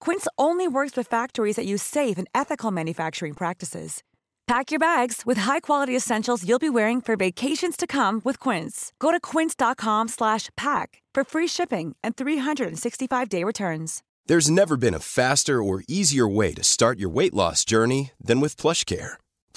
Quince only works with factories that use safe and ethical manufacturing practices. Pack your bags with high-quality essentials you'll be wearing for vacations to come with Quince. Go to quince.com/pack for free shipping and 365-day returns. There's never been a faster or easier way to start your weight loss journey than with PlushCare.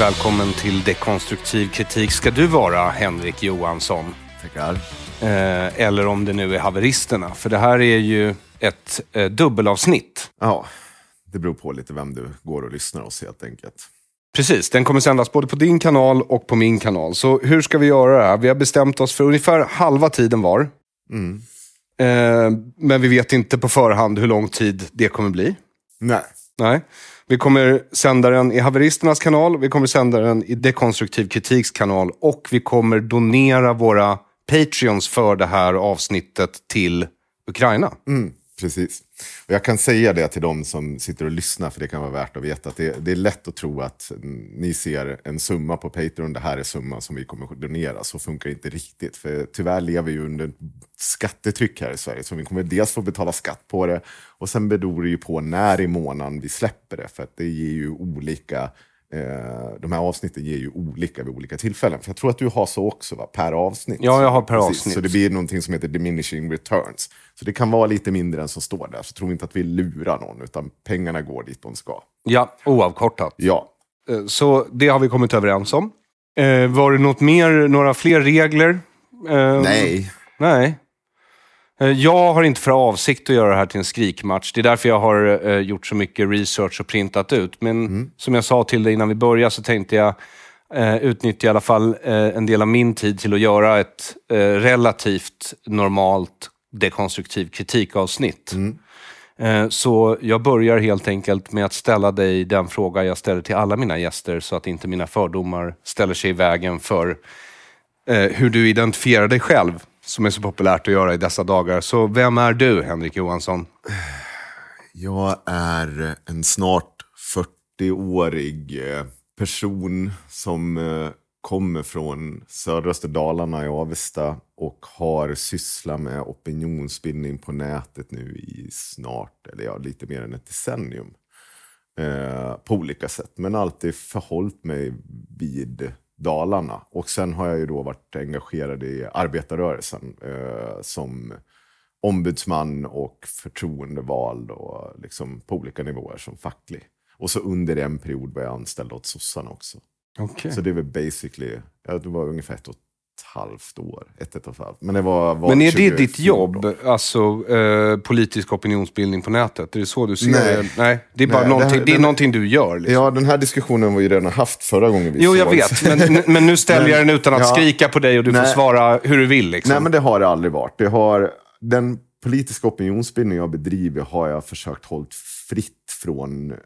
Välkommen till Dekonstruktiv kritik ska du vara, Henrik Johansson. Tackar. Eh, eller om det nu är haveristerna. För det här är ju ett eh, dubbelavsnitt. Ja, det beror på lite vem du går och lyssnar hos helt enkelt. Precis, den kommer sändas både på din kanal och på min kanal. Så hur ska vi göra det här? Vi har bestämt oss för ungefär halva tiden var. Mm. Eh, men vi vet inte på förhand hur lång tid det kommer bli. Nej. Nej. Vi kommer sända den i haveristernas kanal, vi kommer sända den i dekonstruktiv kritiks kanal och vi kommer donera våra Patreons för det här avsnittet till Ukraina. Mm, precis. Och jag kan säga det till de som sitter och lyssnar, för det kan vara värt att veta, att det, det är lätt att tro att ni ser en summa på Patreon, det här är summan som vi kommer att donera. Så funkar det inte riktigt, för tyvärr lever vi under skattetryck här i Sverige, så vi kommer dels få betala skatt på det, och sen beror det ju på när i månaden vi släpper det, för att det ger ju olika de här avsnitten ger ju olika vid olika tillfällen. För jag tror att du har så också, va? per avsnitt. Ja, jag har per Precis, avsnitt. Så det blir någonting som heter diminishing returns. Så det kan vara lite mindre än som står där. Så tro inte att vi lurar någon, utan pengarna går dit de ska. Ja, oavkortat. Ja, Eh, Så det har vi kommit överens om. Eh, var det något mer, några fler regler? Eh, nej. Nej. Eh, Jag har inte för avsikt att göra det här till en skrikmatch. Det är därför jag har eh, gjort så mycket research och printat ut. Men som jag sa till dig innan vi började så tänkte jag eh, utnyttja i alla fall eh, en del av min tid till att göra ett eh, relativt normalt dekonstruktiv kritikavsnitt. Eh, Så jag börjar helt enkelt med att ställa dig den fråga jag ställer till alla mina gäster så att inte mina fördomar ställer sig i vägen för hur du identifierar dig själv, som är så populärt att göra i dessa dagar. Så vem är du, Henrik Johansson? Jag är en snart 40-årig eh, person som eh, kommer från södraste Dalarna i Avesta och har sysslat med opinionsbildning på nätet nu i snart, eller ja, lite mer än ett decennium. Eh, på olika sätt, men alltid förhållit mig vid Dalarna. Och sen har jag ju då varit engagerad i arbetarrörelsen eh, som ombudsman och förtroendevald och liksom på olika nivåer som facklig. Och så under en period var jag anställd åt sossarna också. Okay. Så det är väl basically, det var ungefär ett och halvt år. Ett, ett och ett halvt. Men det var, var Men är det ditt 2014. jobb, alltså eh, politisk opinionsbildning på nätet? Är det så du ser Nej. det? Nej, det är bara Nej, det någonting, här- det är den- någonting du gör. Liksom. Ja, den här diskussionen var ju redan haft förra gången vi Jo, jag vet. Men, men nu ställer jag den utan att Ja. skrika på dig och du får Nej. svara hur du vill. Liksom. Nej, men det har det aldrig varit. Det har, den politiska opinionsbildning jag bedriver har jag försökt hålla fritt från eh,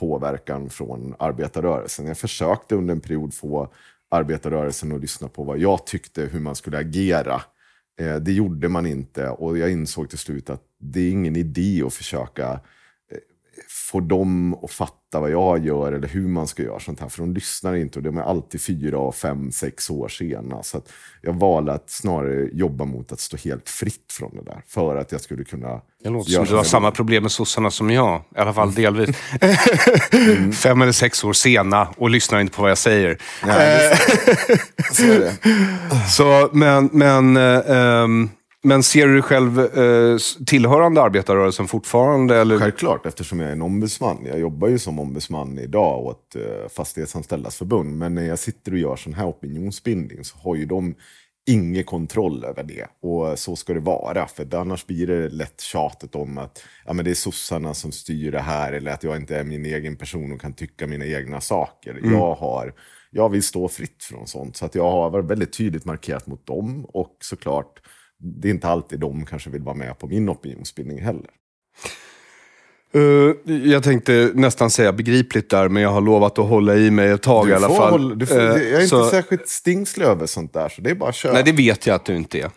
påverkan från arbetarrörelsen. Jag försökte under en period få arbetarrörelsen och lyssna på vad jag tyckte, hur man skulle agera. Eh, det gjorde man inte och jag insåg till slut att det är ingen idé att försöka eh, få dem att fatta vad jag gör eller hur man ska göra sånt här. För de lyssnar inte och de är alltid fyra, fem, sex år sena. Så att jag valde att snarare jobba mot att stå helt fritt från det där. För att jag skulle kunna Det låter som du har samma problem med sossarna som jag. I alla fall delvis. Fem eller sex år sena och lyssnar inte på vad jag säger. Nej, så men, men, ehm, men ser du dig själv eh, tillhörande arbetarrörelsen fortfarande? Eller? Självklart, eftersom jag är en ombudsman. Jag jobbar ju som ombudsman idag åt eh, Fastighetsanställdas förbund. Men när jag sitter och gör sån här opinionsbildning så har ju de ingen kontroll över det. Och så ska det vara. För annars blir det lätt tjatet om att ja, men det är sossarna som styr det här. Eller att jag inte är min egen person och kan tycka mina egna saker. Jag, har, jag vill stå fritt från sånt. Så att jag har varit väldigt tydligt markerat mot dem. Och såklart, det är inte alltid de kanske vill vara med på min opinionsbildning heller. Eh, jag tänkte nästan säga begripligt där, men jag har lovat att hålla i mig ett tag i alla fall. hålla- du får, Eh, jag är inte så- särskilt stingslig över sånt där, så det är bara att köra. Nej, det vet jag att du inte är.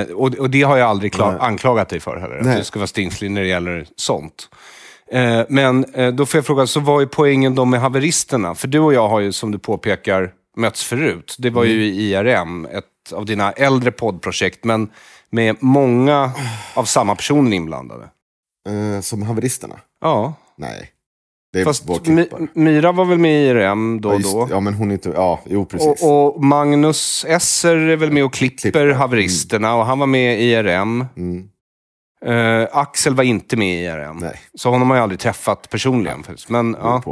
Eh, och, och det har jag aldrig klar, anklagat dig för heller. Att Nej. du ska vara stingslig när det gäller sånt. Men då får jag fråga, så vad är poängen då med haveristerna? För du och jag har ju, som du påpekar, mötts förut. Det var ju i IRM, ett av dina äldre poddprojekt, men med många av samma personer inblandade. Eh, som haveristerna? Ja, Nej. Det fast My. Myra var väl med i IRM då ja, och just, då. ja, men hon är inte... Ja, jo precis. Och, och Magnus Esser är väl med och klipper, Klipper. haveristerna och han var med i IRM. Mm. Eh, Axel var inte med i IRM. Nej. Så honom har jag aldrig träffat personligen. faktiskt. Men ja,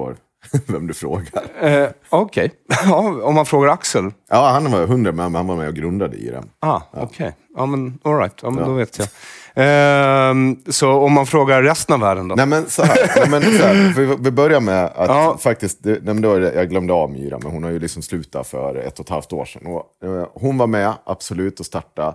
vem du frågar. eh, okej. ja, om man frågar Axel. Ja, han var hundra, men han var med och grundade i den. Ah, okej. Ja, men all right. Ja, men Ja. då vet jag. Ehm, så om man frågar resten av världen då? Nej men så här, nej, men, så här vi, vi börjar med att Ja. faktiskt, det, nej, då jag glömde av Myra, men hon har ju liksom slutat för ett och ett halvt år sedan. Och, eh, hon var med, absolut, och starta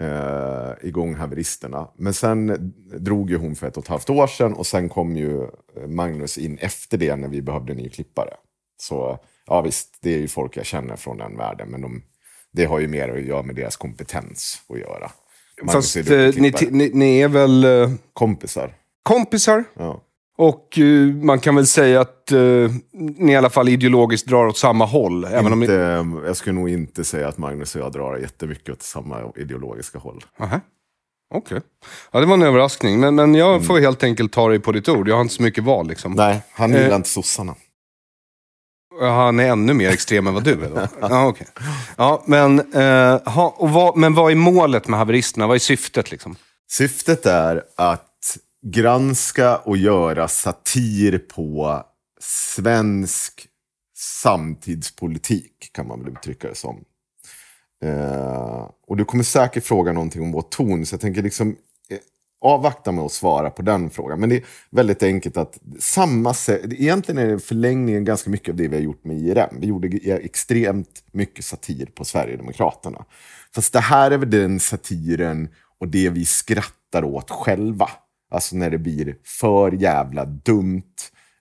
eh, igång haveristerna. Men sen drog ju hon för ett och ett halvt år sedan och sen kom ju eh, Magnus in efter det när vi behövde en ny klippare. Så ja visst, det är ju folk jag känner från den världen, men de, det har ju mer att göra med deras kompetens att göra. Magnus Fast är eh, ni, ni, ni är väl eh, Kompisar. kompisar? Ja. Och eh, man kan väl säga att eh, ni i alla fall ideologiskt drar åt samma håll. Även om ni... inte, Jag skulle nog inte säga att Magnus och jag drar jättemycket åt samma ideologiska håll. Aha. Okej. Ja, det var en överraskning. Men, men jag Mm. får helt enkelt ta dig på ditt ord. Jag har inte så mycket val liksom. Nej, han gillar Eh. inte sossarna. Han är ännu mer extrem än vad du är då? Ja, okej. Ja, men, eh, ha, och vad, men vad är målet med haveristerna? Vad är syftet liksom? Syftet är att granska och göra satir på svensk samtidspolitik, kan man väl uttrycka det som. Eh, och du kommer säkert fråga någonting om vår ton, så jag tänker liksom eh, avvakta med att svara på den frågan. Men det är väldigt enkelt att samma sätt, egentligen är det förlängningen ganska mycket av det vi har gjort med IRM. Vi gjorde extremt mycket satir på Sverigedemokraterna. Fast det här är väl den satiren och det vi skrattar åt själva. Alltså när det blir för jävla dumt.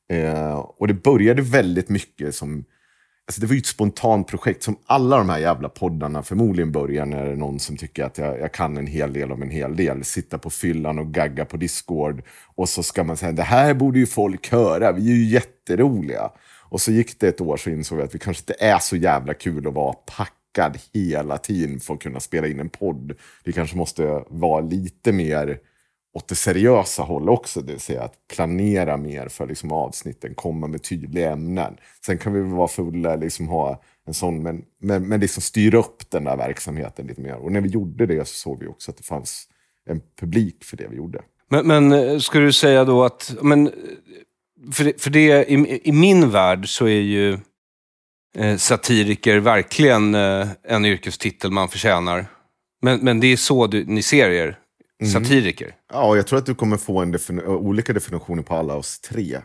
Eh, och det började väldigt mycket som Alltså det var ju ett spontant projekt som alla de här jävla poddarna förmodligen börjar när det är någon som tycker att jag, jag kan en hel del om en hel del. Sitta på fyllan och gagga på Discord. Och så ska man säga, det här borde ju folk höra, vi är ju jätteroliga. Och så gick det ett år så insåg vi att vi kanske inte är så jävla kul att vara packad hela tiden för att kunna spela in en podd. Vi kanske måste vara lite mer åt det seriösa hållet också, det vill säga att planera mer för liksom avsnitten, komma med tydliga ämnen. Sen kan vi väl vara fulla, liksom ha en sån, men, men, men liksom styra upp den där verksamheten lite mer. Och när vi gjorde det så såg vi också att det fanns en publik för det vi gjorde. Men, men eh, skulle ska du säga då att... Men, för det, för det i, i min värld så är ju eh, satiriker verkligen eh, en yrkestitel man förtjänar. Men, men det är så du, ni ser er, satiriker. Ja, jag tror att du kommer få en defini- olika definitioner på alla oss tre.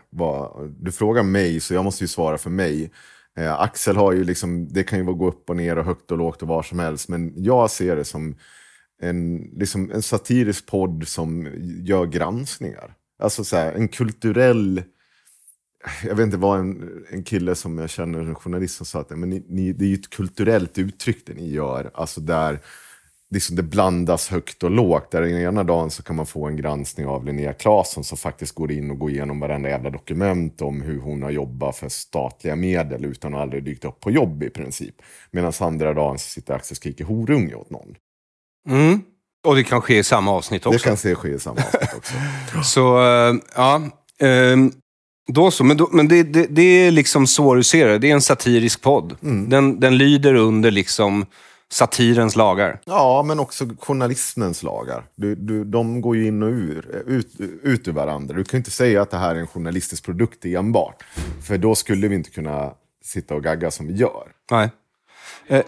Du frågar mig, så jag måste ju svara för mig. Eh, Axel har ju liksom, det kan ju gå upp och ner och högt och lågt och var som helst. Men jag ser det som en, liksom en satirisk podd som gör granskningar. Alltså så här, en kulturell... Jag vet inte vad en, en kille som jag känner, en journalist som sa att men ni, ni, det är ju ett kulturellt uttryck det ni gör. Alltså där liksom det blandas högt och lågt. Där den ena dagen så kan man få en granskning av Linnea Claesson som faktiskt går in och går igenom varenda jävla dokument om hur hon har jobbat för statliga medel utan att aldrig dykt upp på jobb i princip. Medan andra dagen så sitter Axel och skriker horunge åt någon. Mm. Och det kan ske i samma avsnitt också. Det kan se ske i samma avsnitt också. Så, eh, ja. ehm, då så. Men, då, men det, det, det är liksom så du ser det. Det är en satirisk podd. Mm. Den, den lyder under liksom satirens lagar. Ja, men också journalismens lagar. Du, du, de går ju in och ur, ut, ut ur varandra. Du kan inte säga att det här är en journalistisk produkt enbart. För då skulle vi inte kunna sitta och gagga som vi gör. Nej. Eh,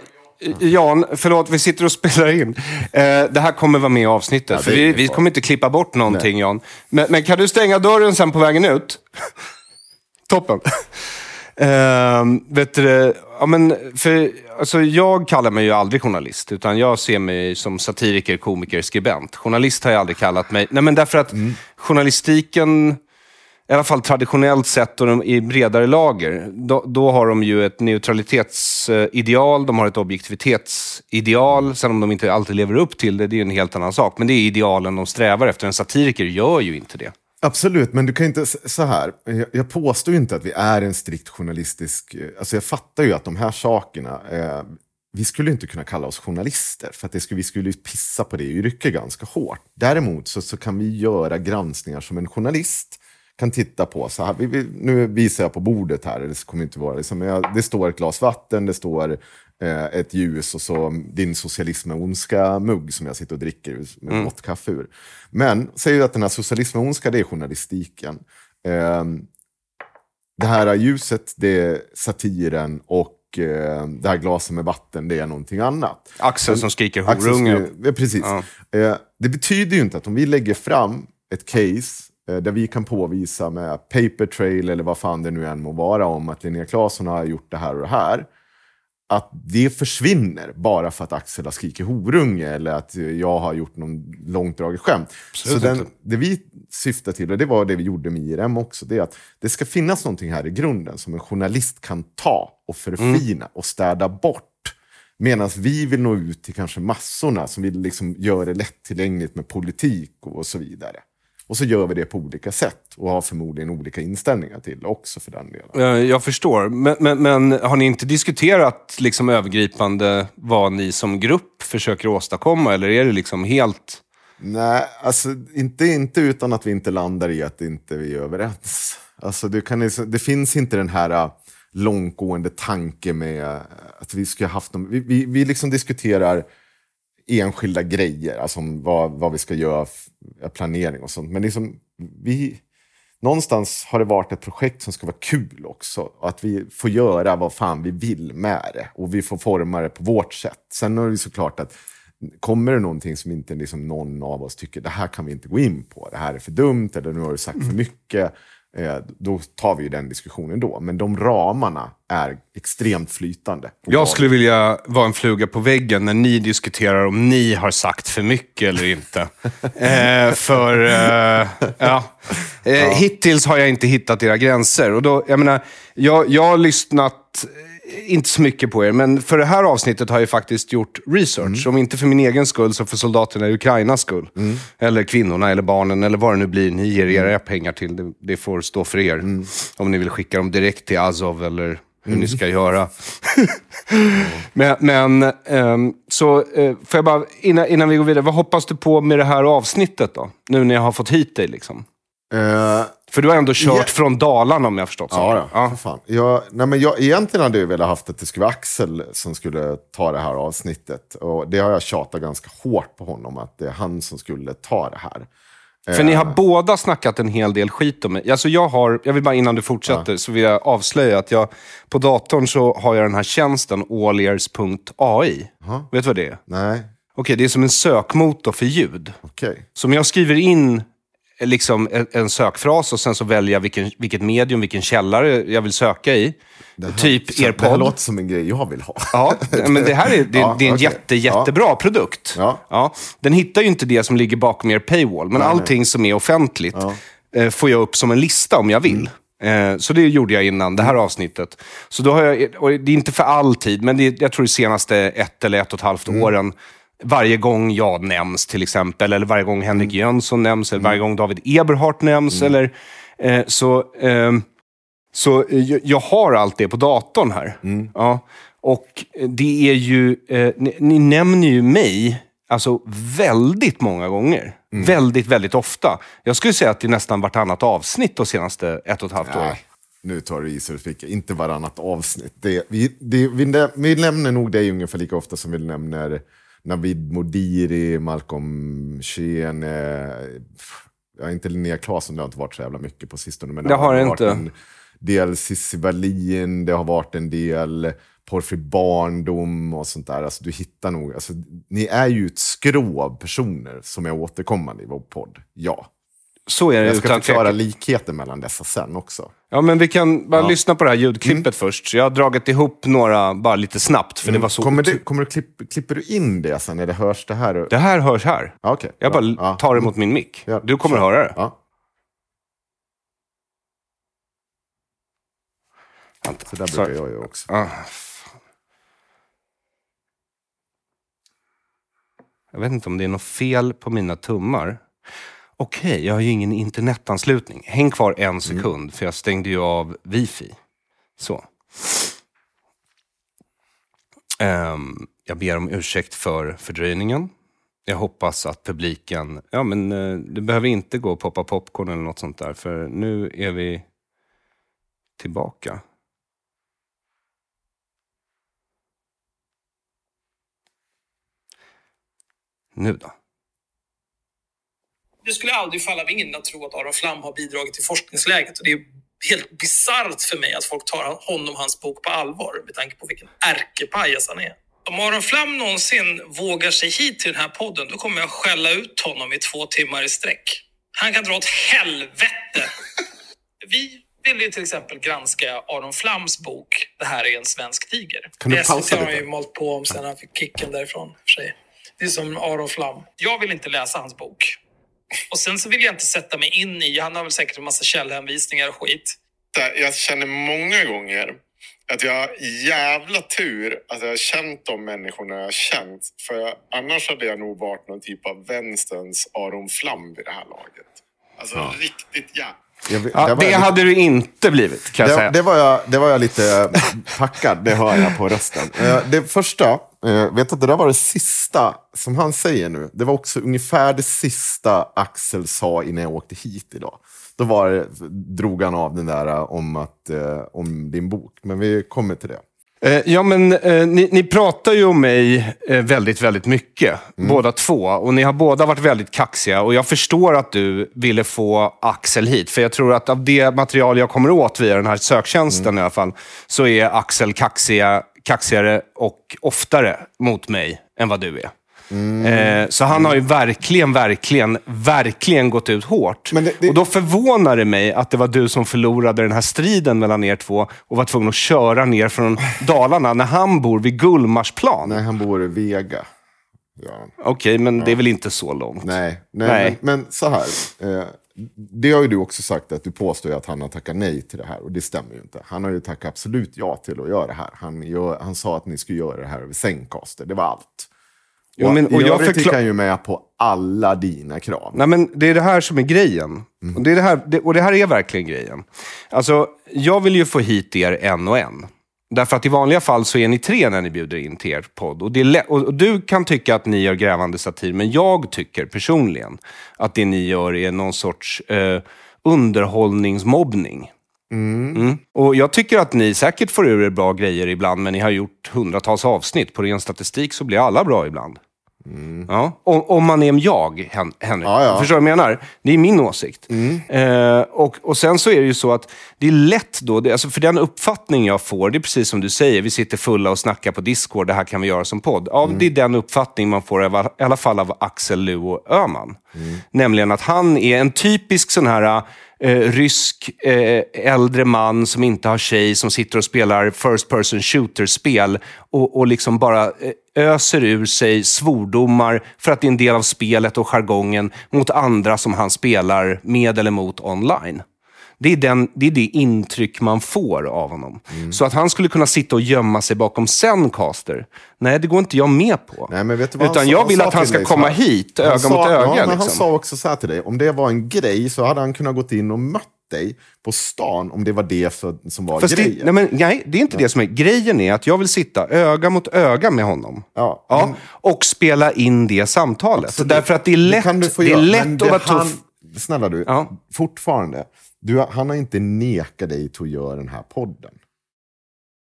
Jan, förlåt, vi sitter och spelar in. Eh, det här kommer vara med i avsnittet. Ja, för vi, vi kommer inte klippa bort någonting, Jan. Men, men kan du stänga dörren sen på vägen ut? Toppen. Eh, vet du, ja, men för, alltså, jag kallar mig ju aldrig journalist, utan jag ser mig som satiriker, komiker, skribent. Journalist har jag aldrig kallat mig. Nej, men därför att journalistiken, i alla fall traditionellt sett och de, i bredare lager, då, då har de ju ett neutralitetsideal, de har ett objektivitetsideal. Sen om de inte alltid lever upp till det, det är ju en helt annan sak. Men det är idealen de strävar efter. En satiriker gör ju inte det. Absolut, men du kan inte, så här, jag, jag påstår inte att vi är en strikt journalistisk, eh, alltså jag fattar ju att de här sakerna, eh, vi skulle inte kunna kalla oss journalister, för att det skulle, vi skulle pissa på det yrket ganska hårt. Däremot så, så kan vi göra granskningar som en journalist kan titta på. Så här, vi, vi, nu visar jag på bordet här, det kommer inte vara liksom, jag, det står ett glas vatten, det står ett ljus och så din socialism är ondska-mugg som jag sitter och dricker med gott kaffe ur. Men säg att den här socialism är ondska, det är journalistiken. Ehm, det här ljuset, det är satiren och eh, det här glaset med vatten, det är någonting annat. Axel som skriker horunge. ja, precis. Ja. Eh, det betyder ju inte att om vi lägger fram ett case eh, där vi kan påvisa med paper trail eller vad fan det nu än må vara om att Linnea Claesson har gjort det här och det här. Att det försvinner bara för att Axel har skrikit horunge eller att jag har gjort någon långdraget skämt. Absolut Så den, det vi syftar till, och det var det vi gjorde med IRM också, det är att det ska finnas någonting här i grunden som en journalist kan ta och förfina och städa bort. Medan vi vill nå ut till kanske massorna som vill liksom göra det lättillgängligt med politik och så vidare. Och så gör vi det på olika sätt och har förmodligen olika inställningar till också för den delen. Jag förstår. Men, men, men har ni inte diskuterat liksom övergripande vad ni som grupp försöker åstadkomma? Eller är det liksom helt... Nej, alltså inte, inte utan att vi inte landar i att inte vi är överens. Alltså, det, kan, det finns inte den här äh, långtgående tanke med att vi ha haft någon, vi, vi, vi liksom diskuterar enskilda grejer, alltså vad, vad vi ska göra, planering och sånt. Men liksom, vi, någonstans har det varit ett projekt som ska vara kul också. Att vi får göra vad fan vi vill med det. Och vi får forma det på vårt sätt. Sen är det såklart att kommer det någonting som inte liksom någon av oss tycker det här kan vi inte gå in på, det här är för dumt eller nu har du sagt för mycket. Eh, då tar vi ju den diskussionen då. Men de ramarna är extremt flytande. Jag skulle vilja vara en fluga på väggen när ni diskuterar om ni har sagt för mycket eller inte. eh, för, eh, ja. Eh, Hittills har jag inte hittat era gränser. Och då, jag, menar, jag, jag har lyssnat, inte så mycket på er, men för det här avsnittet har jag faktiskt gjort research. Om inte för min egen skull, så för soldaterna i Ukrainas skull. Eller kvinnorna, eller barnen, eller vad det nu blir ni ger era pengar till. Det, det får stå för er. Om ni vill skicka dem direkt till Azov, eller hur ni ska göra. men, men ehm, så eh, får jag bara, innan, innan vi går vidare, vad hoppas du på med det här avsnittet då? Nu när jag har fått hit dig liksom. Eh, För du har ändå kört Ja. från Dalarna om jag har förstått Ja, saken. då, för fan. Jag, nej, men jag, egentligen hade jag velat haft att det skulle vara Axel som skulle ta det här avsnittet. Och det har jag tjatat ganska hårt på honom, att det är han som skulle ta det här. För ni har båda snackat en hel del skit om mig. Alltså jag har, jag vill bara innan du fortsätter, så vill jag avslöja att jag på datorn så har jag den här tjänsten allears.ai. Vet du vad det är? Nej, Okej, det är som en sökmotor för ljud. okej. Så om jag skriver in eh, liksom en, en sökfras och sen så väljer jag vilken, vilket medium, vilken källare jag vill söka i. typ Så er Det här podd. låter som en grej jag vill ha. Ja, men det här är, det, Ja, det är en okej. jätte, jättebra produkt. Ja. den hittar ju inte det som ligger bakom er paywall, men allting som är offentligt eh, får jag upp som en lista om jag vill. Mm. Eh, så det gjorde jag innan det här avsnittet. Så då har jag, det är inte för alltid, men det jag tror det senaste ett eller ett och ett halvt Mm. åren, varje gång jag nämns till exempel, eller varje gång Henrik Mm. Jönsson nämns, eller varje gång David Eberhardt nämns, eller eh, så... ehm, så eh, jag, jag har allt det på datorn här. Ja. Och det är ju, eh, ni, ni nämner ju mig alltså väldigt många gånger. Väldigt, väldigt ofta. Jag skulle säga att det är nästan vartannat avsnitt de senaste ett och ett halvt åren. Nu tar du i så du fick. Inte varannat avsnitt. Det, vi, det, vi, vi nämner nog dig ungefär lika ofta som vi nämner Navid Modiri, Malcolm Sheen, ja, inte Linnea Claesson, det har inte varit så jävla mycket på sistone. Men Det har det varit inte. en del Cissi Wallin, det har varit en del Porfri Barndom och sånt där. Alltså, du hittar nog, alltså, ni är ju ett skrå av personer som är återkommande i vår podd. Ja. Så är det Jag ska utan förklara likheten mellan dessa sen också. Ja, men vi kan bara lyssna på det här ljudklippet Mm. först. Jag har dragit ihop några, bara lite snabbt, för det var så... Kommer du, kommer du klipp, klipper du in det sen, eller hörs det här? Det här hörs här. Ja, okej. Jag bara Ja. tar det mot min mick. Ja, Du kommer kör. höra det. Ja, så där brukar jag göra också. Ah, Jag vet inte om det är något fel på mina tummar. Okej, jag har ju ingen internetanslutning. Häng kvar en sekund, för jag stängde ju av wifi. Så. Ehm, jag ber om ursäkt för fördröjningen. Jag hoppas att publiken... Ja, men eh, det behöver inte gå och poppa popcorn eller något sånt där, för nu är vi tillbaka. Nu då? Det skulle aldrig falla mig in att tro att Aron Flam har bidragit till forskningsläget. Och det är helt bisarrt för mig att folk tar honom och hans bok på allvar med tanke på vilken ärkepajas han är. Om Aron Flam någonsin vågar sig hit till den här podden, då kommer jag skälla ut honom i två timmar i sträck. Han kan dra åt helvete! Vi ville ju till exempel granska Aron Flams bok Det här är en svensk tiger. Kan du pausa har lite? ju malt på om sen han fick kicken därifrån. För sig. Det är som Aron Flam. Jag vill inte läsa hans bok. Och sen så vill jag inte sätta mig in i, han har väl säkert en massa källhänvisningar och skit. jag känner många gånger att jag har jävla tur att jag har känt de människorna jag har känt. För annars hade jag nog varit någon typ av vänsterns Aron Flam vid det här laget. Alltså riktigt jävla... Jag, vet- Ja, det jag hade du inte blivit, kan jag det, säga. det, var jag, det var jag lite packad, det hör jag på rösten. Eh, Det första, eh, vet att det där var det sista som han säger nu. Det var också ungefär det sista Axel sa innan jag åkte hit idag. Då var det, drog han av den där eh, om, att, eh, om din bok, men vi kommer till det. Eh, Ja, men eh, ni, ni pratar ju om mig eh, väldigt, väldigt mycket. Båda två. Och ni har båda varit väldigt kaxiga. Och jag förstår att du ville få Axel hit. För jag tror att av det material jag kommer åt via den här söktjänsten i alla fall, så är Axel kaxiga, kaxigare och oftare mot mig än vad du är. Eh, så han har ju verkligen, verkligen, verkligen gått ut hårt. Det- det- Och då förvånar det mig att det var du som förlorade den här striden mellan er två och var tvungen att köra ner från Dalarna när han bor vid Gullmarsplan. Nej, han bor i Vega. Ja. Okej, men det är väl inte så långt? Nej, nej, Nej. Men, men så här. Det har ju du också sagt att du påstår att han har tackat nej till det här. Och det stämmer ju inte. Han har ju tackat absolut ja till att göra det här. Han, gör, han sa att ni skulle göra det här över sängkaster. Det var allt. Jo, men- och I jag övrigt gick han ju med på alla dina krav. Nej, men det är det här som är grejen. Och, det är det här, det, och det här är verkligen grejen. Alltså, jag vill ju få hit er en och en. Därför att i vanliga fall så är ni tre när ni bjuder in till er podd. Och, och, och du kan tycka att ni gör grävande satir, men jag tycker personligen att det ni gör är någon sorts eh, underhållningsmobbning. Mm. Och jag tycker att ni säkert får ur er bra grejer ibland, men ni har gjort hundratals avsnitt. På ren statistik så blir alla bra ibland. Ja, om, om man är jag, Hen Henrik. Ja, ja. Förstår du vad jag menar? Det är min åsikt. Eh, och, och sen så är det ju så att det är lätt då, det, alltså för den uppfattning jag får, det är precis som du säger, vi sitter fulla och snackar på Discord, det här kan vi göra som podd. Ja, Det är den uppfattning man får, av- i alla fall av Axel Luo Öhman. Nämligen att han är en typisk sån här eh, rysk eh, äldre man som inte har tjej, som sitter och spelar first person shooter-spel och, och liksom bara eh, öser ur sig svordomar för att det är en del av spelet och jargongen mot andra som han spelar med eller mot online. Det är, den, det är det intryck man får av honom. Så att han skulle kunna sitta och gömma sig bakom Zencaster, nej det går inte jag med på. Nej, men vet du vad Utan sa- jag vill att han ska komma här? hit, öga sa, mot öga. Ja, men han liksom. sa också så här till dig, om det var en grej så hade han kunnat gått in och mött dig på stan om det var det för, som var Fast grejen. det, nej, men, nej, det är inte det som är grejen. är att jag vill sitta öga mot öga med honom. Ja, Ja, men- och spela in det samtalet. Så Därför att det är lätt, få det är lätt men att det vara han, tuff. Snälla du, Ja. fortfarande. Du, han har inte nekat dig till att göra den här podden.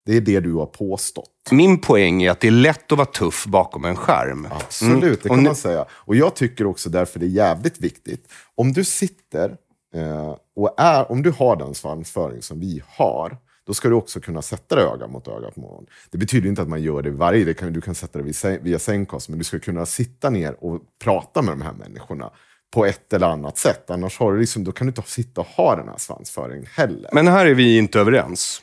Det är det du har påstått. Min poäng är att det är lätt att vara tuff bakom en skärm. Absolut, det Mm. Och kan nu- man säga. Och jag tycker också därför det är jävligt viktigt. Om du sitter eh, och är, om du har den svansföring som vi har, då ska du också kunna sätta dig öga mot öga på någon. Det betyder inte att man gör det varje, det kan, du kan sätta det via, Zencast, men du ska kunna sitta ner och prata med de här människorna på ett eller annat sätt. Annars har du liksom, då kan du inte sitta och ha den här svansföringen heller. Men här är vi inte överens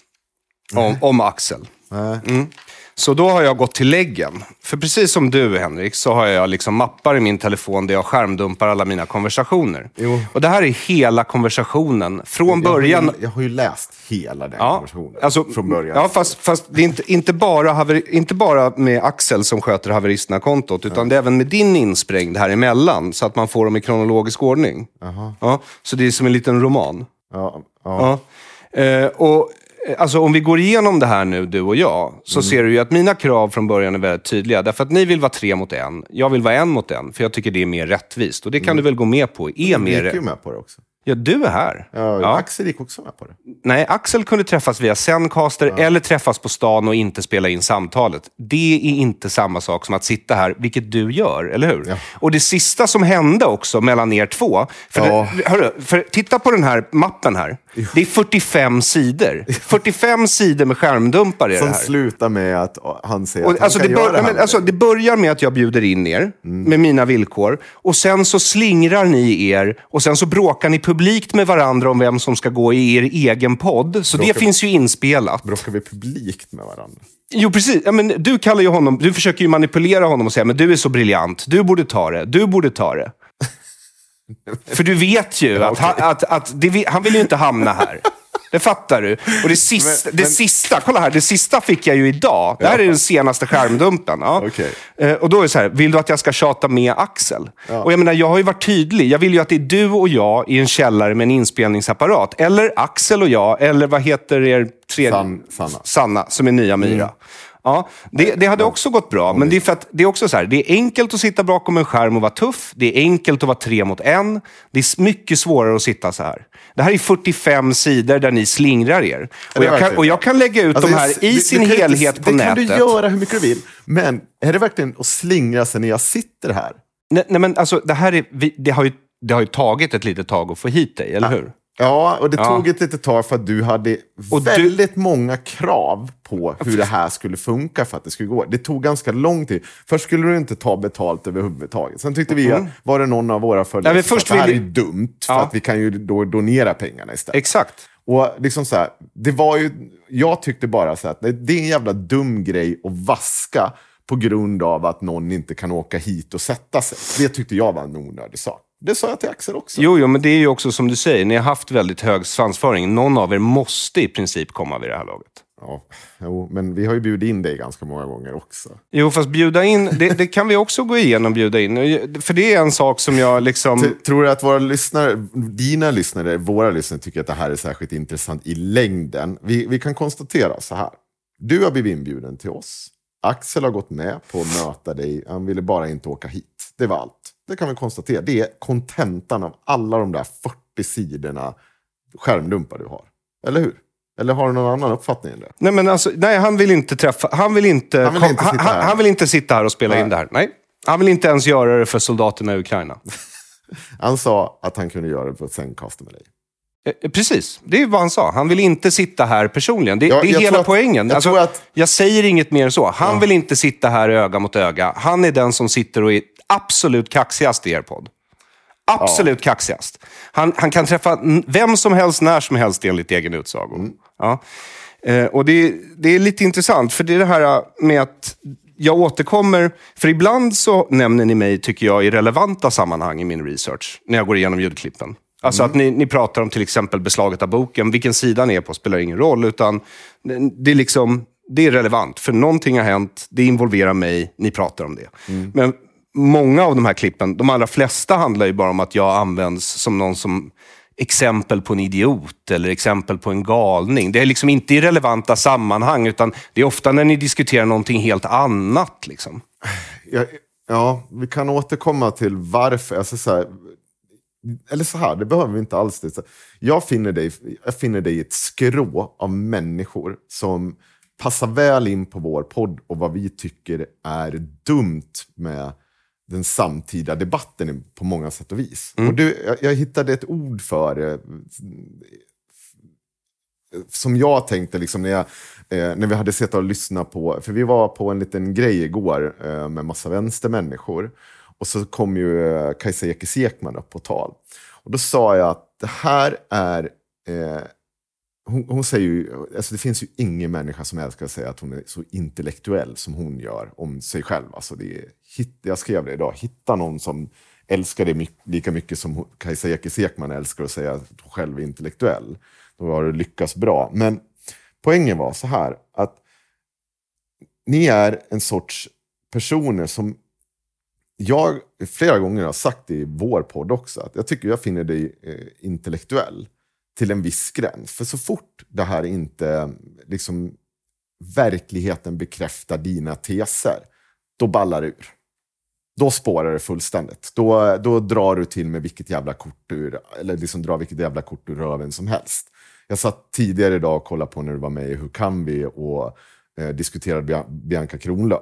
om, om Axel. Mm. Så då har jag gått till läggen. För precis som du Henrik så har jag liksom mappar i min telefon där jag skärmdumpar alla mina konversationer. Jo. Och det här är hela konversationen. Från början... Jag har, ju, jag har ju läst hela den Ja, konversationen alltså, från början. Ja, fast, fast det är inte, inte, bara haveri, inte bara med Axel som sköter haveristerna-kontot, utan det är även med din insprängd här emellan, så att man får dem i kronologisk ordning. Ja, så det är som en liten roman. ja, ja. Ja. Eh, och, alltså, om vi går igenom det här nu, du och jag, så Mm. ser du ju att mina krav från början är väldigt tydliga. Därför att ni vill vara tre mot en, jag vill vara en mot en, för jag tycker det är mer rättvist. Och det kan du väl gå med på, är Du mer... gick Mm. ju med på det också. Ja, du är här. Ja, Ja. Axel gick också med på det. Nej, Axel kunde träffas via Zencaster eller träffas på stan och inte spela in samtalet. Det är inte samma sak som att sitta här, vilket du gör, eller hur? Ja. Och det sista som hände också mellan er två, för, Ja. det, hörru, för titta på den här mappen här. Det är 45 sidor. 45 sidor med skärmdumpar i det Som här. slutar med att han säger Och, att han alltså, kan det, göra det här men, alltså, det börjar med att jag bjuder in er med mina villkor. Och sen så slingrar ni er och sen så bråkar ni publikt med varandra om vem som ska gå i er egen podd. Så det Bråkar- finns ju inspelat. Bråkar vi publikt med varandra? Jo, precis. Ja, men du kallar ju honom, du försöker ju manipulera honom och säga men du är så briljant, du borde ta det, du borde ta det. För du vet ju att, han, att, att det, han vill ju inte hamna här. Det fattar du. Och det sista, Men- det men- sista, kolla här, det sista fick jag ju idag. Det här är den senaste skärmdumpen. Ja. Okej. Eh, Och då är det så här, vill du att jag ska tjata med Axel? Och jag menar, jag har ju varit tydlig. Jag vill ju att det är du och jag i en källare med en inspelningsapparat. Eller Axel och jag, eller vad heter er tredje? San- Sanna. Sanna, som är nya Myra. Ja, det, det hade också gått bra, men det är för att det är också så här, det är enkelt att sitta bakom en skärm och vara tuff. Det är enkelt att vara tre mot en. Det är mycket svårare att sitta så här. Det här är 45 sidor där ni slingrar er. Och jag kan, och jag kan lägga ut Alltså, de här i det- sin det kan inte- helhet på nätet. Det kan du göra hur mycket du vill. Men är det verkligen att slingra sig när jag sitter här? Nej, nej, men alltså, det, här är, vi, det, har ju, det har ju tagit ett litet tag att få hit dig, eller hur? Ja, och det Ja. tog ett litet tag för att du hade Och du- väldigt många krav på hur det här skulle funka för att det skulle gå. Det tog ganska lång tid. Först skulle du inte ta betalt överhuvudtaget. Sen tyckte vi, att var det någon av våra följare men som sa att det här är dumt, för Ja. att vi kan ju då donera pengarna istället. Exakt. Och liksom så här, det var ju, jag tyckte bara så att det, det är en jävla dum grej att vaska på grund av att någon inte kan åka hit och sätta sig. Det tyckte jag var en onödig sak. Det sa jag till Axel också. Jo, jo, men det är ju också som du säger, ni har haft väldigt hög svansföring. Någon av er måste i princip komma vid det här laget. Ja, jo, men vi har ju bjudit in dig ganska många gånger också. Jo, fast bjuda in, det, det kan vi också gå igenom, bjuda in. För det är en sak som jag liksom... T- Tror du att våra lyssnare, dina lyssnare, våra lyssnare tycker att det här är särskilt intressant i längden? Vi, vi kan konstatera så här. Du har blivit inbjuden till oss. Axel har gått med på att möta dig. Han ville bara inte åka hit. Det var allt. Det kan vi konstatera. Det är kontentan av alla de där 40 sidorna skärmdumpar du har. Eller hur? Eller har du någon annan uppfattning det? Nej, men alltså, nej, han vill inte träffa... Han vill inte, Han vill inte sitta han, här. han vill inte sitta här och spela Nej. in det här. Nej. Han vill inte ens göra det för soldaterna i Ukraina. Han sa att han kunde göra det på ett sängkast med dig. Eh, Precis, det är vad han sa. Han vill inte sitta här personligen. Det, Ja, det är hela att- poängen. jag Alltså, att- jag säger inget mer än så. Han vill inte sitta här öga mot öga. Han är den som sitter och är absolut kaxigast i er podd. Absolut kaxigast. Han, han kan träffa vem som helst, när som helst enligt egen utsago. Mm. Ja. Eh, och det, det är lite intressant, för det är det här med att jag återkommer... För ibland så nämner ni mig, tycker jag, i relevanta sammanhang i min research, när jag går igenom ljudklippen. Alltså att ni, ni pratar om till exempel beslaget av boken. Vilken sida ni är på spelar ingen roll, utan det är liksom... Det är relevant, för någonting har hänt, det involverar mig, ni pratar om det. Men många av de här klippen, de allra flesta handlar ju bara om att jag används som någon som exempel på en idiot eller exempel på en galning. Det är liksom inte i relevanta sammanhang, utan det är ofta när ni diskuterar någonting helt annat. Liksom. Ja, ja, vi kan återkomma till varför. Alltså så här, eller så här, det behöver vi inte alls. Det. Jag, finner dig, jag finner dig i ett skrå av människor som passar väl in på vår podd och vad vi tycker är dumt med den samtida debatten på många sätt och vis. Och du, jag, jag hittade ett ord för eh, som jag tänkte liksom när, jag, eh, när vi hade sett och lyssnat på, för vi var på en liten grej igår eh, med massa vänstermänniskor. Och så kom ju eh, Kajsa Ekis Ekman upp på tal. Och då sa jag att det här är, eh, hon, hon säger ju, alltså det finns ju ingen människa som älskar att säga att hon är så intellektuell som hon gör om sig själv. Alltså det är, hit, jag skrev det idag, hitta någon som älskar det lika mycket som Kajsa Ekis Ekman älskar att säga att hon själv är intellektuell. Då har du lyckats bra. Men poängen var så här, att ni är en sorts personer som jag flera gånger har sagt i vår podd också, att jag tycker jag finner dig eh, intellektuell till en viss gräns. För så fort det här inte, liksom, verkligheten bekräftar dina teser, då ballar det ur. Då spårar det fullständigt. Då, då drar du till med vilket jävla kort ur, eller liksom drar vilket jävla kort ur röven som helst. Jag satt tidigare idag och kollade på när du var med i Hur kan vi och eh, diskuterade Bianca Kronlöf.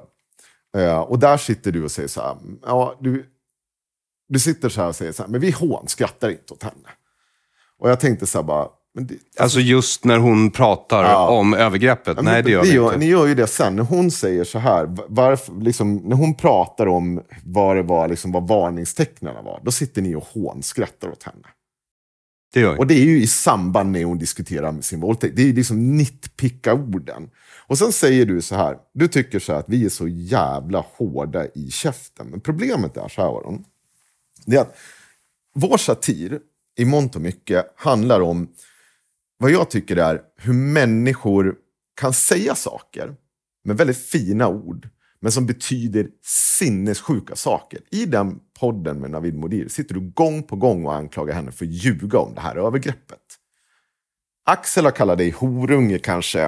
Eh, och där sitter du och säger så här, ja, du, du sitter så här och säger så här, men vi hånskrattar inte åt henne. Och jag tänkte så här bara, det, Alltså just när hon pratar Ja. om övergreppet. Ja, Nej, det gör vi inte. Ni gör ju det sen. När hon säger så här, va- varför, liksom, när hon pratar om vad det var, liksom, vad varningstecknen var, då sitter ni och hånskrattar åt henne. Det. Och det är ju i samband med hon diskuterar med sin våldtäkt. Det är ju liksom nitpicka orden. Och sen säger du så här, du tycker så här att vi är så jävla hårda i käften. Men problemet är så här, Aron. Det är att vår satir i mångt och mycket handlar om vad jag tycker är hur människor kan säga saker med väldigt fina ord, men som betyder sinnessjuka saker. I den podden med Navid Modir sitter du gång på gång och anklagar henne för att ljuga om det här övergreppet. Axel har kallat dig horunge kanske.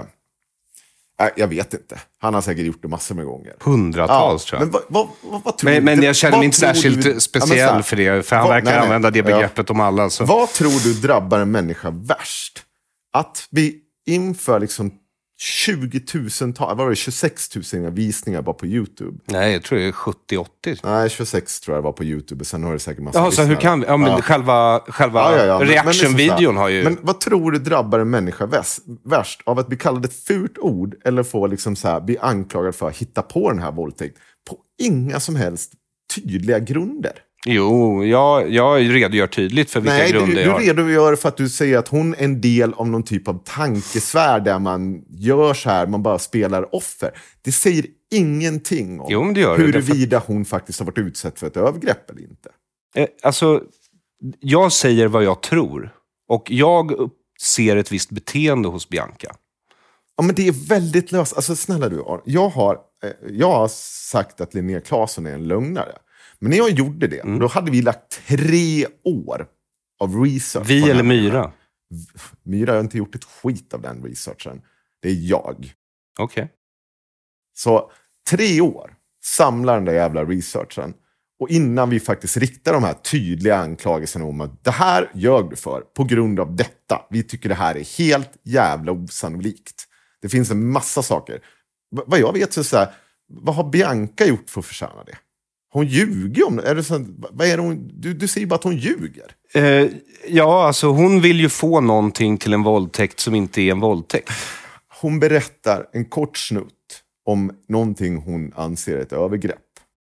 Äh, jag vet inte. Han har säkert gjort det massor med gånger. Hundratals tror jag. Men, vad, vad, vad, vad tror Men, men jag känner mig inte särskilt du- Ja, speciell så här, för det, för han verkar nej, nej. använda det Ja. begreppet om alla. Så. Vad tror du drabbar en människa värst? Att vi inför liksom 20 000, vad var det, 26 000 visningar bara på YouTube. Nej, jag tror det är 70-80. Nej, 26 tror jag var på YouTube. Sen har det säkert massa Jaha, så hur kan vi? Ja, men själva, själva Ja, ja, ja. Men- liksom reaction-videon har ju... Men vad tror du drabbar en människa väst, värst? Av att bli kallad ett fult ord eller få liksom så här, bli anklagad för att hitta på den här våldtäkten? På inga som helst tydliga grunder. Jo, jag, jag redogör tydligt för vilka Nej, du, grunder du jag har. redogör för att du säger att hon är en del av någon typ av tankesfär där man gör så här, man bara spelar offer. Det säger ingenting om Jo, det gör det, huruvida hon faktiskt har varit utsatt för ett övergrepp eller inte. Eh, Alltså, jag säger vad jag tror. Och jag ser ett visst beteende hos Bianca. Ja, men det är väldigt löst. Alltså snälla du, jag har, eh, jag har sagt att Linnea Claesson är en lögnare. Men när jag gjorde det, Mm. då hade vi lagt tre år av research. Vi eller Myra? Myra har inte gjort ett skit av den researchen. Det är jag. Okej. Så tre år samlar den där jävla researchen. Och innan vi faktiskt riktar de här tydliga anklagelserna om att det här ljög du för på grund av detta. Vi tycker det här är helt jävla osannolikt. Det finns en massa saker. V- vad jag vet så är så här, vad har Bianca gjort för att förtjäna det? Hon ljuger om är det. Så, vad är det hon, du, du säger bara att hon ljuger. Eh, ja, alltså hon vill ju få någonting till en våldtäkt som inte är en våldtäkt. Hon berättar en kort snutt om någonting hon anser är ett övergrepp.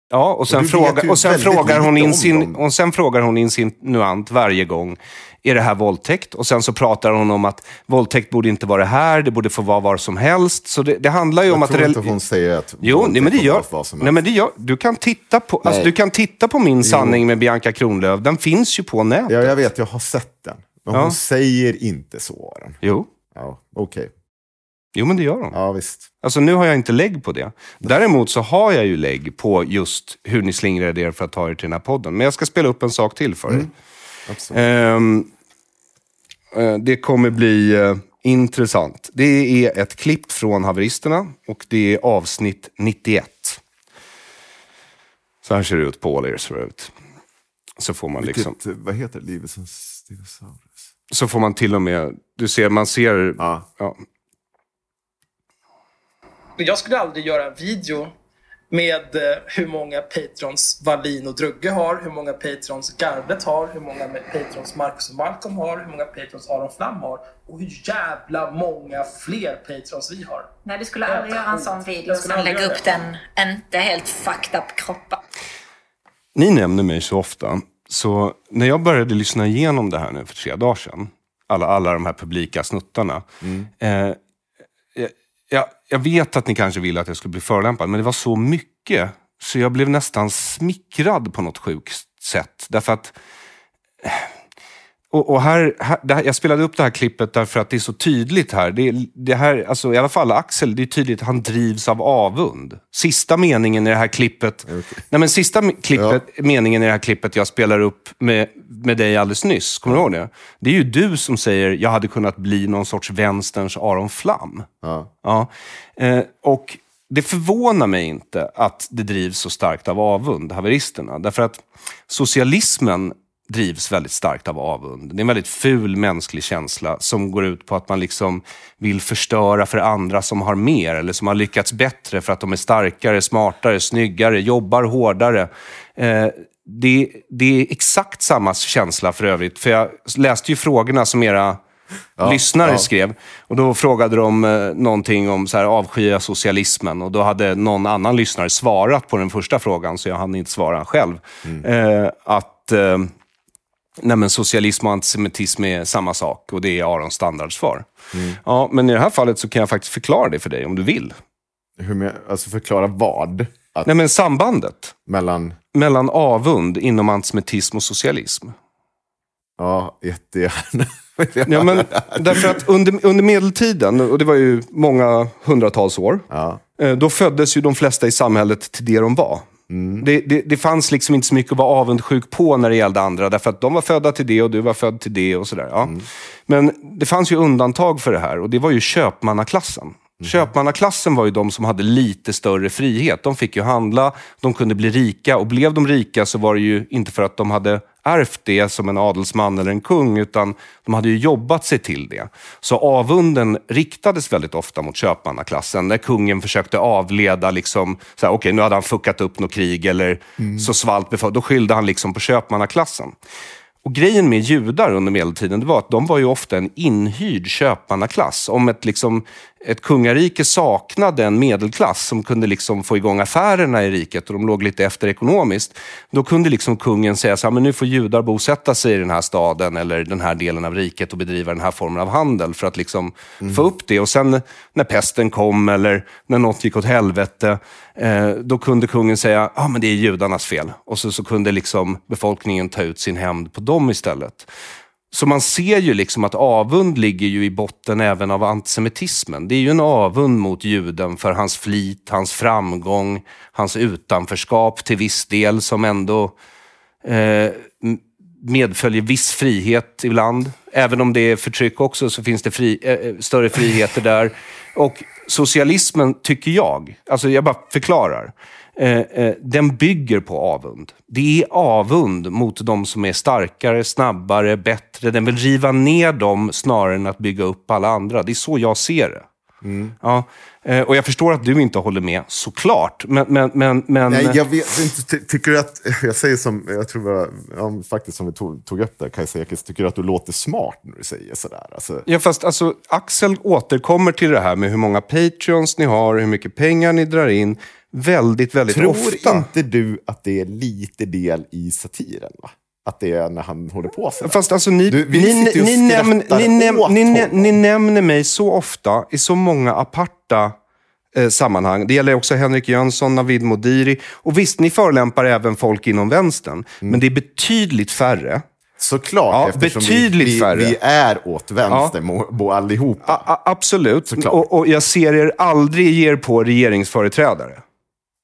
Ja, och sen, du vet fråga, ju och sen, frågar, hon insin, dem. och sen frågar hon insinuant varje gång, är det här våldtäkt? Och sen så pratar hon om att våldtäkt borde inte vara här, det borde få vara var som helst. Så det, det handlar ju om Jag att... tror rel- inte hon säger att Jo, nej, men det gör, vara vad som nej, helst. men det gör du. Kan titta på, alltså, Nej. du kan titta på Min sanning med Bianca Kronlöf. Den finns ju på nätet. Ja, jag vet, jag har sett den. Men Ja. hon säger inte så. Aron. Jo. Ja, okej. jo, men det gör hon. Ja, visst. Alltså nu har jag inte lägg på det. Däremot så har jag ju lägg på just hur ni slingrade er för att ta er till den här podden. Men jag ska spela upp en sak till för er. Absolut. Ehm, eh, det kommer bli eh, intressant. Det är ett klipp från Haveristerna och det är avsnitt 91. Så här ser det ut på All Ears förut. Så får man liksom, Vilket, vad heter det? Livets dinosaurus? så får man till och med, du ser, man ser, Ja. ja, Jag skulle aldrig göra en video med eh, hur många patrons Wallin och Drugge har, hur många patrons Garbet har, hur många patrons Marcus och Malcolm har, hur många patrons Aron Flam har och hur jävla många fler patrons vi har. Nej, du skulle aldrig göra en sån video och sen lägga upp den inte helt fucked up kroppar. Ni nämner mig så ofta, så när jag började lyssna igenom det här nu för tre dagar sedan, alla, alla de här publika snuttarna. Eh, jag, jag, vet att ni kanske ville att jag skulle bli förolämpad, men det var så mycket så jag blev nästan smickrad på något sjukt sätt. Därför att eh, och, och här, här, jag spelade upp det här klippet därför att det är så tydligt här. Det, det här alltså, I alla fall Axel, det är tydligt att han drivs av avund. Sista meningen i det här klippet, nej, men sista klippet, meningen i det här klippet jag spelar upp med, med dig alldeles nyss, kommer du ihåg det? Det är ju du som säger jag hade kunnat bli någon sorts vänsterns Aron Flam. Ja. Ja. Eh, och det förvånar mig inte att det drivs så starkt av avund, haveristerna. Därför att socialismen drivs väldigt starkt av avund. Det är en väldigt ful mänsklig känsla som går ut på att man liksom vill förstöra för andra som har mer eller som har lyckats bättre för att de är starkare, smartare, snyggare, jobbar hårdare. Eh, det, det är exakt samma känsla för övrigt. För jag läste ju frågorna som era lyssnare ja. skrev. Och då frågade de eh, någonting om så här, avskya socialismen. Och då hade någon annan lyssnare svarat på den första frågan, så jag hann inte svara själv. Eh, att eh, nej, men socialism och antisemitism är samma sak och det är Arons standardsvar. Ja, men i det här fallet så kan jag faktiskt förklara det för dig om du vill. Hur med, alltså förklara vad? Att Nej, men sambandet mellan... mellan avund inom antisemitism och socialism. Ja, jättegärna. Ja, men, därför att under, under medeltiden, och det var ju många hundratals år, Ja. eh, då föddes ju de flesta i samhället till det de var. Det, det, det fanns liksom inte så mycket att vara avundsjuk på när det gällde andra, därför att de var födda till det och du var född till det och sådär. Ja. Men det fanns ju undantag för det här och det var ju köpmannaklassen. Köpmannaklassen var ju de som hade lite större frihet. De fick ju handla, de kunde bli rika och blev de rika så var det ju inte för att de hade ärvt det som en adelsman eller en kung, utan de hade ju jobbat sig till det. Så avunden riktades väldigt ofta mot köpmannaklassen. När kungen försökte avleda, liksom, så här, okej nu hade han fuckat upp något krig eller så svalt då skyllde han liksom på köpmannaklassen. Och grejen med judar under medeltiden det var att de var ju ofta en inhyrd köpmannaklass. Om ett, liksom, ett kungarike saknade en medelklass som kunde liksom få igång affärerna i riket och de låg lite efter ekonomiskt, då kunde liksom kungen säga så här, men nu får judar bosätta sig i den här staden eller den här delen av riket och bedriva den här formen av handel för att liksom få upp det. Och sen när pesten kom eller när något gick åt helvete, eh, då kunde kungen säga, ja ah, men det är judarnas fel. Och så, så kunde liksom befolkningen ta ut sin hämnd på dem istället. Så man ser ju liksom att avund ligger ju i botten även av antisemitismen. Det är ju en avund mot juden för hans flit, hans framgång, hans utanförskap till viss del som ändå eh, medföljer viss frihet ibland. Även om det är förtryck också så finns det fri, eh, eh större friheter där. Och socialismen, tycker jag, alltså jag bara förklarar, den bygger på avund. Det är avund mot de som är starkare, snabbare, bättre. Den vill riva ner dem snarare än att bygga upp alla andra. Det är så jag ser det. Ja. Eh, Och jag förstår att du inte håller med, såklart. Men, men, men, men Nej, jag vet inte. Ty- Tycker du att, jag säger som, jag tror var, ja, faktiskt som vi tog, tog upp där, Kajsa Ekis, tycker du att du låter smart när du säger sådär? Alltså, Ja, fast alltså, Axel återkommer till det här med hur många patreons ni har, hur mycket pengar ni drar in. Väldigt, väldigt tror ofta. inte du att det är lite del i satiren? Va? Att det är när han håller på sådär? Fast alltså ni, Du, ni, ni, näm, skrattar ni, näm, ni, nä- ni nämner mig så ofta i så många aparta eh, sammanhang. Det gäller också Henrik Jönsson, Navid Modiri. Och visst, ni förolämpar även folk inom vänstern. Mm. Men det är betydligt färre. Såklart, Ja, eftersom betydligt vi, vi, färre. vi är åt vänster ja. allihopa. A, a, absolut. Och, och jag ser er aldrig ge er på regeringsföreträdare.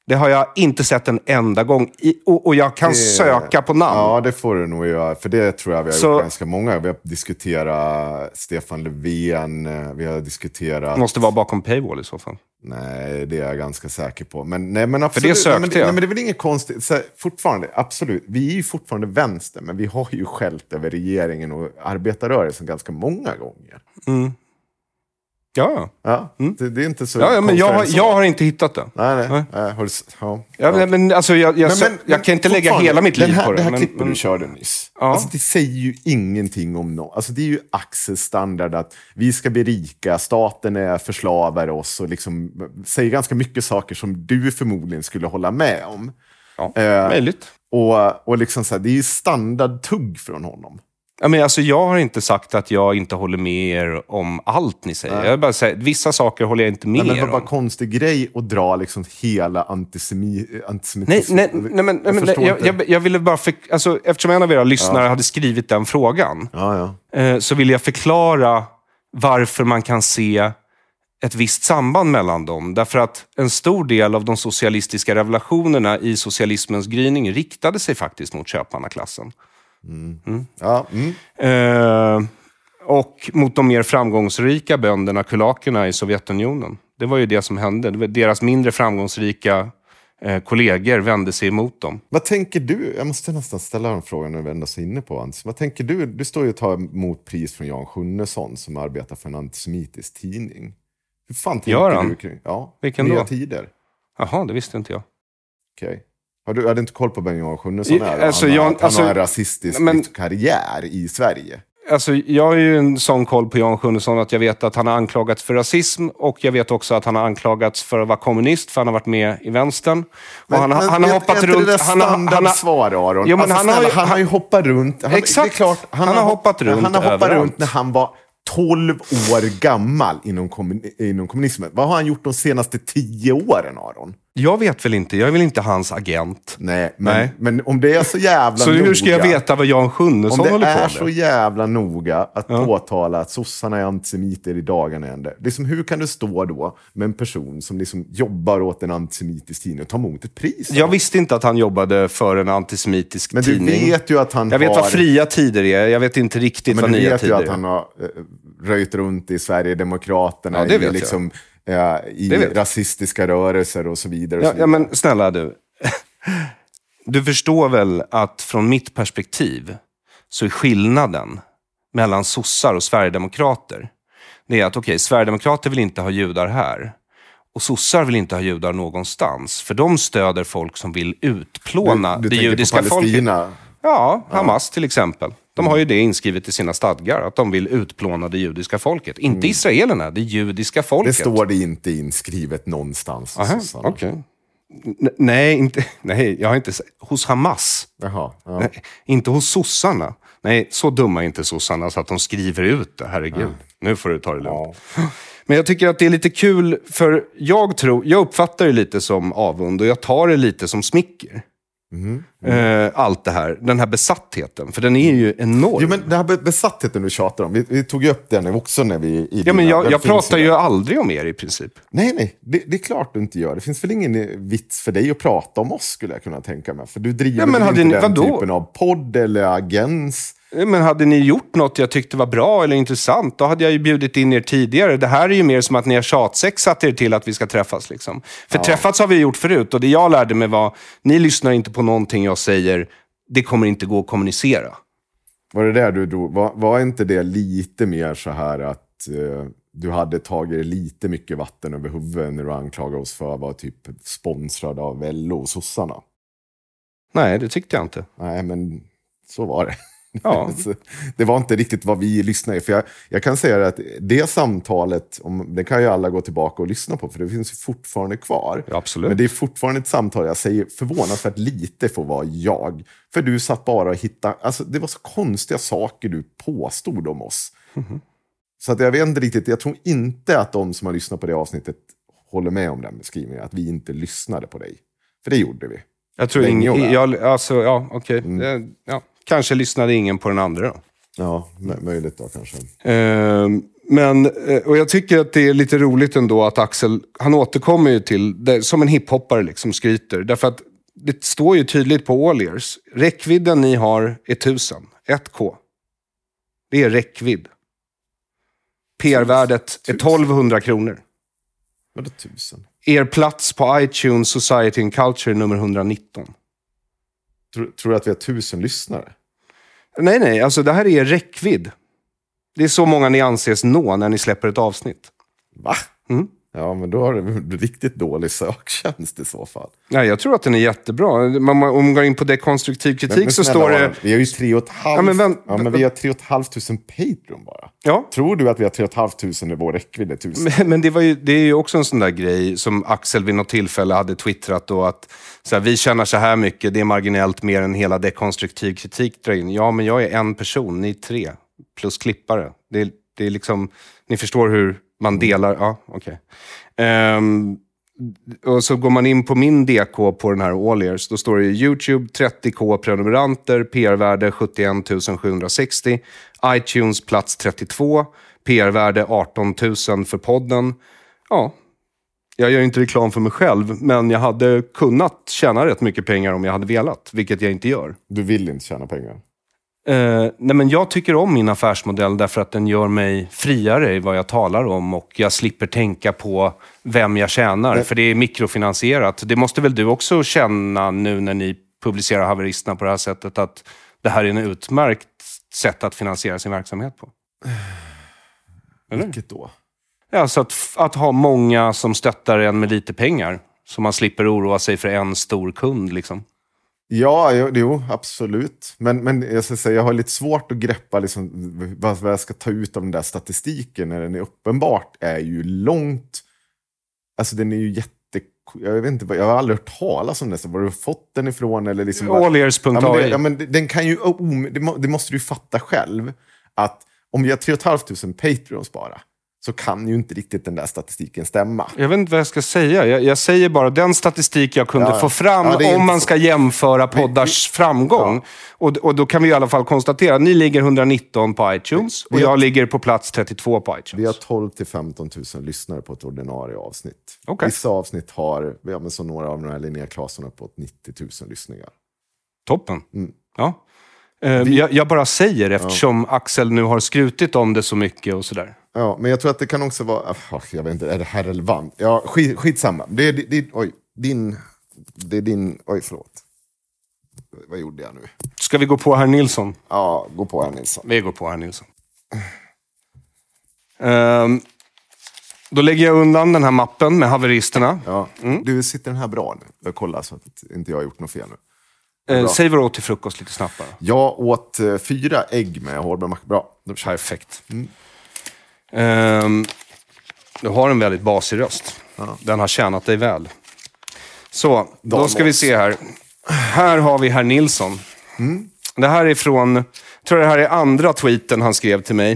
Det har jag inte sett en enda gång. I, och, och jag kan Det- söka på namn. Ja, det får du nog göra. För det tror jag vi har Så- gjort ganska många. Vi har diskuterat Stefan Löfven, eh, vi har diskuterat... Måste vara bakom paywall i så fall. Nej, det är jag ganska säker på. Men, nej, men absolut. det sökte nej, men, jag. Nej, men det är väl inget konstigt. Så, här, fortfarande, absolut. Vi är ju fortfarande vänster, men vi har ju skällt över regeringen och arbetarrörelsen ganska många gånger. Ja, Ja, det, det är inte så ja, ja men jag, har- jag har inte hittat det. Nej, nej. Nej. nej. har du, s- ja. Ja, men, men, alltså, jag, jag, Men- men- jag kan inte lägga hela mitt liv här, på det. Det här men, klippet men, du körde nyss, Ja. alltså, det säger ju ingenting om något. Alltså, det är ju Axels standard att vi ska bli rika, staten är förslavar oss och liksom säger ganska mycket saker som du förmodligen skulle hålla med om. ja, Eh, möjligt. Och, och liksom så här, det är ju standardtugg från honom. Ja, men alltså, jag har inte sagt att jag inte håller med er om allt ni säger. Jag bara säger, vissa saker håller jag inte med Men det var er bara om. konstig grej att dra liksom hela antisemi, Nej, antisemitism. nej, nej, men, nej, men, jag, inte. jag, jag ville bara... För, alltså, eftersom en av era lyssnare hade skrivit den frågan Ja, ja. eh, så vill jag förklara varför man kan se ett visst samband mellan dem. Därför att en stor del av de socialistiska revelationerna i socialismens gryning riktade sig faktiskt mot köpmannaklassen. ja mm. Eh, och mot de mer framgångsrika bönderna, kulakerna i Sovjetunionen. Det var ju det som hände. Deras mindre framgångsrika eh, kollegor vände sig emot dem. Vad tänker du? Jag måste nästan ställa den frågan när vi ändå är inne på Antis. Vad tänker du? Du står ju och tar emot pris från Jan Sjunnesson som arbetar för en antisemitisk tidning. Hur fan tänker Gör han? du kring... Ja, Vilken nya då? tider. Jaha, det visste inte jag. Okej. Har du hade inte koll på Sjunnesson Ja, är? alltså, han, har, Jan- han alltså, har en rasistisk men- karriär i Sverige. Alltså, jag har ju en sån koll på Jan Sjunnesson att jag vet att han har anklagats för rasism och jag vet också att han har anklagats för att vara kommunist för han har varit med i vänstern. Och han, har- han har hoppat är inte runt... det där har, har, standardsvar, Aron? Jo, men alltså, han har snälla, ju- han har ju hoppat runt. Han, Exakt. Klart, Han har hoppat runt Han har hoppat överallt. runt när han var 12 år gammal inom, kommun, inom kommunismen. Vad har han gjort de senaste 10 åren, Aron? Jag vet väl inte, jag är väl inte hans agent. Nej, men, Nej. men om det är så jävla Så noga. hur ska jag veta vad Jan Om Sjunnesson det håller på är med? så jävla noga att Ja. påtala att sossarna är antisemiter i dagarna ände. Liksom, hur kan du stå då med en person som liksom jobbar åt en antisemitisk tidning och ta emot ett pris? Jag visste inte att han jobbade för en antisemitisk Men du tidning. vet ju att han jag vet har... vad fria tider är, jag vet inte riktigt Men vad du nya vet ju tider att är. han har eh, röjt runt i Sverigedemokraterna, Ja, det i, vet jag. Eh, i rasistiska rörelser och så vidare. Och Ja, så ja, vidare. men snälla du. Du förstår väl att från mitt perspektiv så är skillnaden mellan sossar och sverigedemokrater, det är att okej, sverigedemokrater vill inte ha judar här. Och sossar vill inte ha judar någonstans. För de stöder folk som vill utplåna du, du det judiska folket. Ja, Hamas till exempel. De har ju det inskrivet i sina stadgar, att de vill utplåna det judiska folket. Inte israelerna, det judiska Det folket. står det inte inskrivet någonstans. Aha. N- Nej, inte, nej, jag har inte. Hos Hamas. Jaha, ja. Nej, inte hos sossarna. Nej, så dumma är inte sossarna så att de skriver ut det. Herregud, nu får du ta det lugnt. Men jag tycker att det är lite kul, för jag tror, jag uppfattar det lite som avund och jag tar det lite som smicker. Eh, allt det här, den här besattheten, för den är ju enorm. Jo, men den här be- besattheten du tjatar om, vi, vi tog ju upp den också när vi... I ja, men jag, jag finns pratar ju aldrig om er i princip. Nej, nej, det, det är klart du inte gör. Det finns väl ingen vits för dig att prata om oss, skulle jag kunna tänka mig. För du driver Ja, men hade inte ni- den vadå? typen av podd eller agens. Men hade ni gjort något jag tyckte var bra eller intressant, då hade jag ju bjudit in er tidigare. Det här är ju mer som att ni har tjatsexat er till att vi ska träffas. Liksom. För träffats har vi gjort förut och det jag lärde mig var, ni lyssnar inte på någonting jag säger, det kommer inte gå att kommunicera. Var det där du drog? Var, var inte det lite mer så här att eh, du hade tagit lite mycket vatten över huvudet när du anklagade oss för att vara typ sponsrad av LO och sossarna. Nej, det tyckte jag inte. Nej, men så var det. Ja. Det var inte riktigt vad vi lyssnade. För jag, jag kan säga att det samtalet, om, det kan ju alla gå tillbaka och lyssna på, för det finns ju fortfarande kvar. Ja, absolut. Men det är fortfarande ett samtal, jag säger förvånansvärt lite får vara jag. För du satt bara och hittade, alltså det var så konstiga saker du påstod om oss. Mhm. Så att jag vet inte riktigt, jag tror inte att de som har lyssnat på det avsnittet håller med om den beskrivningen, att vi inte lyssnade på dig. För det gjorde vi. Jag tror ingen... Jag, alltså, ja, okej. Eh, Ja, kanske lyssnade ingen på den andra då. Ja, mö- möjligt då kanske. Eh, men, eh, och jag tycker att det är lite roligt ändå att Axel, han återkommer ju till, det, som en hiphoppare liksom skryter. Därför att det står ju tydligt på All Ears. Räckvidden ni har är 1000, 1K. Det är räckvidd. PR-värdet är 1200 kronor. Vadå tusen? Er plats på iTunes Society and Culture nummer 119. Tror, tror du att vi har tusen lyssnare? Nej, nej, alltså det här är räckvidd. Det är så många ni anses nå när ni släpper ett avsnitt. Va? Mm. Ja, men då har du riktigt dålig söktjänst i så fall. Nej, jag tror att den är jättebra. Man, om man går in på dekonstruktiv kritik Men- men så står det... Vi har ju tre och ett halvt... Ja, men vänt- ja, men vi har tre och ett halvt tusen Patreon bara. Ja, Tror du att vi har tre och ett halvt tusen när vår räckvidd tusen? men, men det, var ju, det är ju också en sån där grej som Axel vid något tillfälle hade twittrat då att så här, vi tjänar så här mycket, det är marginellt mer än hela dekonstruktiv kritik drar in. Ja, men jag är en person, ni är tre, plus klippare. Det, det är liksom, ni förstår hur man delar, ja, okej. Ehm, och så går man in på min DK på den här All Ears, då står det YouTube 30K prenumeranter, PR-värde 71 760, iTunes plats 32, PR-värde 18 000 för podden. Ja, jag gör inte reklam för mig själv, men jag hade kunnat tjäna rätt mycket pengar om jag hade velat, vilket jag inte gör. Du vill inte tjäna pengar. Eh, nej men jag tycker om min affärsmodell därför att den gör mig friare i vad jag talar om och jag slipper tänka på vem jag tjänar, Nej. för det är mikrofinansierat. Det måste väl du också känna nu när ni publicerar haveristerna på det här sättet, att det här är en utmärkt sätt att finansiera sin verksamhet på? Eller? Vilket då? Ja, så att, att ha många som stöttar en med lite pengar, så man slipper oroa sig för en stor kund. Liksom. Ja, jo, jo absolut. Men, men jag, ska säga, jag har lite svårt att greppa liksom, vad, vad jag ska ta ut av den där statistiken när den är uppenbart är ju långt... Alltså den är ju jätte... Jag, vet inte, jag har aldrig hört talas om den. Så var du fått den ifrån? Eller liksom Allears.ai. Ja, men, det, ja, men den kan ju, det måste du ju fatta själv, att om vi har 3 500 Patreons bara, så kan ju inte riktigt den där statistiken stämma. Jag vet inte vad jag ska säga. Jag, jag säger bara den statistik jag kunde Ja, ja. få fram Ja, om inte man ska jämföra poddars framgång. Och, och då kan vi i alla fall konstatera att ni ligger 119 på iTunes och jag ligger på plats 32 på iTunes. Vi har 12 till 15 000 lyssnare på ett ordinarie avsnitt. Okej. Vissa avsnitt har, ja, men som några av de här Linnea Claesson, uppåt 90 000 lyssningar. Toppen. Mm. Ja. Eh, jag, jag bara säger eftersom Axel nu har skrutit om det så mycket och sådär. Ja, men jag tror att det kan också vara... ah, Jag vet inte, är det här relevant? Ja, skit, skitsamma. Det är, det, det, oj, din... Det är din... Oj, förlåt. Vad gjorde jag nu? Ska vi gå på herr Nilsson? Ja, gå på här Nilsson. Vi går på herr Nilsson. Ehm, då lägger jag undan den här mappen med haveristerna. Ja. Du, sitter den här bra nu? Jag kollar så att inte jag har gjort något fel nu. Eh, bra. säg vad du åt till frukost lite snabbt bara. Jag åt eh, fyra ägg med hårdbärmacka. Bra. Då kör vi. Perfekt. Ehm, du har en väldigt basig röst. Den har tjänat dig väl. Så, då ska vi se här. Här har vi herr Nilsson. Det här är från, jag tror det här är andra tweeten han skrev till mig.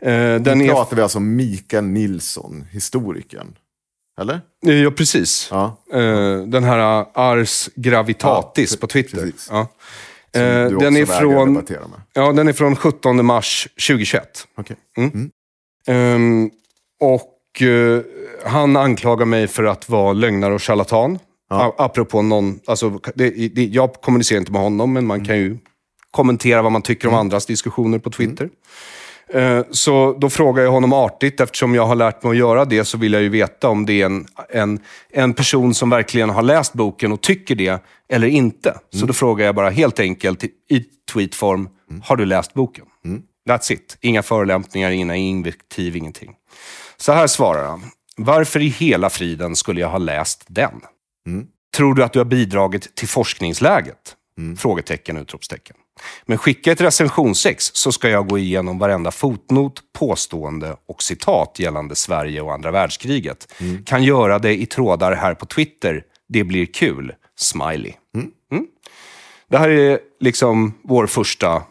Eh, den Nu är, pratar vi alltså om Mikael Nilsson, historikern. Eller? Eh, ja, precis. Ja. Eh, den här Ars Gravitatis Ja, på Twitter. Ja. Eh, den, är från, ja, den är från 17 mars 2021. Okej. Ehm, och eh, han anklagar mig för att vara lögnare och charlatan. A- Apropå någon, alltså, det, det, jag kommunicerar inte med honom, men man kan ju kommentera vad man tycker om andras diskussioner på Twitter. Eh, Så då frågar jag honom artigt, eftersom jag har lärt mig att göra det, så vill jag ju veta om det är en, en, en person som verkligen har läst boken och tycker det, eller inte. Så då frågar jag bara helt enkelt i- tweetform, har du läst boken? That's it. Inga förolämpningar, inga invektiv, ingenting. Så här svarar han. Varför i hela friden skulle jag ha läst den? Tror du att du har bidragit till forskningsläget? Frågetecken, utropstecken. Men skicka ett recensionsex så ska jag gå igenom varenda fotnot, påstående och citat gällande Sverige och andra världskriget. Kan göra det i trådar här på Twitter. Det blir kul. Smiley. Mm. Det här är liksom vår första...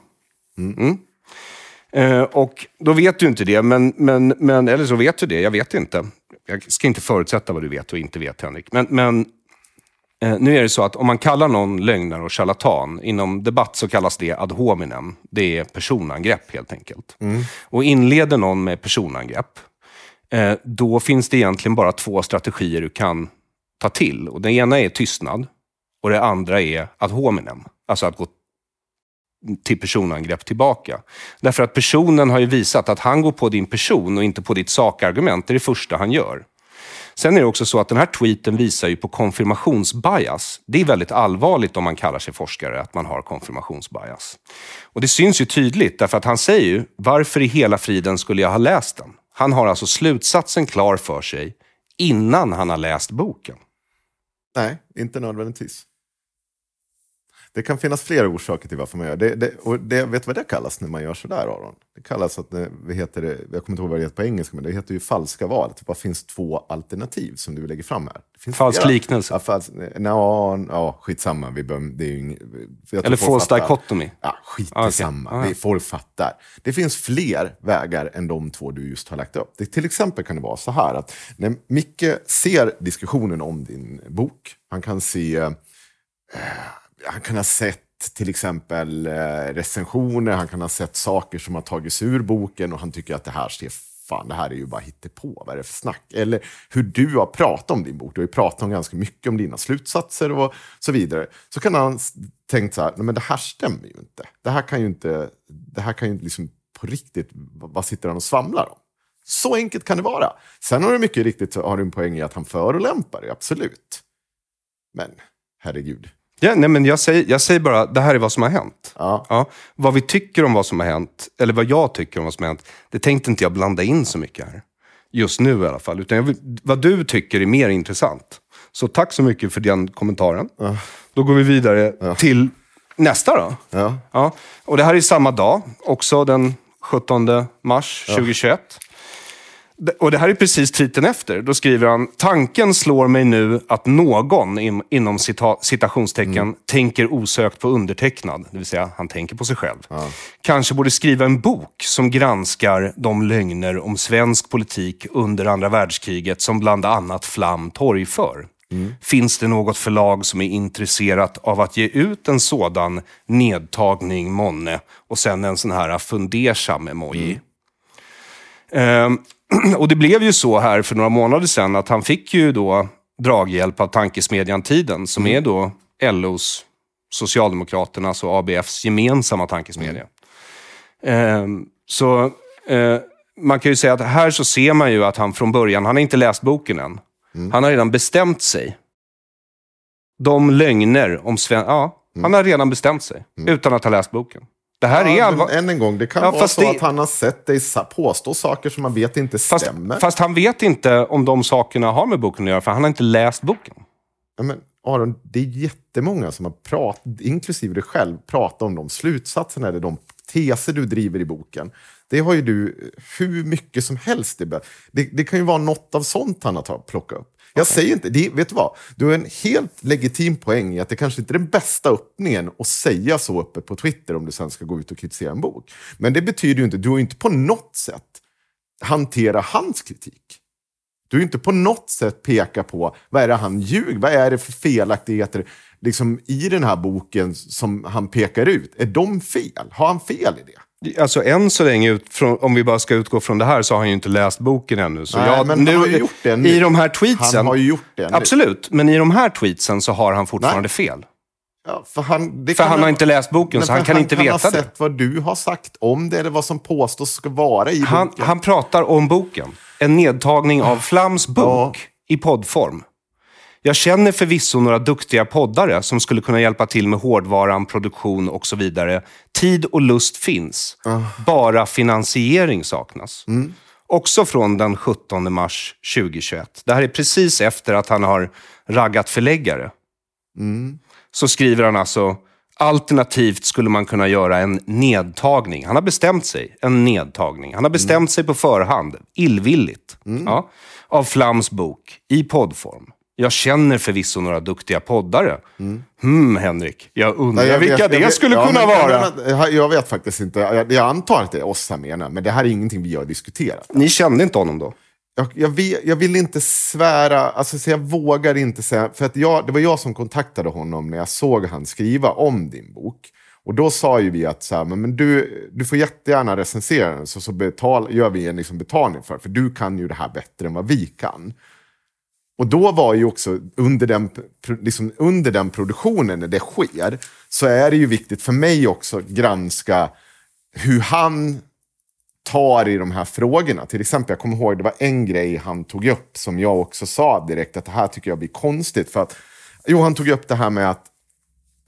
Mm. Eh, och då vet du inte det, men, men, men, eller så vet du det, jag vet inte. Jag ska inte förutsätta vad du vet och inte vet, Henrik. Men, men nu är det så att om man kallar någon lögnare och charlatan, inom debatt så kallas det ad hominem. Det är personangrepp helt enkelt. Och inleder någon med personangrepp, eh, då finns det egentligen bara två strategier du kan ta till. Och den ena är tystnad och det andra är ad hominem. Alltså att gå till personangrepp tillbaka. Därför att personen har ju visat att han går på din person och inte på ditt sakargument. Det är det första han gör. Sen är det också så att den här tweeten visar ju på konfirmationsbias. Det är väldigt allvarligt om man kallar sig forskare, att man har konfirmationsbias. Och det syns ju tydligt, därför att han säger ju, varför i hela friden skulle jag ha läst den? Han har alltså slutsatsen klar för sig innan han har läst boken. Nej, inte nödvändigtvis. Det kan finnas flera orsaker till varför man gör det. det, och det vet du vad det kallas när man gör sådär Aron? Det kallas att, eh, vad heter det, jag kommer inte ihåg vad det heter på engelska, men det heter ju falska val. Det bara finns två alternativ som du lägger fram här. Det Falsk flera. liknelse. Ja, falsk, ja, ja, skitsamma. Vi bör, det är ju ing, Eller false dichotomy. Ja, skit Ah, samma. Ah, ja. Det- Folk fattar. Det finns fler vägar än de två du just har lagt upp. Det, till exempel kan det vara så här att när Micke ser diskussionen om din bok, han kan se eh, han kan ha sett till exempel eh, recensioner, han kan ha sett saker som har tagits ur boken och han tycker att det här ser fan, det här är ju bara hittepå, vad är det för snack? Eller hur du har pratat om din bok, du har ju pratat om ganska mycket om dina slutsatser och så vidare. Så kan han tänkt så här, nej men det här stämmer ju inte. Det här kan ju inte, det här kan ju inte liksom på riktigt, vad vad sitter han och svamlar om? Så enkelt kan det vara. Sen har du mycket riktigt har du en poäng i att han förolämpar dig, absolut. Men herregud. Ja, nej, men jag, säger, jag säger bara, det här är vad som har hänt. Ja. Vad vi tycker om vad som har hänt, eller vad jag tycker om vad som har hänt, det tänkte inte jag blanda in så mycket här. Just nu i alla fall. Utan vill, vad du tycker är mer intressant. Så tack så mycket för den kommentaren. Då går vi vidare till nästa då. Ja. Ja. Och det här är samma dag, också den 17 mars 2021. Och det här är precis tweeten efter. Då skriver han, tanken slår mig nu att någon, in, inom cita, citationstecken, tänker osökt på undertecknad. Det vill säga, han tänker på sig själv. Kanske borde skriva en bok som granskar de lögner om svensk politik under andra världskriget som bland annat Flam torgför. Finns det något förlag som är intresserat av att ge ut en sådan nedtagning månne? Och sen en sån här fundersam emoji. Ehm, och det blev ju så här för några månader sedan att han fick ju då draghjälp av tankesmedjan Tiden, som är då LOs, Socialdemokraternas och ABFs gemensamma tankesmedja. Ehm, så eh, man kan ju säga att här så ser man ju att han från början, han har inte läst boken än. Han har redan bestämt sig. De lögner om Sven... Ja, han har redan bestämt sig. Utan att ha läst boken. Det här är Ja, allvar... men än en gång, det kan Ja, vara så det- att han har sett dig påstå saker som man vet inte Fast, stämmer. fast han vet inte om de sakerna har med boken att göra, för han har inte läst boken. Ja, men Aron, det är jättemånga som har pratat, inklusive dig själv, pratat om de slutsatserna eller de teser du driver i boken. Det har ju du hur mycket som helst. Det, det, det kan ju vara något av sånt han har plockat upp. Jag säger inte, det, vet du vad? Du har en helt legitim poäng i att det kanske inte är den bästa öppningen att säga så öppet på Twitter om du sen ska gå ut och kritisera en bok. Men det betyder ju inte, du har ju inte på något sätt hanterat hans kritik. Du är inte på något sätt peka på vad är det han ljuger, vad är det för felaktigheter liksom, i den här boken som han pekar ut. Är de fel? Har han fel i det? Alltså än så länge, ut från, om vi bara ska utgå från det här, så har han ju inte läst boken ännu. Så Nej, jag, men han har ju gjort det nu. I de här tweetsen... Han har ju gjort det nu. Absolut, men i de här tweetsen så har han fortfarande Nej. fel. Ja, för han, För han ha- har inte läst boken, så han kan inte han veta det. ha sett vad du har sagt om det eller vad som påstås ska vara i Han, boken. han pratar om boken. En nedtagning av Flams bok i poddform. Jag känner förvisso några duktiga poddare som skulle kunna hjälpa till med hårdvaran, produktion och så vidare. Tid och lust finns. Bara finansiering saknas. Också från den 17 mars 2021. Det här är precis efter att han har raggat förläggare. Så skriver han alltså, alternativt skulle man kunna göra en nedtagning. Han har bestämt sig, en nedtagning. Han har bestämt sig på förhand, illvilligt, ja, av Flams bok i poddform. Jag känner förvisso några duktiga poddare. Hmm, Henrik. Jag undrar jag vilka vet- det jag vet- skulle ja, kunna men- vara. men- Jag, jag vet faktiskt inte. Jag, jag antar att det är oss han menar, men det här är ingenting vi har diskuterat. Ni kände inte honom då? Jag, jag, vet, jag vill inte svära, alltså, så jag vågar inte säga, för att jag, det var jag som kontaktade honom när jag såg han skriva om din bok. Och då sa ju vi att så här, men du, du får jättegärna recensera den, så, så betal, gör vi en liksom betalning för för du kan ju det här bättre än vad vi kan. Och då var ju också under den, liksom under den produktionen, när det sker, så är det ju viktigt för mig också att granska hur han tar i de här frågorna. Till exempel, jag kommer ihåg, det var en grej han tog upp som jag också sa direkt att det här tycker jag blir konstigt. För att, jo, han tog upp det här med att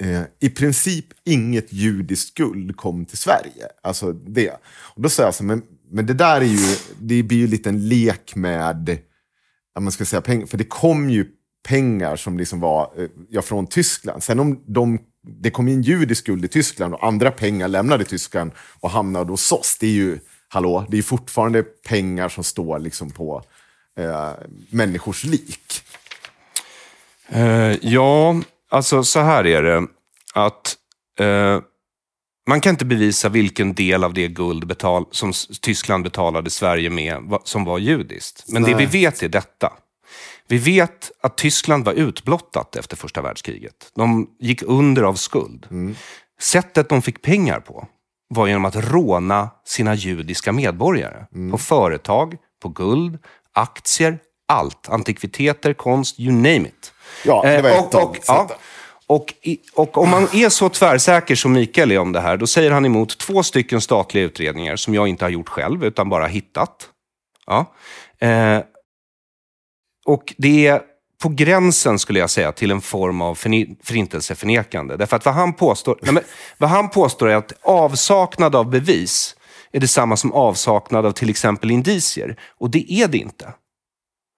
eh, i princip inget judiskt guld kom till Sverige. Alltså det. Och då sa jag så här, men, men det där är ju, det blir ju lite en lek med, man ska säga pengar, för det kom ju pengar som liksom var eh, ja, från Tyskland. Sen om de, det kom in judisk skuld i Tyskland och andra pengar lämnade Tyskland och hamnade hos oss, det är ju, hallå, det är fortfarande pengar som står liksom på eh, människors lik. Eh, ja, alltså så här är det. Att eh, man kan inte bevisa vilken del av det guld betal, som Tyskland betalade Sverige med som var judiskt. Men det vi vet är detta. Vi vet att Tyskland var utblottat efter första världskriget. De gick under av skuld. Sättet de fick pengar på var genom att råna sina judiska medborgare. På företag, på guld, aktier, allt. Antikviteter, konst, you name it. Ja, det var Eh, ett av sätten. och, i, och om man är så tvärsäker som Mikael är om det här, då säger han emot två stycken statliga utredningar som jag inte har gjort själv, utan bara hittat. Ja. Eh, och det är på gränsen, skulle jag säga, till en form av förintelseförnekande. Därför att vad han påstår, nej men, vad han påstår är att avsaknad av bevis är detsamma som avsaknad av till exempel indicier. Och det är det inte.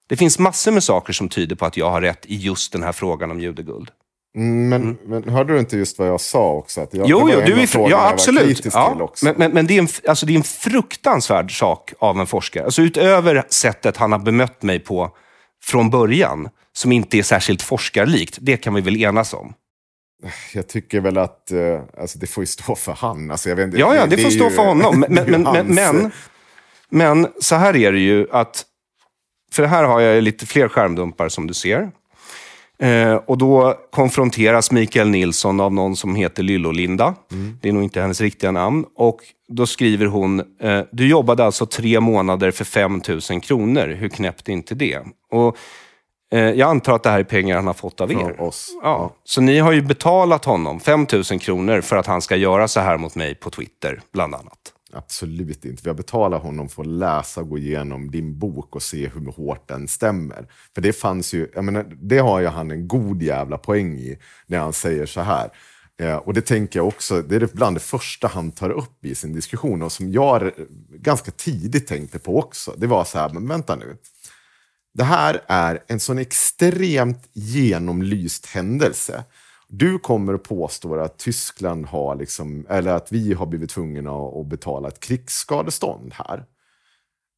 Det finns massor med saker som tyder på att jag har rätt i just den här frågan om judeguld. Mm, men, men hörde du inte just vad jag sa också? Att jag, det Jo, jo du är, ja absolut. Ja, till också. men men, men det, är en, alltså, det är en fruktansvärd sak av en forskare. Alltså, utöver sättet han har bemött mig på från början, som inte är särskilt forskarlikt, det kan vi väl enas om. Jag tycker väl att eh, alltså, det får ju stå för han. Alltså, jag vet, inte, Ja, ja, det, får är stå ju- för honom. Men, det men, men, hans- men, men så här är det ju att, för här har jag lite fler skärmdumpar som du ser. Eh, och då konfronteras Mikael Nilsson av någon som heter Lyllolinda. Det är nog inte hennes riktiga namn. Och då skriver hon, eh, du jobbade alltså tre månader för 5 000 kronor. Hur knäppt är inte det? Och, eh, jag antar att det här är pengar han har fått av Från er. oss. Ja. Så ni har ju betalat honom 5 000 kronor för att han ska göra så här mot mig på Twitter, bland annat. Absolut inte. Vi har betalat honom för att läsa och gå igenom din bok och se hur hårt den stämmer. För det fanns ju, jag menar, det har ju han en god jävla poäng i när han säger så här. Eh, och det tänker jag också, det är bland det första han tar upp i sin diskussion och som jag ganska tidigt tänkte på också. Det var så här, men vänta nu. Det här är en sån extremt genomlyst händelse. Du kommer att påstå att Tyskland har, liksom, eller att vi har blivit tvungna att betala ett krigsskadestånd här.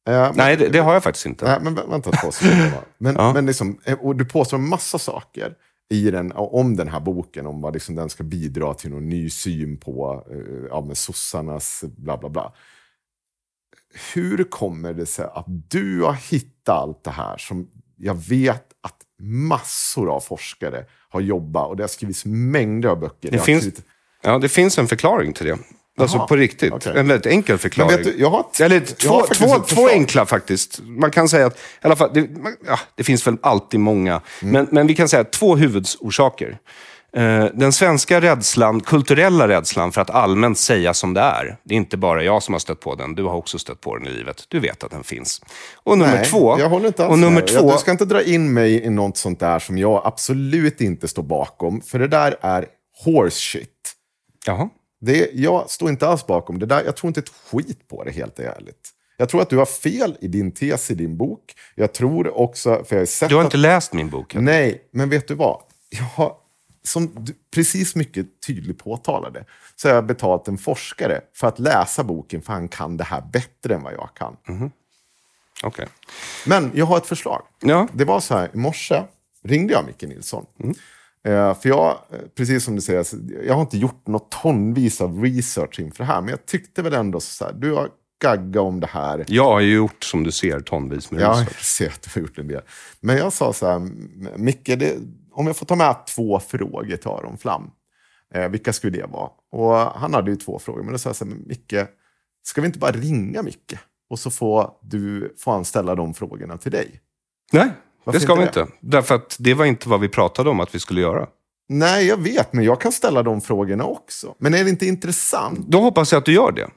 Eh, men- Nej, det, det har jag faktiskt inte. Nej, men vä- vänta två sekunder. Men, Ja. men liksom, eh, och du påstår en massa saker i den, om den här boken, om vad liksom den ska bidra till någon ny syn på eh, ja, med sossarnas bla bla bla. Hur kommer det sig att du har hittat allt det här som jag vet att massor av forskare har jobbat och det har skrivits mängder av böcker. Det finns, skrivit- ja, det finns en förklaring till det. Alltså Jaha, på riktigt. okej. En väldigt enkel förklaring. Du, jag har Eller två, två, två enkla faktiskt. Man kan säga att, i alla fall, det, ja, det finns väl alltid många. Mm. Men, men vi kan säga två huvudorsaker. Eh, Den svenska rädslan, kulturella rädslan för att allmänt säga som det är. Det är inte bara jag som har stött på den, du har också stött på den i livet. Du vet att den finns. Och nummer Nej, två. Jag håller inte alls och nummer med. två. Du ska inte dra in mig i något sånt där som jag absolut inte står bakom. För det där är horse shit. Jaha. Det, jag står inte alls bakom det där. Jag tror inte ett skit på det helt ärligt. Jag tror att du har fel i din tes i din bok. Jag tror också, för jag har sett Du har att... inte läst min bok? än. Nej, men vet du vad? Jag har, som du precis mycket tydligt påtalade, så har jag betalt en forskare för att läsa boken, för han kan det här bättre än vad jag kan. Okej. Men jag har ett förslag. Ja. Det var så här, i morse ringde jag Micke Nilsson. Eh, för jag, eh, precis som du säger, jag har inte gjort något tonvis av research inför det här, men jag tyckte väl ändå så här, du har gaggat om det här. Jag har ju gjort, som du ser, tonvis med Ja, research. jag ser att du har gjort en del. Men jag sa så här, "M- Micke, det, om jag får ta med två frågor till Aron Flam, eh, vilka skulle det vara? Och han hade ju två frågor, men då sa jag så här, "Men Micke, ska vi inte bara ringa Micke? Och så får, du, får han ställa de frågorna till dig. Nej, Varför det ska vi inte inte. Därför att det var inte vad vi pratade om att vi skulle göra. Nej, jag vet, men jag kan ställa de frågorna också. Men är det inte intressant? Då hoppas jag att du gör det.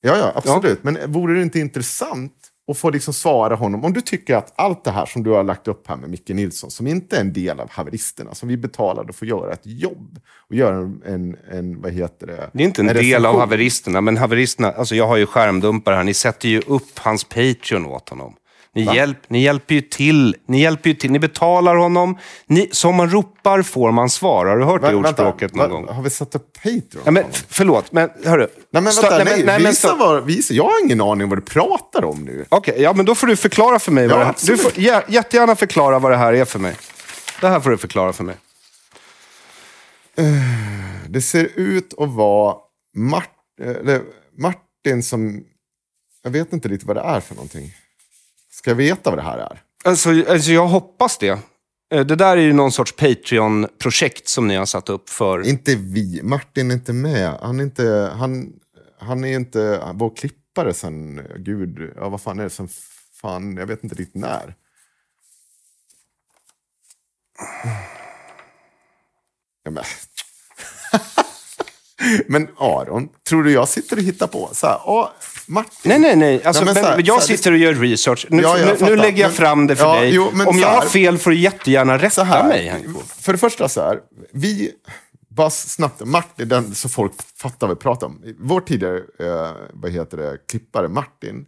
Ja, ja, absolut. Men vore det inte intressant att få liksom svara honom? Om du tycker att allt det här som du har lagt upp här med Micke Nilsson, som inte är en del av haveristerna, som vi betalade för att göra ett jobb och göra en, en, en vad heter det? Det är inte en, del recension. av haveristerna, men haveristerna, alltså jag har ju skärmdumpar här. Ni sätter ju upp hans Patreon åt honom. Ni, hjälp, ni hjälper ju till. Ni hjälper ju till. Ni betalar honom. Ni, som man ropar får man svar. Har du hört det Va- ordspråket någon gång? Har vi satt upp Patreon? Ja, men, förlåt, men hörru. nej, men vänta, nej, men- men visa, sta- vad, visa. Jag har ingen aning vad du pratar om nu. Okej, ja men då får du förklara för mig. Ja, vad det här, du får jä- jättegärna förklara vad det här är för mig. Det här får du förklara för mig. Det ser ut att vara Mart, eller Martin som... Jag vet inte riktigt vad det är för någonting. Ska veta vad det här är? Alltså, alltså jag hoppas det. Eh, Det där är ju någon sorts Patreon-projekt som ni har satt upp för... Inte vi. Martin är inte med. Han är inte... Han, han är inte vår klippare sen... Gud, ja vad fan är det? Sen fan, jag vet inte riktigt när. Ja, men. men Aron, tror du jag sitter och hittar på? Så här, åh, Martin. Nej, nej, nej. Alltså, Nej, men men här- jag sitter och gör research. Nu, Ja, nu, nu lägger jag Men- fram det för Ja, dig. jo, men Om jag har fel får du jättegärna rätta här, mig. För det första så här, vi, bara snabbt, Martin, den, så folk fattar vad vi pratar om. Vår tidigare, eh, vad heter det, klippare Martin,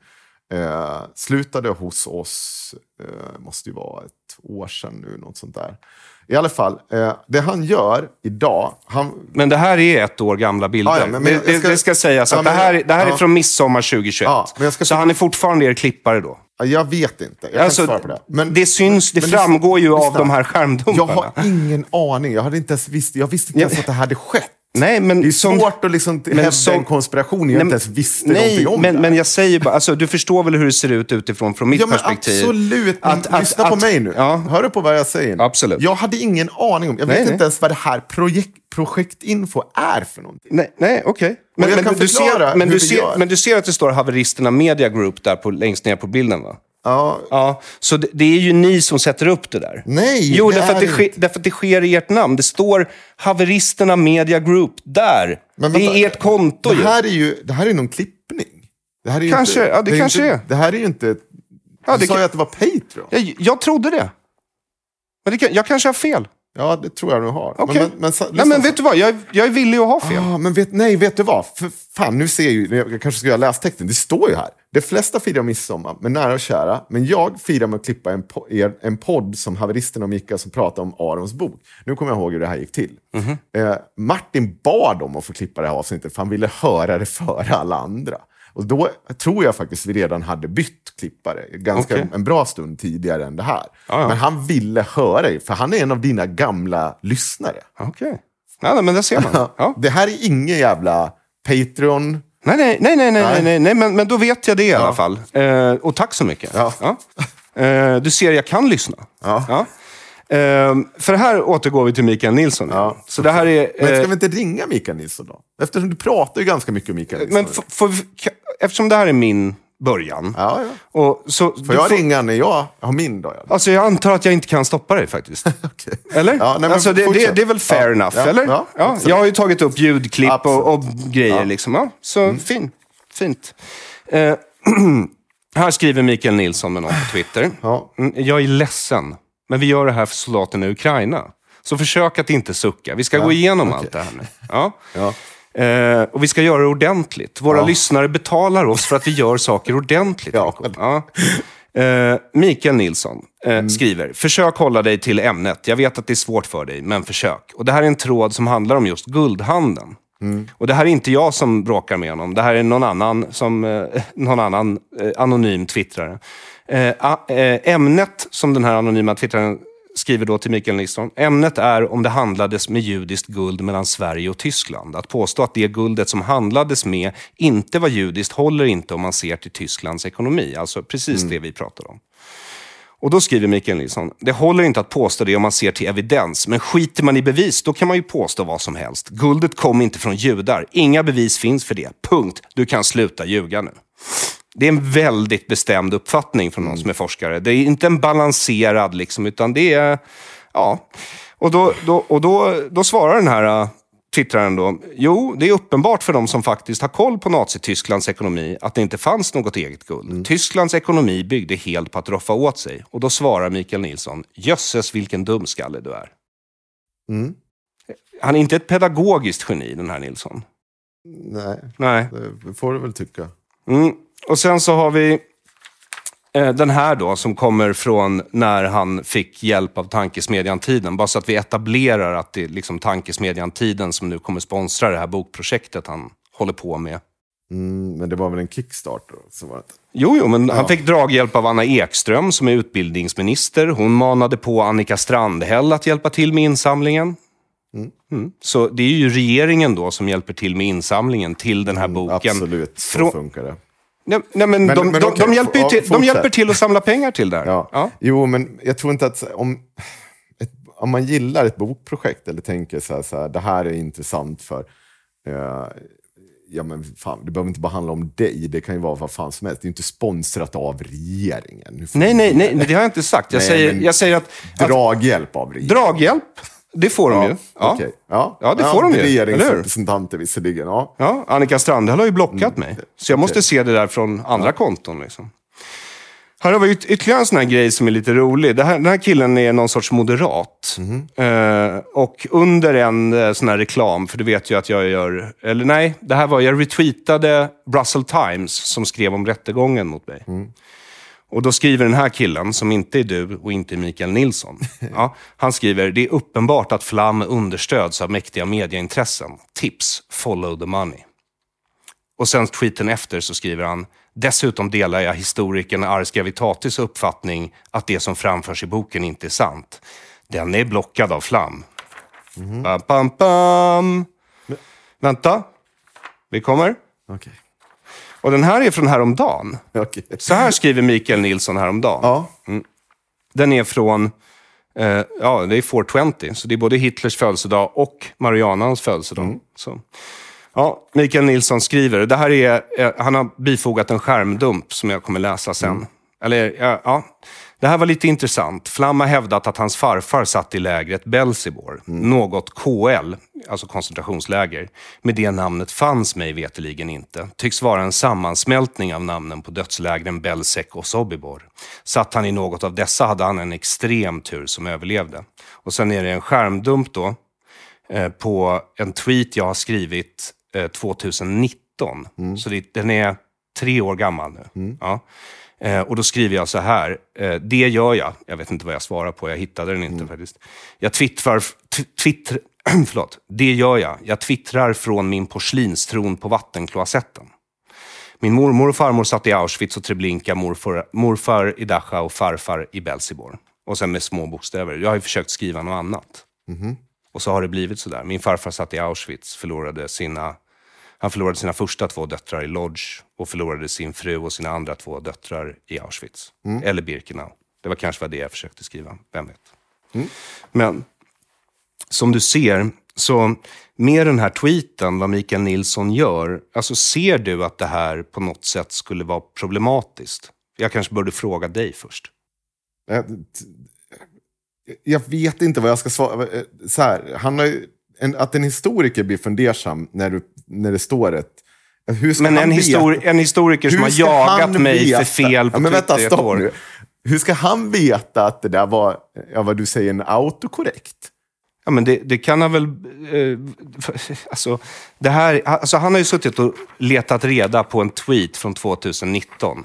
eh, slutade hos oss, eh, måste ju vara ett år sedan nu, något sånt där. I alla fall, eh, det han gör idag, han, Men det här är ett år gamla bilder. Ja, ja, men- men det, jag ska- det ska sägas Ja, att det men- här, det här är ja. från midsommar 2021. Ja, jag ska- Så han är fortfarande er klippare då? ja, jag vet inte, jag kan Alltså, inte svara på det. Men, det syns, det framgår ju av lyssna. de här Jag skärmdumparna. har ingen aning, jag hade inte ens visst, jag visste inte ens att det hade skett. Nej, men Det är som- svårt att liksom hävda som- en konspiration jag Nej, inte ens visste Nej, någonting om men, det. men jag säger bara, alltså, du förstår väl hur det ser ut utifrån från mitt Ja, men perspektiv? absolut. Men Att- att- lyssna på att- mig nu. Ja. Hör du på vad jag säger? nu? Absolut. Jag hade ingen aning om. Jag Nej, vet nej. inte ens vad det här projekt, projektinfo är för någonting. Nej, nej okej. Du förklara ser, men, hur du ser, gör. men du ser att det står Haveristerna Media Group där på, längst ner på bilden va? Ja, Ja, så det, det är ju ni som sätter upp det där. Nej, jo, det därför, är att det sker, därför att det sker i ert namn. Det står Haveristerna Media Group där. men det vänta, är ert konto det ju. här är ju det här är någon klippning. Det här är ju Kanske, inte, ja, det är kanske inte, är. Det här är ju inte... Ja, du det sa ju att det var Patreon. Jag, jag trodde det. Men det jag kanske har fel. Ja, det tror jag du har. Okej. Men, men, men, Nej, men vet du vad? Jag, jag är villig att ha fel. Ah, men vet, nej, vet du vad? För fan, nu ser jag ju, jag kanske skulle ha läst texten. Det står ju här. De flesta firar midsommar med nära och kära, men jag firar med att klippa en, po- er, en podd som haveristerna och Mikael som pratar om Arons bok. Nu kommer jag ihåg hur det här gick till. Mhm. Eh, Martin bad om att få klippa det här avsnittet, för han ville höra det före alla andra. Och då tror jag faktiskt vi redan hade bytt klippare ganska Okej. en bra stund tidigare än det här. ja. Men han ville höra det, för han är en av dina gamla lyssnare. Okej. Nej, nej, men det ser man. Ja. Det här är ingen jävla Patreon. Nej, nej, nej, nej, nej, Nej. nej, nej men, men då vet jag det i alla fall. Eh, och tack så mycket. Ja. Eh, du ser, jag kan lyssna. Ja. Eh, för här återgår vi till Mikael Nilsson. Ja. Så det här är... Men ska eh, vi inte ringa Mikael Nilsson då? Eftersom du pratar ju ganska mycket om Mikael Nilsson. men f- får vi, ka- eftersom det här är min början. ja, ja. Och så, Får jag ringa när jag har min? Ja. Alltså jag antar att jag inte kan stoppa dig faktiskt. Okej. Eller? Ja, nej, men alltså, det, det, det är väl fair Ja, enough, eller? ja, jag har ju tagit upp ljudklipp och, och grejer. Liksom. Så fin, fint. Eh, här skriver Mikael Nilsson med någon på Twitter. Mm, Jag är ledsen, men vi gör det här för soldaterna i Ukraina. Så försök att inte sucka. Vi ska gå igenom allt det här nu. Ja. Ja. Eh, och vi ska göra det ordentligt. Våra Ja. lyssnare betalar oss för att vi gör saker ordentligt. Ja. Ja. Eh, Mikael Nilsson eh, Mm. skriver, försök hålla dig till ämnet. Jag vet att det är svårt för dig, men försök. Och Det här är en tråd som handlar om just guldhandeln. Mm. Och Det här är inte jag som bråkar med honom. Det här är någon annan, som, eh, någon annan eh, anonym twittrare. Eh, eh, ämnet som den här anonyma twittraren skriver då till Mikael Nilsson. Ämnet är om det handlades med judiskt guld mellan Sverige och Tyskland. Att påstå att det guldet som handlades med inte var judiskt håller inte om man ser till Tysklands ekonomi. Alltså precis det vi pratar om. Och då skriver Mikael Nilsson, det håller inte att påstå det om man ser till evidens, men skiter man i bevis, då kan man ju påstå vad som helst. Guldet kom inte från judar, inga bevis finns för det. Punkt. Du kan sluta ljuga nu. Det är en väldigt bestämd uppfattning från någon som är forskare. Det är inte en balanserad, liksom, utan det är... Ja. Och då, då, och då, då svarar den här uh, twittraren då, jo, det är uppenbart för de som faktiskt har koll på Nazitysklands ekonomi att det inte fanns något eget guld. Tysklands ekonomi byggde helt på att roffa åt sig. Och då svarar Mikael Nilsson, jösses vilken dumskalle du är. Mm. Han är inte ett pedagogiskt geni, den här Nilsson. Nej, Nej. det får du väl tycka. Mm. Och sen så har vi eh, den här då, som kommer från när han fick hjälp av Tankesmedjan Tiden. Bara så att vi etablerar att det är liksom Tankesmedjan Tiden som nu kommer sponsra det här bokprojektet han håller på med. Mm, men det var väl en kickstarter? Så var det. Jo, jo, men han fick draghjälp av Anna Ekström som är utbildningsminister. Hon manade på Annika Strandhäll att hjälpa till med insamlingen. Mm. Så det är ju regeringen då som hjälper till med insamlingen till den här boken. Mm, Absolut, så Från- funkar det. Nej, nej, men, Men- de, men de, okej, de, hjälper till, de hjälper till att samla pengar till det här. Ja. Ja. Jo, men jag tror inte att om, ett, om man gillar ett bokprojekt eller tänker så här, så här det här är intressant för eh, Ja men fan, det behöver inte bara handla om dig, det kan ju vara vad fan som helst. Det är inte sponsrat av regeringen. Nej, nej, nej, det har jag inte sagt. Jag, Nej, säger, jag säger att Draghjälp av regeringen. draghjälp, det får de ju. Ja. okej. ja. Ja, det får de ju? Regeringsrepresentanter visserligen, ja. Ja, Annika Strandhäll har ju blockat Mm. mig. Så jag måste se det där från andra konton. Liksom. Här har vi yt- ytterligare en sån här grej som är lite rolig. Här, den här killen är någon sorts moderat. Mhm. Eh, och under en eh, sån här reklam, för du vet ju att jag gör... Eller nej, det här var, jag retweetade Brussels Times som skrev om rättegången mot mig. Mm. Och då skriver den här killen, som inte är du och inte är Mikael Nilsson. ja, han skriver, det är uppenbart att Flam understöds av mäktiga mediaintressen. Tips, follow the money. Och sen tweeten efter så skriver han, dessutom delar jag historikern Ars Gravitatis uppfattning att det som framförs i boken inte är sant. Den är blockad av Flam. Bam, bam, bam. Vänta, vi kommer. Okej. Och den här är från häromdagen. Okej. Så här skriver Mikael Nilsson häromdagen. Ja. Den är från, eh, ja det är 420, så det är både Hitlers födelsedag och Marianans födelsedag. Så. Ja, Mikael Nilsson skriver, det här är, eh, han har bifogat en skärmdump som jag kommer läsa sen. Eller, ja, ja. Det här var lite intressant. Flam har hävdat att hans farfar satt i lägret Belsibor, något KL, alltså koncentrationsläger. Med det namnet fanns mig veteligen inte. Tycks vara en sammansmältning av namnen på dödslägren Belsek och Sobibor. Satt han i något av dessa hade han en extrem tur som överlevde. Och sen är det en skärmdump då, eh, på en tweet jag har skrivit eh, 2019. Så det, den är tre år gammal nu. Ja. Eh, och då skriver jag så här. Eh, det gör jag. Jag vet inte vad jag svarar på. Jag hittade den inte faktiskt. Jag twittrar... T- twitter, förlåt. Det gör jag. Jag twittrar från min porslinstron på vattenkloasetten. Min mormor och farmor satt i Auschwitz och Treblinka, morfar, morfar i Dachau och farfar i Belsibor. Och sen med små bokstäver. Jag har ju försökt skriva något annat. Och så har det blivit sådär. Min farfar satt i Auschwitz, förlorade sina, han förlorade sina första två döttrar i Lodz och förlorade sin fru och sina andra två döttrar i Auschwitz. Eller Birkenau. Det var kanske var det jag försökte skriva, vem vet. Men som du ser, så med den här tweeten, vad Mikael Nilsson gör, alltså ser du att det här på något sätt skulle vara problematiskt? Jag kanske borde fråga dig först. Jag, jag vet inte vad jag ska svara. Så här, han har ju, en, att en historiker blir fundersam när, du, när det står ett... Hur ska Men han en, histori- en historiker som har jagat mig veta- för fel på ja, men vänta, stopp år. nu. Hur ska han veta att det där var, ja, vad du säger, en autokorrekt? Ja, men det, det kan han väl... Eh, alltså, det här, alltså, han har ju suttit och letat reda på en tweet från 2019.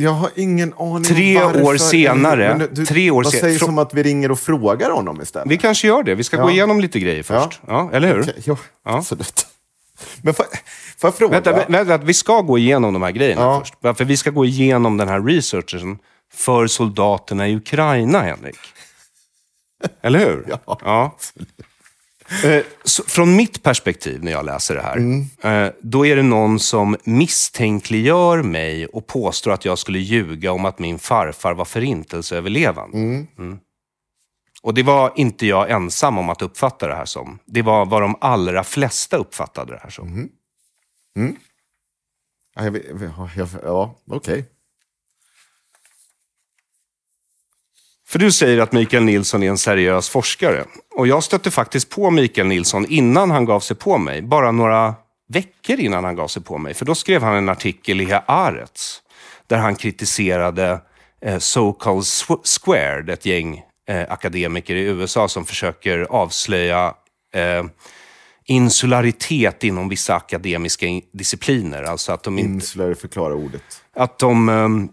Jag har ingen aning Tre varför. år senare- Men du, tre år vad sen- säger frå- som att vi ringer och frågar honom istället? Vi kanske gör det. Vi ska Ja. gå igenom lite grejer först. Ja. eller hur? Okej, ja, Ja. absolut. Men får, får jag fråga? Vänta, vä- vänta, vi ska gå igenom de här grejerna Ja. först. För vi ska gå igenom den här researchen för soldaterna i Ukraina, Henrik. Eller hur? Ja. ja. Så från mitt perspektiv när jag läser det här, Mm. eh, då är det någon som misstänkliggör mig och påstår att jag skulle ljuga om att min farfar var förintelseöverlevande. Mm. Och det var inte jag ensam om att uppfatta det här som. Det var vad de allra flesta uppfattade det här som. Ja, jag, vet- ja, jag, ja För du säger att Mikael Nilsson är en seriös forskare. Och jag stötte faktiskt på Mikael Nilsson innan han gav sig på mig. Bara några veckor innan han gav sig på mig. För då skrev han en artikel i Haaretz. Där han kritiserade eh, So-Called Squared, ett gäng eh, akademiker i USA som försöker avslöja eh, insularitet inom vissa akademiska in- discipliner. Alltså att de inte Insulär, förklara ordet. att de ehm,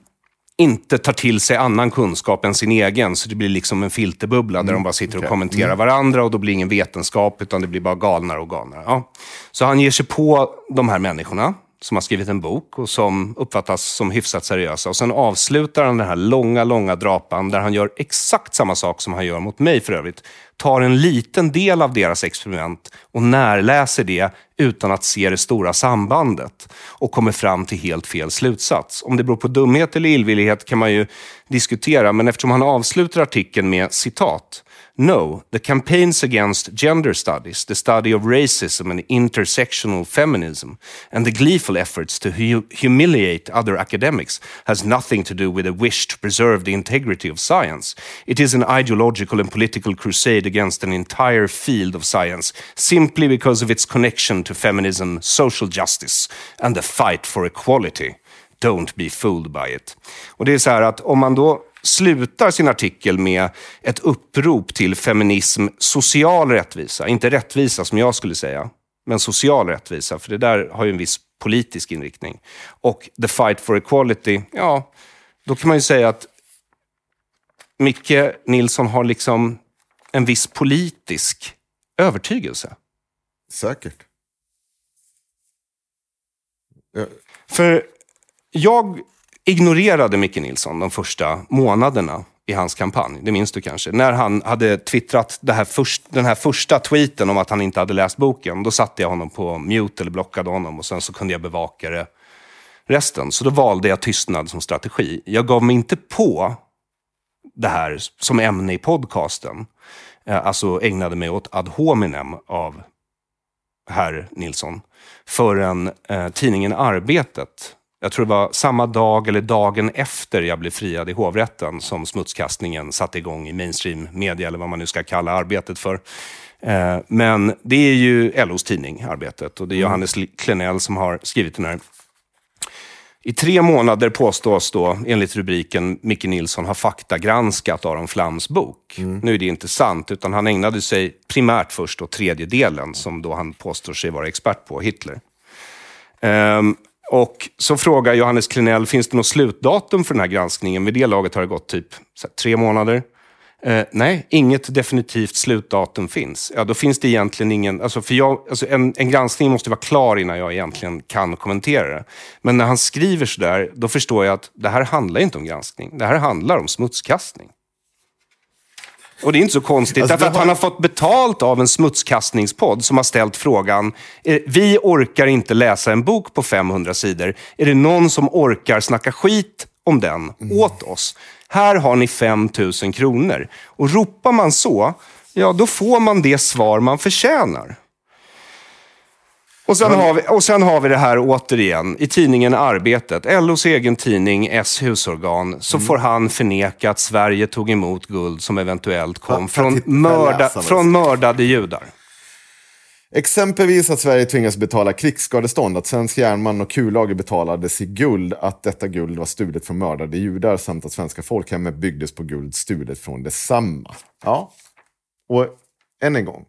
inte tar till sig annan kunskap än sin egen. Så det blir liksom en filterbubbla där de bara sitter och kommenterar varandra och då blir det ingen vetenskap utan det blir bara galnare och galnare. Ja. Så han ger sig på de här människorna som har skrivit en bok och som uppfattas som hyfsat seriösa. Och sen avslutar han den här långa, långa drapan där han gör exakt samma sak som han gör mot mig för övrigt. Tar en liten del av deras experiment och närläser det utan att se det stora sambandet och kommer fram till helt fel slutsats. Om det beror på dumhet eller illvillighet kan man ju diskutera, men eftersom han avslutar artikeln med citat No, the campaigns against gender studies, the study of racism and intersectional feminism, and the gleeful efforts to hu- humiliate other academics has nothing to do with a wish to preserve the integrity of science. It is an ideological and political crusade against an entire field of science, simply because of its connection to feminism, social justice, and the fight for equality. Don't be fooled by it. Och det är så här att om man då slutar sin artikel med ett upprop till feminism, social rättvisa, inte rättvisa som jag skulle säga, men social rättvisa, för det där har ju en viss politisk inriktning. Och the fight for equality, ja, då kan man ju säga att Micke Nilsson har liksom en viss politisk övertygelse. Säkert. Ja, För jag ignorerade Micke Nilsson de första månaderna i hans kampanj. Det minns du kanske. När han hade twittrat det här först, den här första tweeten om att han inte hade läst boken. Då satte jag honom på mute eller blockade honom och sen så kunde jag bevaka det resten. Så då valde jag tystnad som strategi. Jag gav mig inte på det här som ämne i podcasten. Eh, alltså ägnade mig åt ad hominem av herr Nilsson förrän eh, tidningen Arbetet, jag tror det var samma dag eller dagen efter jag blev friad i hovrätten som smutskastningen satte igång i mainstream media eller vad man nu ska kalla arbetet för. Eh, men det är ju LOs tidning, Arbetet, och det är Johannes Klenell som har skrivit den här. I tre månader påstås då, enligt rubriken, Micke Nilsson har faktagranskat Aron Flams bok. Nu är det inte sant, utan han ägnade sig primärt först åt tredje delen, som då han påstår sig vara expert på, Hitler. Ehm, och så frågar Johannes Klenell, finns det något slutdatum för den här granskningen? Vid det laget har det gått typ så här, tre månader. Eh, nej, inget definitivt slutdatum finns. Ja, då finns det egentligen ingen... Alltså för jag, alltså en, en granskning måste vara klar innan jag egentligen kan kommentera det. Men när han skriver sådär, då förstår jag att det här handlar inte om granskning. Det här handlar om smutskastning. Och det är inte så konstigt, Alltså, därför att han har fått betalt av en smutskastningspodd som har ställt frågan, eh, vi orkar inte läsa en bok på 500 sidor. Är det någon som orkar snacka skit om den åt oss? Här har ni 5 000 kronor. Och ropar man så, ja då får man det svar man förtjänar. Och sen, har vi, och sen har vi det här återigen i tidningen Arbetet, LOs egen tidning, S husorgan, så Mm. får han förneka att Sverige tog emot guld som eventuellt kom från, mörda, det från mördade judar. Exempelvis att Sverige tvingas betala krigsskadestånd, att svensk järnmalm och kullager betalades i guld, att detta guld var stulet från mördade judar samt att svenska folkhemmet byggdes på guld stulet från detsamma. Ja. Och än en gång.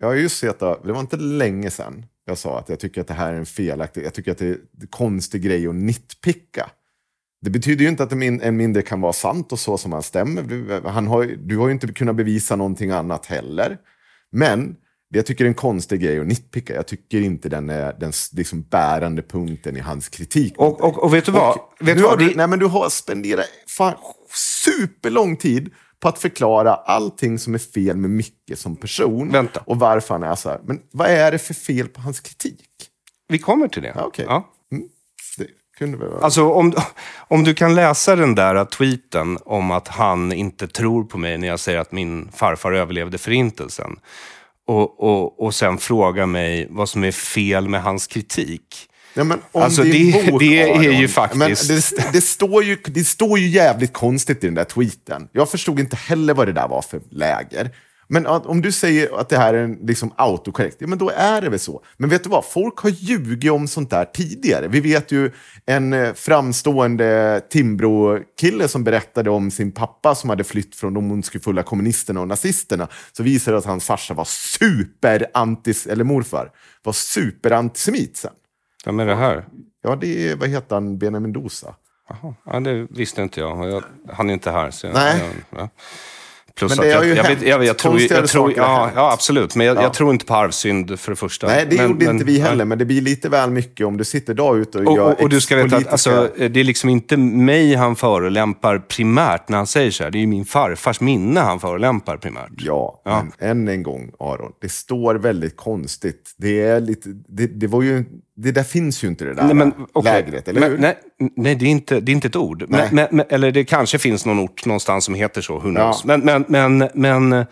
Jag har just sett, det var inte länge sedan jag sa att jag tycker att det här är en felaktig, jag tycker att det är en konstig grej att nitpicka. Det betyder ju inte att en en mindre kan vara sant och så som han stämmer. Du, han har, du har ju inte kunnat bevisa någonting annat heller. Men det jag tycker är en konstig grej att nitpicka. Jag tycker inte den är den liksom bärande punkten i hans kritik. Och, och, och vet du vad? Och vet du har vad? du, Det- nej, men du har spenderat fan, superlång tid på att förklara allting som är fel med Micke som person. Vänta. Och varför han är så här. Men vad är det för fel på hans kritik? Vi kommer till det. Ja, okej. Ja. Det kunde väl vara... Alltså om, om du kan läsa den där tweeten om att han inte tror på mig när jag säger att min farfar överlevde förintelsen. Och, och, och sen fråga mig vad som är fel med hans kritik. Ja, men om Alltså, din det- bok, det är ju faktiskt- det, det, står ju, det står ju jävligt konstigt i den där tweeten. Jag förstod inte heller vad det där var för läger. Men om du säger att det här är en liksom autokorrekt, ja men då är det väl så. Men vet du vad, folk har ljugit om sånt där tidigare. Vi vet ju en eh, framstående Timbro-kille som berättade om sin pappa som hade flytt från de ondskefulla kommunisterna och nazisterna. Så visade det att hans farsa var superantis, eller morfar, var superantisemit sen. Vem är det här? Ja, det är, vad heter han, Benjamin Mendoza. Jaha, ja, det visste inte jag. Jag. Han är inte här. Så jag, Nej. Jag, ja. Plus Men det har ju jag, hänt jag, jag, tror, jag tror, ja, ja, absolut. Men jag, Ja. jag tror inte på arvsynd för det första. Nej, det men, gjorde men- inte vi heller, nej. men det blir lite väl mycket om du sitter dag ut och, Och, gör och, och du ska veta att alltså, det är liksom inte mig han förolämpar primärt när han säger så här. Det är ju min farfars minne han förolämpar primärt. Ja, Ja. men än en gång Aron, det står väldigt konstigt. Det, är lite, det, det, var ju, det där finns ju inte det där Nej, men, okej. lägret, eller men, hur? Nej, nej det, är inte, det är inte ett ord. Men, men, eller det kanske finns någon ort någonstans som heter så, knows. Ja. Men, men, men, men,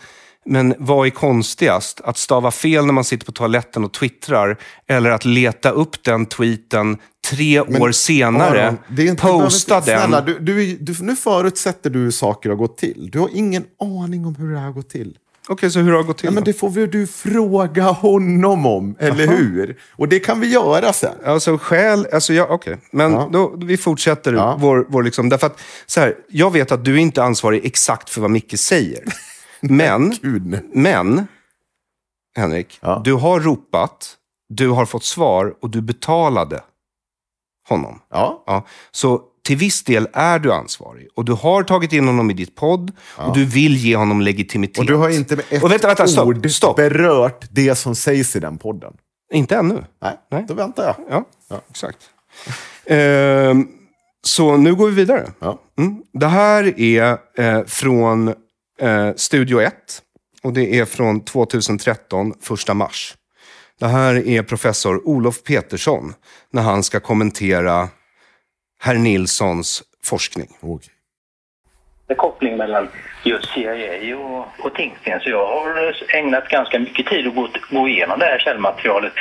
men vad är konstigast? Att stava fel när man sitter på toaletten och twittrar eller att leta upp den tweeten tre Men, år senare, Aron, det är inte- posta behöver den. inte- Snälla, du, du, du, nu förutsätter du hur saker har gått till. Du har ingen aning om hur det här har gått till. Okej, så hur har det gått till Ja, men det får väl du fråga honom om, eller hur? Och det kan vi göra sen. Alltså skäl, alltså ja, okej. Men Ja. då, vi fortsätter Ja. vår, vår liksom, därför att så här, jag vet att du är inte ansvarig exakt för vad Micke säger. Men, Gud, men, Henrik, Ja. du har ropat, du har fått svar och du betalade honom. Ja, Ja. Så till viss del är du ansvarig. Och du har tagit in honom i ditt podd och du vill ge honom legitimitet. och du har inte med ett Och vänta, vänta, stopp, ord stopp. berört det som sägs i den podden. Inte ännu. Nej, Nej. då väntar jag. Ja, Ja. exakt. Ehm, så nu går vi vidare. Ja. Mm. Det här är eh, från eh, Studio 1 och det är från 2013, första mars. Det här är professor Olof Petersson när han ska kommentera herr Nilssons forskning. Okej. en koppling mellan just CIA och, och Tingsten. Så jag har ägnat ganska mycket tid att gå, gå igenom det här källmaterialet.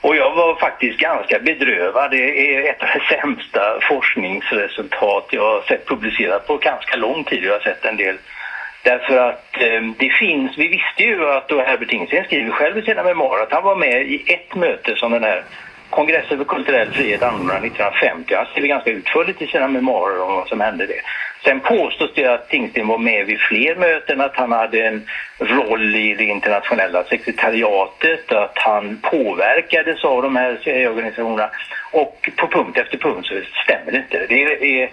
Och jag var faktiskt ganska bedrövad. Det är ett av de sämsta forskningsresultat jag har sett publicerat på ganska lång tid. Jag har sett en del. Därför att eh, det finns, vi visste ju att då Herbert Tingsten skriver själv i sina memoarer att han var med i ett möte som den här Kongressen för kulturell frihet anordnade 1950. Han skriver ganska utförligt i sina memoarer om vad som hände det. Sen påstås det att Tingsten var med vid fler möten, att han hade en roll i det internationella sekretariatet, att han påverkades av de här CIA-organisationerna. Och på punkt efter punkt så stämmer det inte. Det är,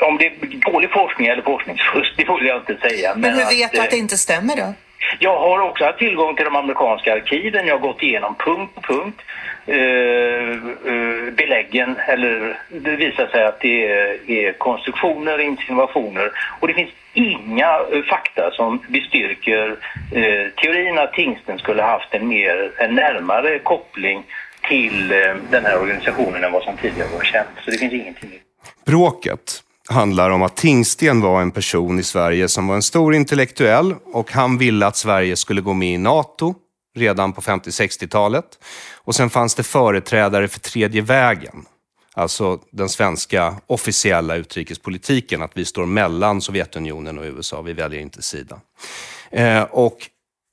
om det är dålig forskning eller forskningsfusk, det vill jag inte säga. Men hur vet du eh, att det inte stämmer då? Jag har också haft tillgång till de amerikanska arkiven. Jag har gått igenom punkt på punkt eh, eh beläggen. Eller det visar sig att det är, är konstruktioner, insinuationer. Och det finns inga eh, fakta som bestyrker eh, teorin att Tingsten skulle haft en, mer, en närmare koppling till eh, den här organisationen än vad som tidigare var känt. Så det finns ingenting. Bråket handlar om att Tingsten var en person i Sverige som var en stor intellektuell och han ville att Sverige skulle gå med i NATO redan på 50-60-talet. Och sen fanns det företrädare för tredje vägen. Alltså den svenska officiella utrikespolitiken, att vi står mellan Sovjetunionen och USA, vi väljer inte sida. Eh, och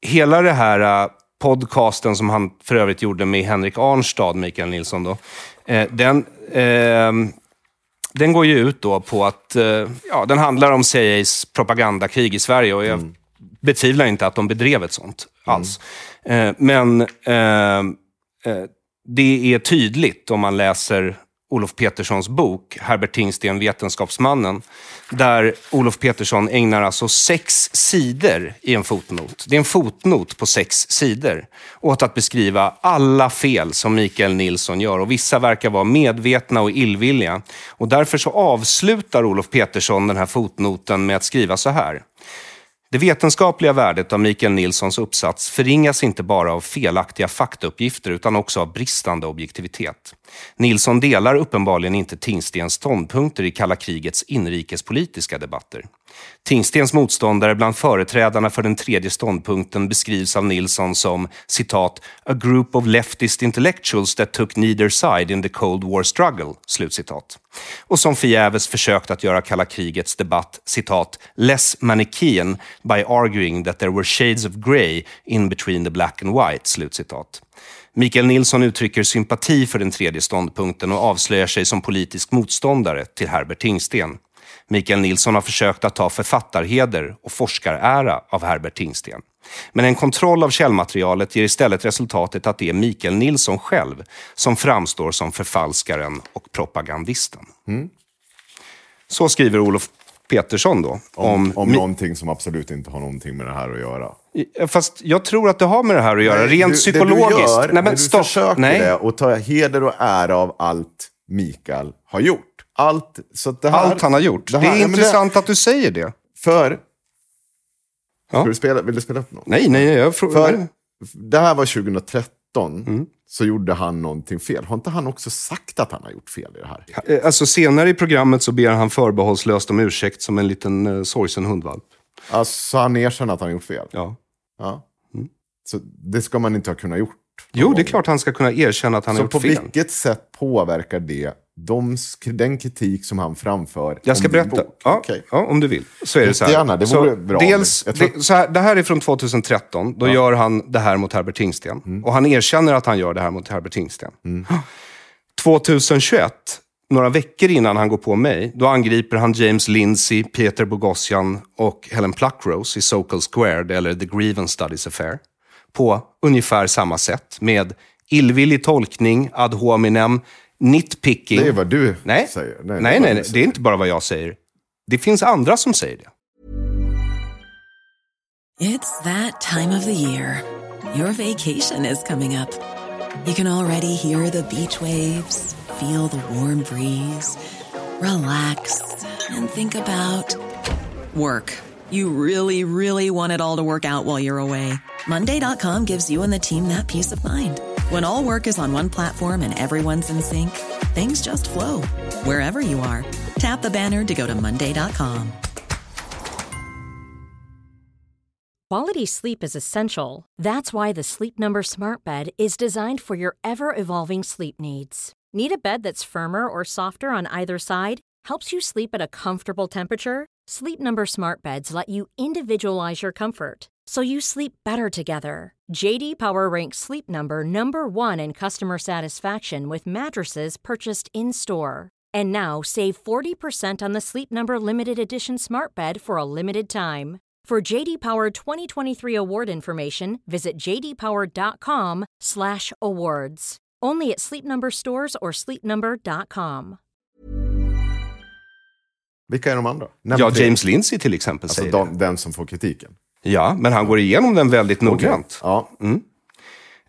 hela det här eh, podcasten som han för övrigt gjorde med Henrik Arnstad, Mikael Nilsson då, eh, den, eh, den går ju ut då på att, eh, ja, den handlar om CIAs propagandakrig i Sverige och jag betvivlar inte att de bedrev ett sånt alls. Eh, men eh, det är tydligt om man läser Olof Peterssons bok Herbert Tingsten, Vetenskapsmannen, där Olof Petersson ägnar alltså sex sidor i en fotnot. Det är en fotnot på sex sidor åt att beskriva alla fel som Mikael Nilsson gör. Och vissa verkar vara medvetna och illvilliga. Och därför så avslutar Olof Petersson den här fotnoten med att skriva så här. Det vetenskapliga värdet av Mikael Nilssons uppsats förringas inte bara av felaktiga faktauppgifter utan också av bristande objektivitet. Nilsson delar uppenbarligen inte Tingstens ståndpunkter i kalla krigets inrikespolitiska debatter. Tingstens motståndare bland företrädarna för den tredje ståndpunkten beskrivs av Nilsson som citat, “a group of leftist intellectuals that took neither side in the Cold War struggle”. Slutcitat. Och som förgäves försökt att göra kalla krigets debatt citat, “less Manichean by arguing that there were shades of grey in between the black and white”. Slutcitat. Mikael Nilsson uttrycker sympati för den tredje ståndpunkten och avslöjar sig som politisk motståndare till Herbert Tingsten. Mikael Nilsson har försökt att ta författarheder och forskarära av Herbert Tingsten. Men en kontroll av källmaterialet ger istället resultatet att det är Mikael Nilsson själv som framstår som förfalskaren och propagandisten. Mm. Så skriver Olof Petersson då. Om, Om, om någonting som absolut inte har någonting med det här att göra. Fast jag tror att det har med det här att göra, Nej, rent du- psykologiskt. Det du gör, Nej, men du stopp. försöker Nej. det och ta heder och ära av allt Mikael har gjort. Allt, så det här, Allt han har gjort. Det, här- är ja, men intressant att du säger det. För... Ja. Du spela, vill du spela upp något? Nej, nej, jag frågar. För det här var 2013. Mm. Så gjorde han någonting fel. Har inte han också sagt att han har gjort fel i det här? Eh, Alltså senare i programmet så ber han förbehållslöst om ursäkt som en liten uh, sorgsen hundvalp. Alltså han erkänner att han har gjort fel? Ja. Ja. Så det ska man inte ha kunnat gjort? Jo, det är klart han ska kunna erkänna att han Så har på gjort fel. vilket sätt påverkar det de, den kritik som han framför Jag ska berätta. Ja, Okej. ja, om du vill. Så är det så här. Jättegärna, det så vore bra Dels, tror- det, så här, det här är från 2013. Då gör han det här mot Herbert Tingsten. Mm. Och han erkänner att han gör det här mot Herbert Tingsten. 2021, några veckor innan han går på mig, då angriper han James Lindsay, Peter Boghossian och Helen Pluckrose i Sokal Squared, eller The Grievance Studies Affair, på ungefär samma sätt. Med illvillig tolkning, ad hominem, nitpicking. Det är vad du nej. säger. Nej, nej, nej, du det är inte bara vad jag säger. Det finns andra som säger det. It's that time of the year. Your vacation is coming up. You can already hear the beach waves, feel the warm breeze, relax, and think about work. You really, really want it all to work out while you're away. Monday.com gives you and the team that peace of mind. When all work is on one platform and everyone's in sync, things just flow wherever you are. Tap the banner to go to Monday.com. Quality sleep is essential. That's why the Sleep Number Smart Bed is designed for your ever evolving sleep needs. Need a bed that's firmer or softer on either side? Helps you sleep at a comfortable temperature? Sleep Number Smart Beds let you individualize your comfort so you sleep better together. JD Power ranks Sleep Number number 1 in customer satisfaction with mattresses purchased in-store. And now save 40% on the Sleep Number limited edition Smart Bed for a limited time. For JD Power 2023 award information, visit jdpower.com/awards. Only at Sleep Number stores or sleepnumber.com. Vilka är de andra? Nämn Ja. James Lindsay till exempel Alltså säger de, det. den som får kritiken. Ja, men han går igenom den väldigt noggrant. Ja.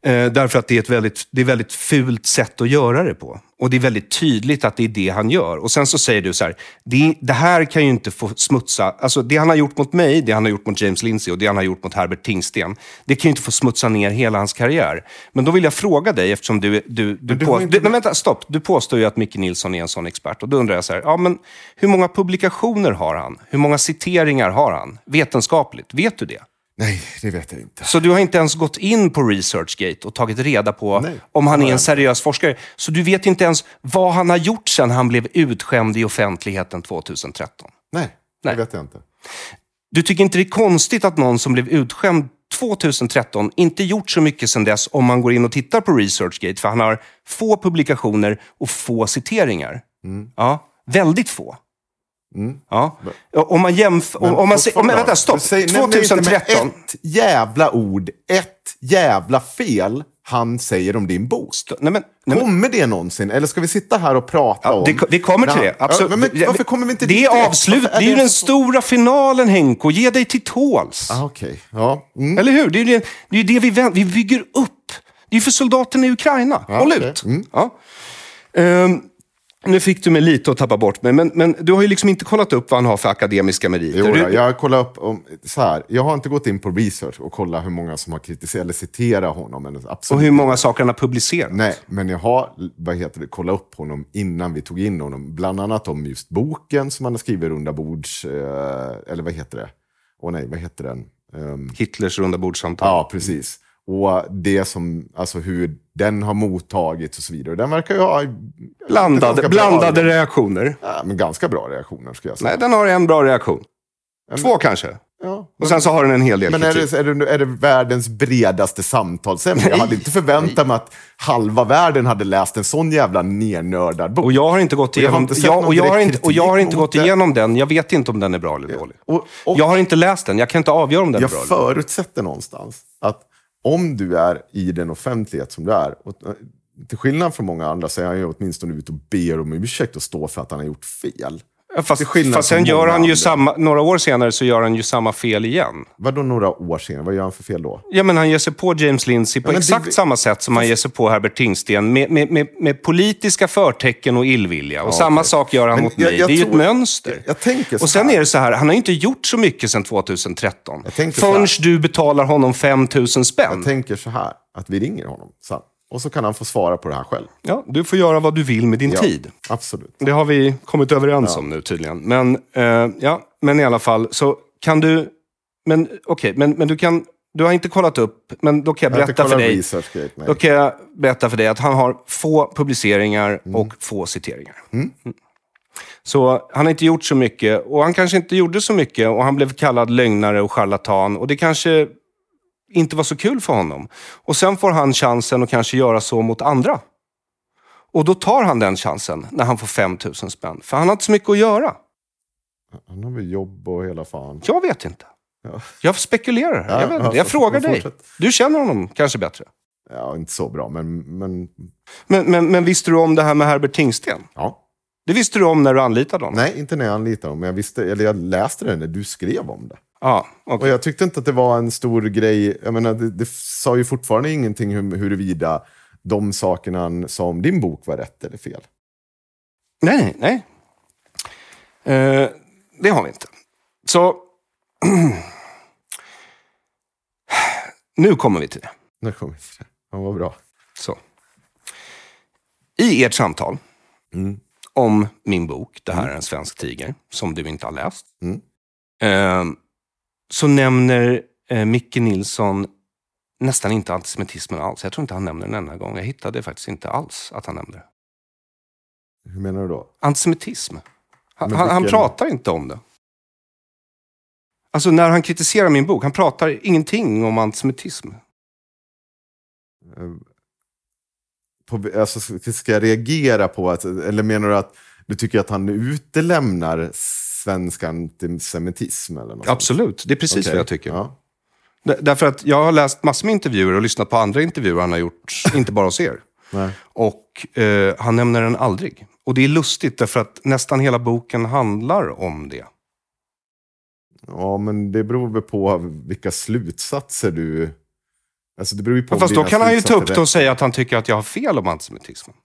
Eh, därför att det är, ett väldigt, det är ett väldigt fult sätt att göra det på. Och det är väldigt tydligt att det är det han gör. Och sen så säger du så här, det, det här kan ju inte få smutsa... Alltså det han har gjort mot mig, det han har gjort mot James Lindsay och det han har gjort mot Herbert Tingsten, det kan ju inte få smutsa ner hela hans karriär. Men då vill jag fråga dig, eftersom du... du, du, på, inte- du men vänta, stopp. Du påstår ju att Micke Nilsson är en sån expert. Och då undrar jag så här, ja men hur många publikationer har han? Hur många citeringar har han? Vetenskapligt, vet du det? Nej, det vet jag inte. Så du har inte ens gått in på ResearchGate och tagit reda på Nej, om han är en seriös forskare. Så du vet inte ens vad han har gjort sedan han blev utskämd i offentligheten 2013. Nej, Nej. det vet jag inte. Du tycker inte det är konstigt att någon som blev utskämd 2013 inte gjort så mycket sedan dess om man går in och tittar på ResearchGate, för han har få publikationer och få citeringar. Mm. Ja, väldigt få. Ja. Om man jämför... Om, om man ser, om, vänta, stopp. Säg, nämn mig inte med 2013. ett jävla ord, ett jävla fel han säger om din bok. Nej, men, nej, Kommer det någonsin? Eller ska vi sitta här och prata ja, om... det, vi kommer till det. Ja, Absolut. men, men, varför kommer vi inte det är avslut. Varför Det är ju den så- stora finalen, Henko. Ge dig till tåls. Ah, Okej, ja. Mm. Eller hur? Det är ju det, det, är det vi, vänt- vi bygger upp. Det är för soldaterna i Ukraina. Ja, Håll okej. ut. Mm. Ja. Ehm, nu fick du mig lite att tappa bort mig, men, men du har ju liksom inte kollat upp vad han har för akademiska meriter. Jo, du, jag har kollat upp, om, så här, jag har inte gått in på research och kollat hur många som har kritiserat eller citerat honom. Men och absolut. hur många saker han har publicerat. Nej, men jag har vad heter det, kollat upp honom innan vi tog in honom. Bland annat om just boken som han har skrivit runda bords... Eh, eller vad heter det? Åh nej, vad heter den? Ehm, Hitlers runda bordssamtal. ja, precis. Och det som, alltså hur den har mottagits och så vidare. Den verkar ju ha... Blandade, blandade bra, reaktioner. ja, men ganska bra reaktioner skulle jag säga. Nej, den har en bra reaktion. Två kanske. Ja, Och sen så har den en hel del Men är kritik. det, är, det, är det världens bredaste samtalsämne? Jag hade inte förväntat mig att halva världen hade läst en sån jävla nernördad bok. Och jag har inte gått Och jag igenom, sett jag, och jag har inte, och jag har inte gått igenom den. Jag vet inte om den är bra eller dålig. Och, och Jag har inte läst den. Jag kan inte avgöra om den jag är bra eller dålig. förutsätter någonstans att om du är i den offentlighet som du är, och, eh, till skillnad från många andra så är han ju åtminstone ute och ber om ursäkt och står för att han har gjort fel. Ja, Fast, fast sen gör han ju samma, några år senare så gör han ju samma fel igen. Vadå några år senare? Vad gör han för fel då? Ja, men han ger sig på James Lindsay på Ja, exakt det- samma sätt som han ger sig på Herbert Tingsten. Med, med, med, med politiska förtecken och illvilja. Och samma okej. sak gör han Men mot jag- mig. jag det är ju tror- ett mönster. Jag, tänker och sen är det så här, han har ju inte gjort så mycket sedan 2013. Jag tänker så Förrän du betalar honom 5 000 spänn. Jag tänker så här, att vi ringer honom sen. Och så kan han få svara på det här själv. Ja, du får göra vad du vill med din Ja, tid. Absolut. Det har vi kommit överens om nu tydligen. Men, eh, ja, men i alla fall, så kan du... Men okej, men, men du kan... Du har inte kollat upp, men då kan jag Jag berätta för dig. research. Då kan jag berätta för dig att han har få publiceringar Mm. och få citeringar. Mm. Så han har inte gjort så mycket och han kanske inte gjorde så mycket och han blev kallad lögnare och charlatan och det kanske inte var så kul för honom. Och sen får han chansen att kanske göra så mot andra. Och då tar han den chansen när han får 5 000 spänn. För han har inte så mycket att göra. Han har väl jobb och hela fan. Jag vet inte. Ja. Jag spekulerar. Ja, jag, vet inte. jag frågar dig. fortsätt. Du känner honom kanske bättre. Ja, inte så bra, men... men Men, men, men visste du om det här med Herbert Tingsten? ja. Det visste du om när du anlitade honom? Nej, inte när jag anlitade honom, men jag, visste, eller jag läste det när du skrev om det. Ja, okej. Och jag tyckte inte att det var en stor grej. Jag menar, det, det sa ju fortfarande ingenting hur, huruvida de sakerna han sa om din bok var rätt eller fel. Nej, nej. Eh, det har vi inte. Så... nu kommer vi till det. Nu kommer vi till det. Ja, vad bra. Så. I ert samtal Mm. om min bok, Det här är en svensk tiger, som du inte har läst, Mm. eh, så nämner eh, Micke Nilsson nästan inte antisemitismen alls. Jag tror inte han nämner den enda gång. Jag hittade faktiskt inte alls att han nämnde det. Hur menar du då? Antisemitism. Han, Men han, vilken- pratar inte om det. Alltså när han kritiserar min bok, han pratar ingenting om antisemitism. Eh, På, alltså, ska jag reagera på att, eller menar du att du tycker att han utelämnar svensk antisemitism? Eller något? Absolut, det är precis Okej. vad jag tycker. Ja. Därför att jag har läst massor med intervjuer och lyssnat på andra intervjuer han har gjort, inte bara hos er. Nej. Och eh, han nämner den aldrig. Och det är lustigt därför att nästan hela boken handlar om det. ja, men det beror väl på vilka slutsatser du... Alltså det beror ju på Fast då kan han ju ta upp det och säga att han tycker att jag har fel om antisemitismen.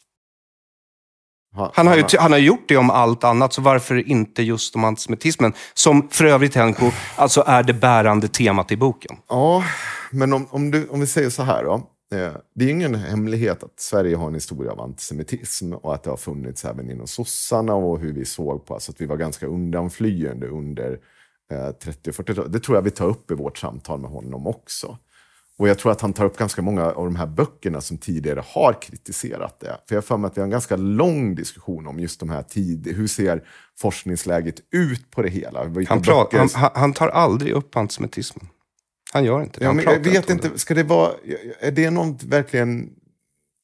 Han har, ju, han har gjort det om allt annat, så varför inte just om antisemitismen? Som för övrigt, Henko, alltså är det bärande temat i boken. Ja, men om, om, du, om vi säger så här då. Eh, Det är ingen hemlighet att Sverige har en historia av antisemitism och att det har funnits även inom sossarna och hur vi såg på alltså att vi var ganska undanflyende under eh, 30 och 40-talet. Det tror jag vi tar upp i vårt samtal med honom också. Och jag tror att han tar upp ganska många av de här böckerna som tidigare har kritiserat det. För jag har för mig att vi har en ganska lång diskussion om just de här tid. Hur ser forskningsläget ut på det hela? Han, pratar, böcker- han, han tar aldrig upp antisemitismen. Han gör inte det. Ja, jag vet inte, ska det vara, är det något verkligen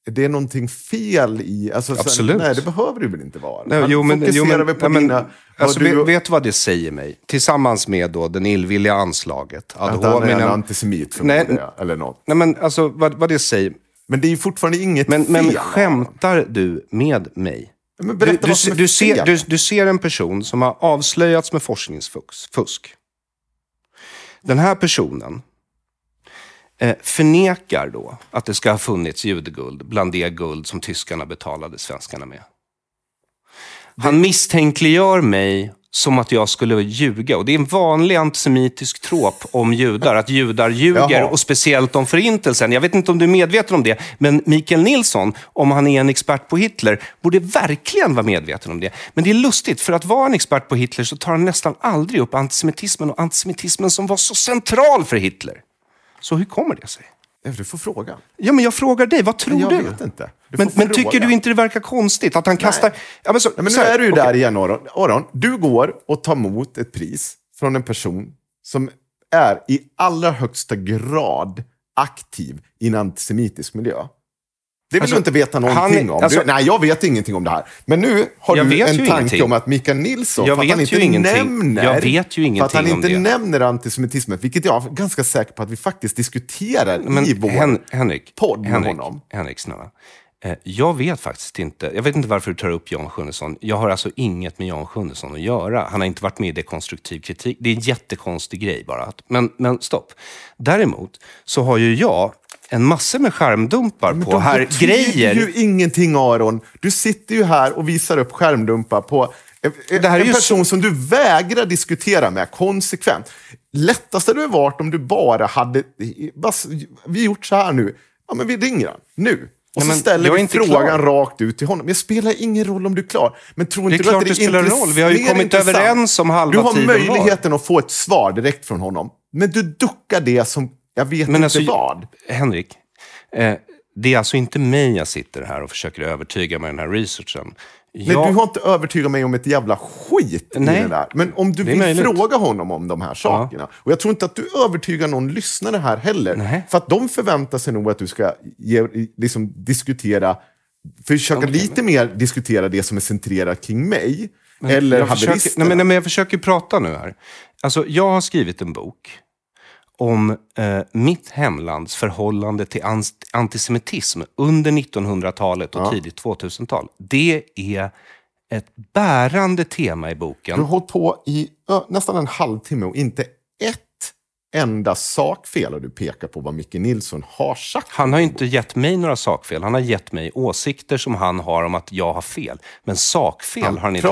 det är någonting fel i... Alltså, så- Absolut. nej, det behöver det väl inte vara. Nej, jo, men, jo, men, väl på men, dina... alltså, du- vet, du vad det säger mig? Tillsammans med då den illvilliga anslaget. Att han är en antisemit Nej, jag, eller något. Nej, men alltså vad, vad det säger. Men det är ju fortfarande inget Men, fel. men skämtar du med mig? Men berätta du, vad som är du, ser, fel. du, du ser en person som har avslöjats med forskningsfusk. Den här personen förnekar då att det ska ha funnits judeguld bland det guld som tyskarna betalade svenskarna med. Han misstänkliggör mig som att jag skulle ljuga. Och det är en vanlig antisemitisk trop om judar, att judar ljuger, Jaha. och speciellt om förintelsen. Jag vet inte om du är medveten om det, men Mikael Nilsson, om han är en expert på Hitler, borde verkligen vara medveten om det. Men det är lustigt, för att vara en expert på Hitler så tar han nästan aldrig upp antisemitismen och antisemitismen som var så central för Hitler. Så hur kommer det sig? Du får fråga. Ja, men jag frågar dig, vad tror Jag du? vet inte. Du Men, men tycker du inte det verkar konstigt att han kastar... Ja, men så, Ja, men nu är du ju okej. där igen Aron. Aron. Du går och tar emot ett pris från en person som är i allra högsta grad aktiv i en antisemitisk miljö. Det vill Alltså, du inte veta han någonting är- om. alltså- du, nej, jag vet ingenting om det här. Men nu har du en tanke ingenting. om att Mikael Nilsson, Jag för att han inte ingenting. nämner, Jag vet ju för att han ingenting inte det. nämner antisemitismen, vilket jag är ganska säker på att vi faktiskt diskuterar Men i vår Hen Henrik, podd med Henrik, honom. Henrik, snälla. Eh, Jag vet faktiskt inte. Jag vet inte varför du tar upp Jan Sjunnesson. Jag har alltså inget med Jan Sjunnesson att göra. Han har inte varit med i dekonstruktiv kritik. Det är en jättekonstig grej bara. Men, men stopp. Däremot så har ju jag en massa med skärmdumpar Men på här grejer. ju ingenting Aron. Du sitter ju här och visar upp skärmdumpar på en, Det här är en person som du vägrar diskutera med konsekvent. Lättast hade det varit om du bara hade vi gjort så här nu. Ja, men vi ringer han nu. Och Ja, så ställer vi inte frågan klar. rakt ut till honom. Det spelar ingen roll om du är klar. Men tror Det är inte klart att det, det spelar roll. Vi har ju kommit överens om halva Du har tiden var. möjligheten att få ett svar direkt från honom. Men du duckar det som, jag vet Men inte alltså, vad. Henrik, eh, det är alltså inte mig jag sitter här och försöker övertyga med den här researchen. Nej, Jag- du har inte övertygat mig om ett jävla skit Nej. i det där. Men om du vill möjligt. fråga honom om de här sakerna. Och jag tror inte att du övertygar någon lyssnare här heller. Nej. För att de förväntar sig nog att du ska ge, liksom, diskutera, försöka Okej, lite mer diskutera det som är centrerat kring mig. eller jag försöker, haveristerna. nej, men, nej, men jag försöker prata nu här. Alltså, jag har skrivit en bok om eh, mitt hemlands förhållande till antisemitism under 1900-talet och Ja. tidigt 2000-tal. Det är ett bärande tema i boken. Du har hållit på i ö, nästan en halvtimme och inte ett enda sakfel har du pekat på vad Micke Nilsson har sagt. Han har inte gett mig några sakfel. Han har gett mig åsikter som han har om att jag har fel. Men sakfel Han har han inte...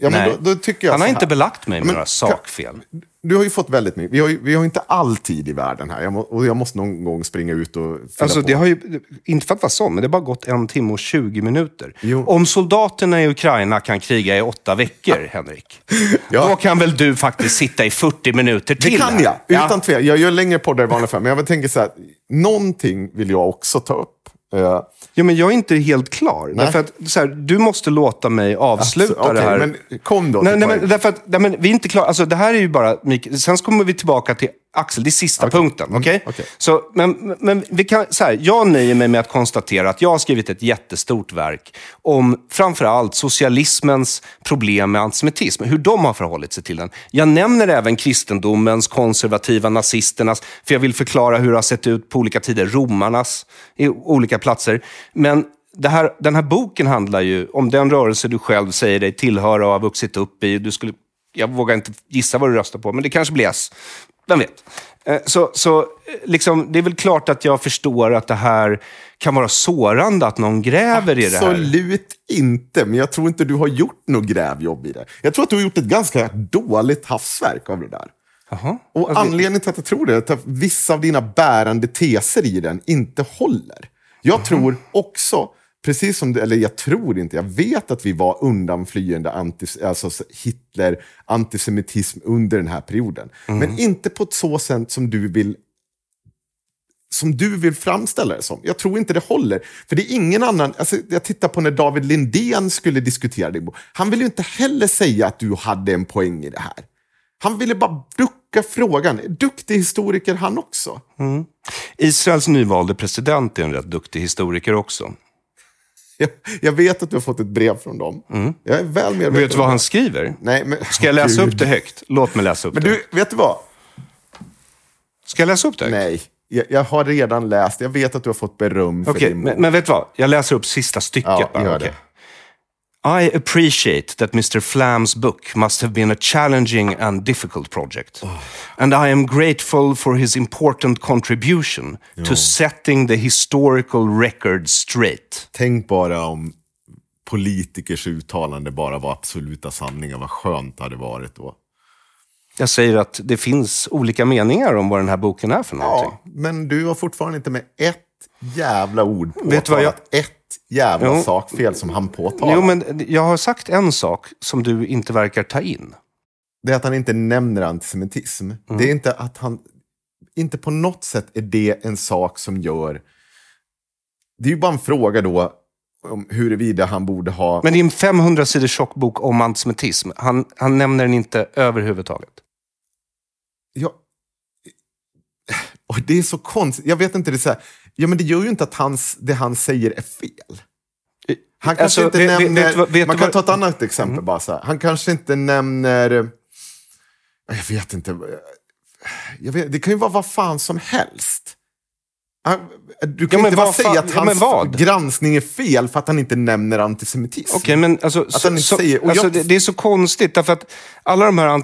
Ja, Nej. då, då han har inte belagt mig med Men några kan- sakfel. Du har ju fått väldigt mycket. Vi har ju vi har inte all tid i världen här. Jag må, och jag måste någon gång springa ut och Alltså, på. det har ju, inte för att vara så, men det har bara gått en timme och 20 minuter. Jo. Om soldaterna i Ukraina kan kriga i åtta veckor, Henrik, Ja. då kan väl du faktiskt sitta i 40 minuter Det till kan här. jag, Ja. utan tvekan. Jag gör längre poddar i vanliga fall, men jag tänker så här. Någonting vill jag också ta upp. Ja, men jag är inte helt klar. Nej. Därför att, så här, du måste låta mig avsluta Alltså, det okej, här. men kom då Nej, nej, men, därför att, nej, men vi är inte klara. Alltså, det här är ju bara... Sen kommer vi tillbaka till Axel, det är sista punkten. okej? Mm, okej. Så, men, men vi kan, så här, jag nöjer mig med att konstatera att jag har skrivit ett jättestort verk om framförallt socialismens problem med antisemitism. Hur de har förhållit sig till den. Jag nämner även kristendomens, konservativa, nazisternas. För jag vill förklara hur det har sett ut på olika tider. Romarnas, i olika platser. Men här, den här boken handlar ju om den rörelse du själv säger dig tillhöra och har vuxit upp i. Du skulle, jag vågar inte gissa vad du röstar på, men det kanske blir S. Vem vet? Eh, Så, så eh, liksom, det är väl klart att jag förstår att det här kan vara sårande att någon gräver i det här. Absolut inte, men jag tror inte du har gjort något grävjobb i det. Jag tror att du har gjort ett ganska dåligt havsverk av det där. Jaha. Och Alltså, anledningen till att jag tror det är att vissa av dina bärande teser i den inte håller. Jag tror också, precis som du, eller jag tror inte, jag vet att vi var undanflyende antis, alltså Hitler, antisemitism under den här perioden. Men inte på ett så sätt som du vill som du vill framställa det som. Jag tror inte det håller. För det är ingen annan, alltså jag tittar på när David Lindén skulle diskutera bok. Han ville inte heller säga att du hade en poäng i det här. Han ville bara ducka frågan. Duktig historiker han också. Israels nyvalde president är en rätt duktig historiker också. Jag, jag vet att du har fått ett brev från dem. Jag är väl medveten Vet du vad han skriver? Nej, men, Ska jag läsa Gud. upp det högt? Låt mig läsa upp Men det. du, vet du vad? Ska jag läsa upp det högt? Nej, jag, jag har redan läst. Jag vet att du har fått beröm för din men, bok. men vet du vad? Jag läser upp sista stycket Ja, bara. gör det. I appreciate that Mr. Flam's book must have been a challenging and difficult project. And I am grateful for his important contribution to setting the historical record straight. Tänk bara om politikers uttalande bara var absoluta sanningar. Vad skönt det hade varit då. Jag säger att det finns olika meningar om vad den här boken är för någonting. Ja, men du har fortfarande inte med ett jävla ord Vet du vad jag- påtalat ett jävla Jo. sakfel som han påtalar. Jo, men jag har sagt en sak som du inte verkar ta in. Det är att han inte nämner antisemitism. Mm. Det är inte att han... Inte på något sätt är det en sak som gör... Det är ju bara en fråga då om huruvida han borde ha... Men det är en 500 sidor tjock bok om antisemitism. Han, han nämner den inte överhuvudtaget. Ja, och det är så konstigt. Jag vet inte, det är så här, ja, men det gör ju inte att hans, det han säger är fel. Han kanske Alltså, inte vet- nämner... vet vet man kan vad- ta ett annat exempel bara så här. Han kanske inte nämner... Jag vet inte. Jag vet, det kan ju vara vad fan som helst. Du kan Ja, inte bara säga att ja, hans vad? granskning är fel för att han inte nämner antisemitism. Okej, men alltså, Att han inte så, säger- alltså jag- det, det är så konstigt därför att alla de här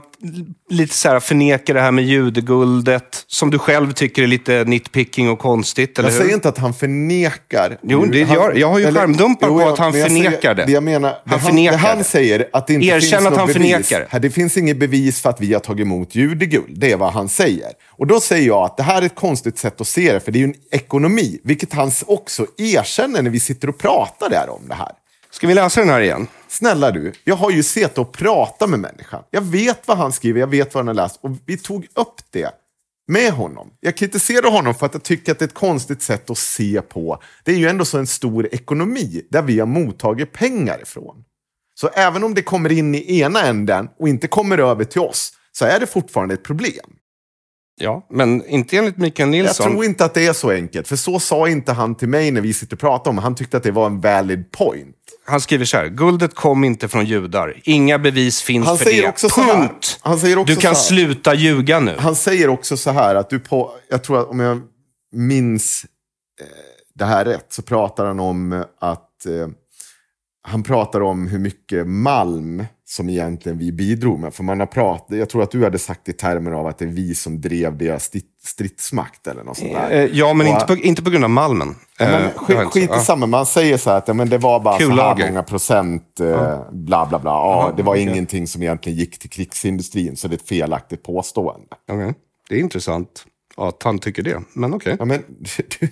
lite så här förnekar det här med judeguldet som du själv tycker är lite nitpicking och konstigt, eller Jag hur? säger inte att han förnekar. Jo, det Han- gör- jag har ju eller- skärmdumpar på jag- att han jag förnekar säger, det. det. Jag menar, Han han, förnekar det han säger att det inte Erkänn finns att något han bevis. förnekar Det finns inget bevis för att vi har tagit emot judeguld. Det är vad han säger. Och då säger jag att det här är ett konstigt sätt att se det, för det är ju en ekonomi, vilket han också erkänner när vi sitter och pratar där om det här. Ska vi läsa den här igen? Snälla du, jag har ju sett och pratat med människan. Jag vet vad han skriver, jag vet vad han har läst. Och vi tog upp det med honom. Jag kritiserar honom för att jag tycker att det är ett konstigt sätt att se på. Det är ju ändå så en stor ekonomi där vi har mottagit pengar ifrån. Så även om det kommer in i ena änden och inte kommer över till oss, så är det fortfarande ett problem. Ja, men inte enligt Mikael Jag Nilsson. tror inte att det är så enkelt, för så sa inte han till mig när vi sitter och pratar om. Han tyckte att det var en valid point. Han skriver så här, guldet kom inte från judar. Inga bevis finns Han för säger det. också Punkt! han säger också du kan sluta ljuga nu. Han säger också så här att du på, jag tror att om jag minns eh, det här rätt, så pratar han om att eh, han pratar om hur mycket malm som egentligen vi bidrog med. För man har pratat, jag tror att du hade sagt i termer av att det är vi som drev deras stri- stridsmakt eller något sånt där. Eh, Ja, men Och- inte på, inte på grund av malmen. Ja, Eh, men har skit, skit ja. i samma, man säger så här att ja, men det var bara så här många procent, eh, bla bla bla. Ja, det var okej. ingenting som egentligen gick till krigsindustrin, så det är ett felaktigt påstående. Okej. Det är intressant att han tycker det, men okej. Ja, men, du,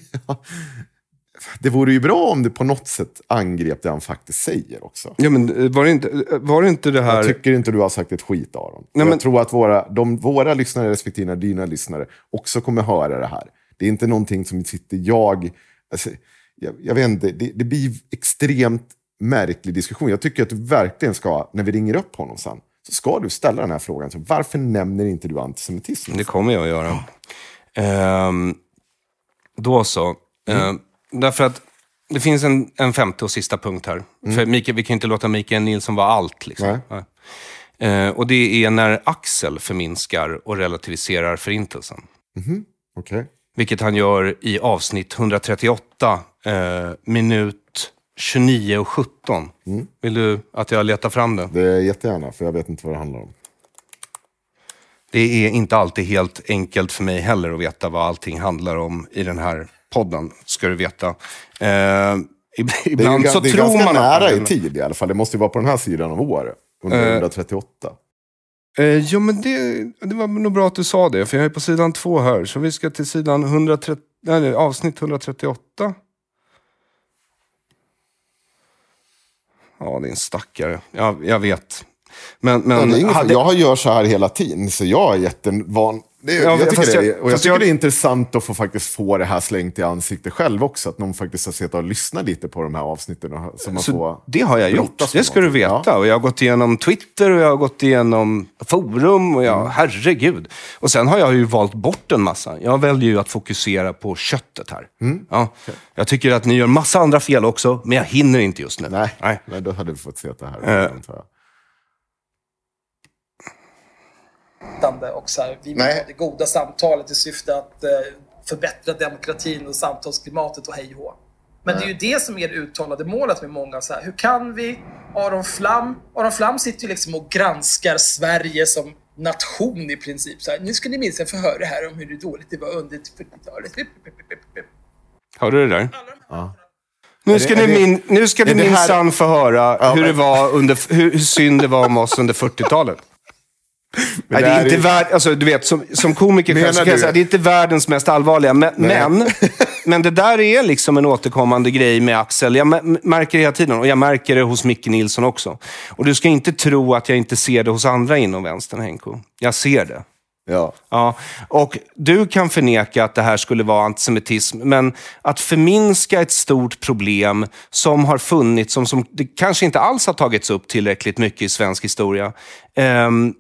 det vore ju bra om du på något sätt angrep det han faktiskt säger också. Ja, men eh, var det inte, eh, var det, inte det här... Jag tycker inte du har sagt ett skit Aron. Nej, jag men- tror att våra, de, våra lyssnare respektive dina lyssnare också kommer höra det här. Det är inte någonting som sitter jag... Alltså, jag, jag vet inte, det, det blir extremt märklig diskussion. Jag tycker att du verkligen ska, när vi ringer upp honom sen, så ska du ställa den här frågan. Så varför nämner inte du antisemitism? Det kommer jag att göra. Ehm, då så. Ehm, därför att det finns en, en femte och sista punkt här. För Mikael, vi kan inte låta Mikael Nilsson vara allt. Liksom. Nej. Nej. Ehm, och det är när Axel förminskar och relativiserar förintelsen. Okej. Vilket han gör i avsnitt 138, eh, minut 29 och 17. Vill du att jag letar fram det? Det är jättegärna, för jag vet inte vad det handlar om. Det är inte alltid helt enkelt för mig heller att veta vad allting handlar om i den här podden, ska du veta. Eh, ib- Det är, ju, ibland ga- så det är tror ganska man nära i tid i alla fall. Det måste ju vara på den här sidan av år. Under Eh, 138. Eh, jo, men det, det var nog bra att du sa det, för jag är på sidan två här. Så vi ska till sidan 130, nej, avsnitt 138. Ja, det är en stackare. Jag, jag vet. Men, men Ja, hade, Jag gör så här hela tiden, så jag är jättevan Det, Ja, jag tycker, det, jag- är- och jag tycker jag- det är intressant att få faktiskt få det här slängt i ansiktet själv också. Att någon faktiskt har suttit och lyssnat lite på de här avsnitten. Och, så man Så får det har jag gjort, det ska du veta. Och jag har gått igenom Twitter och jag har gått igenom forum och jag, herregud. Och sen har jag ju valt bort en massa. Jag väljer ju att fokusera på köttet här. Ja. Jag tycker att ni gör massa andra fel också, men jag hinner inte just nu. Nej, Nej. Nej. då hade vi fått se det här. Eh. Berättande och så här, vi vill Nej. ha det goda samtalet i syfte att eh, förbättra demokratin och samtalsklimatet och hej och hå. Men det är ju det som är det uttalade målet med många. Så här, hur kan vi? Aron Flam, Aron Flam sitter ju liksom och granskar Sverige som nation i princip. Så här, nu ska ni minst få höra här om hur dåligt det var under 40-talet. Hörde du det där? Ja. Nu ska det- ni, min, nu ska ni minsann få höra Ja, hur, det var under, hur, hur synd det var om oss under 40-talet. Nej, det är inte är- värd, alltså, du vet, som, som komiker Menar själv så kan jag säga, det är inte världens mest allvarliga. Men, men, men det där är liksom en återkommande grej med Axel. Jag märker det hela tiden och jag märker det hos Micke Nilsson också. Och du ska inte tro att jag inte ser det hos andra inom vänstern, Henko. Jag ser det. Ja. Ja, och du kan förneka att det här skulle vara antisemitism, men att förminska ett stort problem som har funnits, som, som det kanske inte alls har tagits upp tillräckligt mycket i svensk historia. Ehm,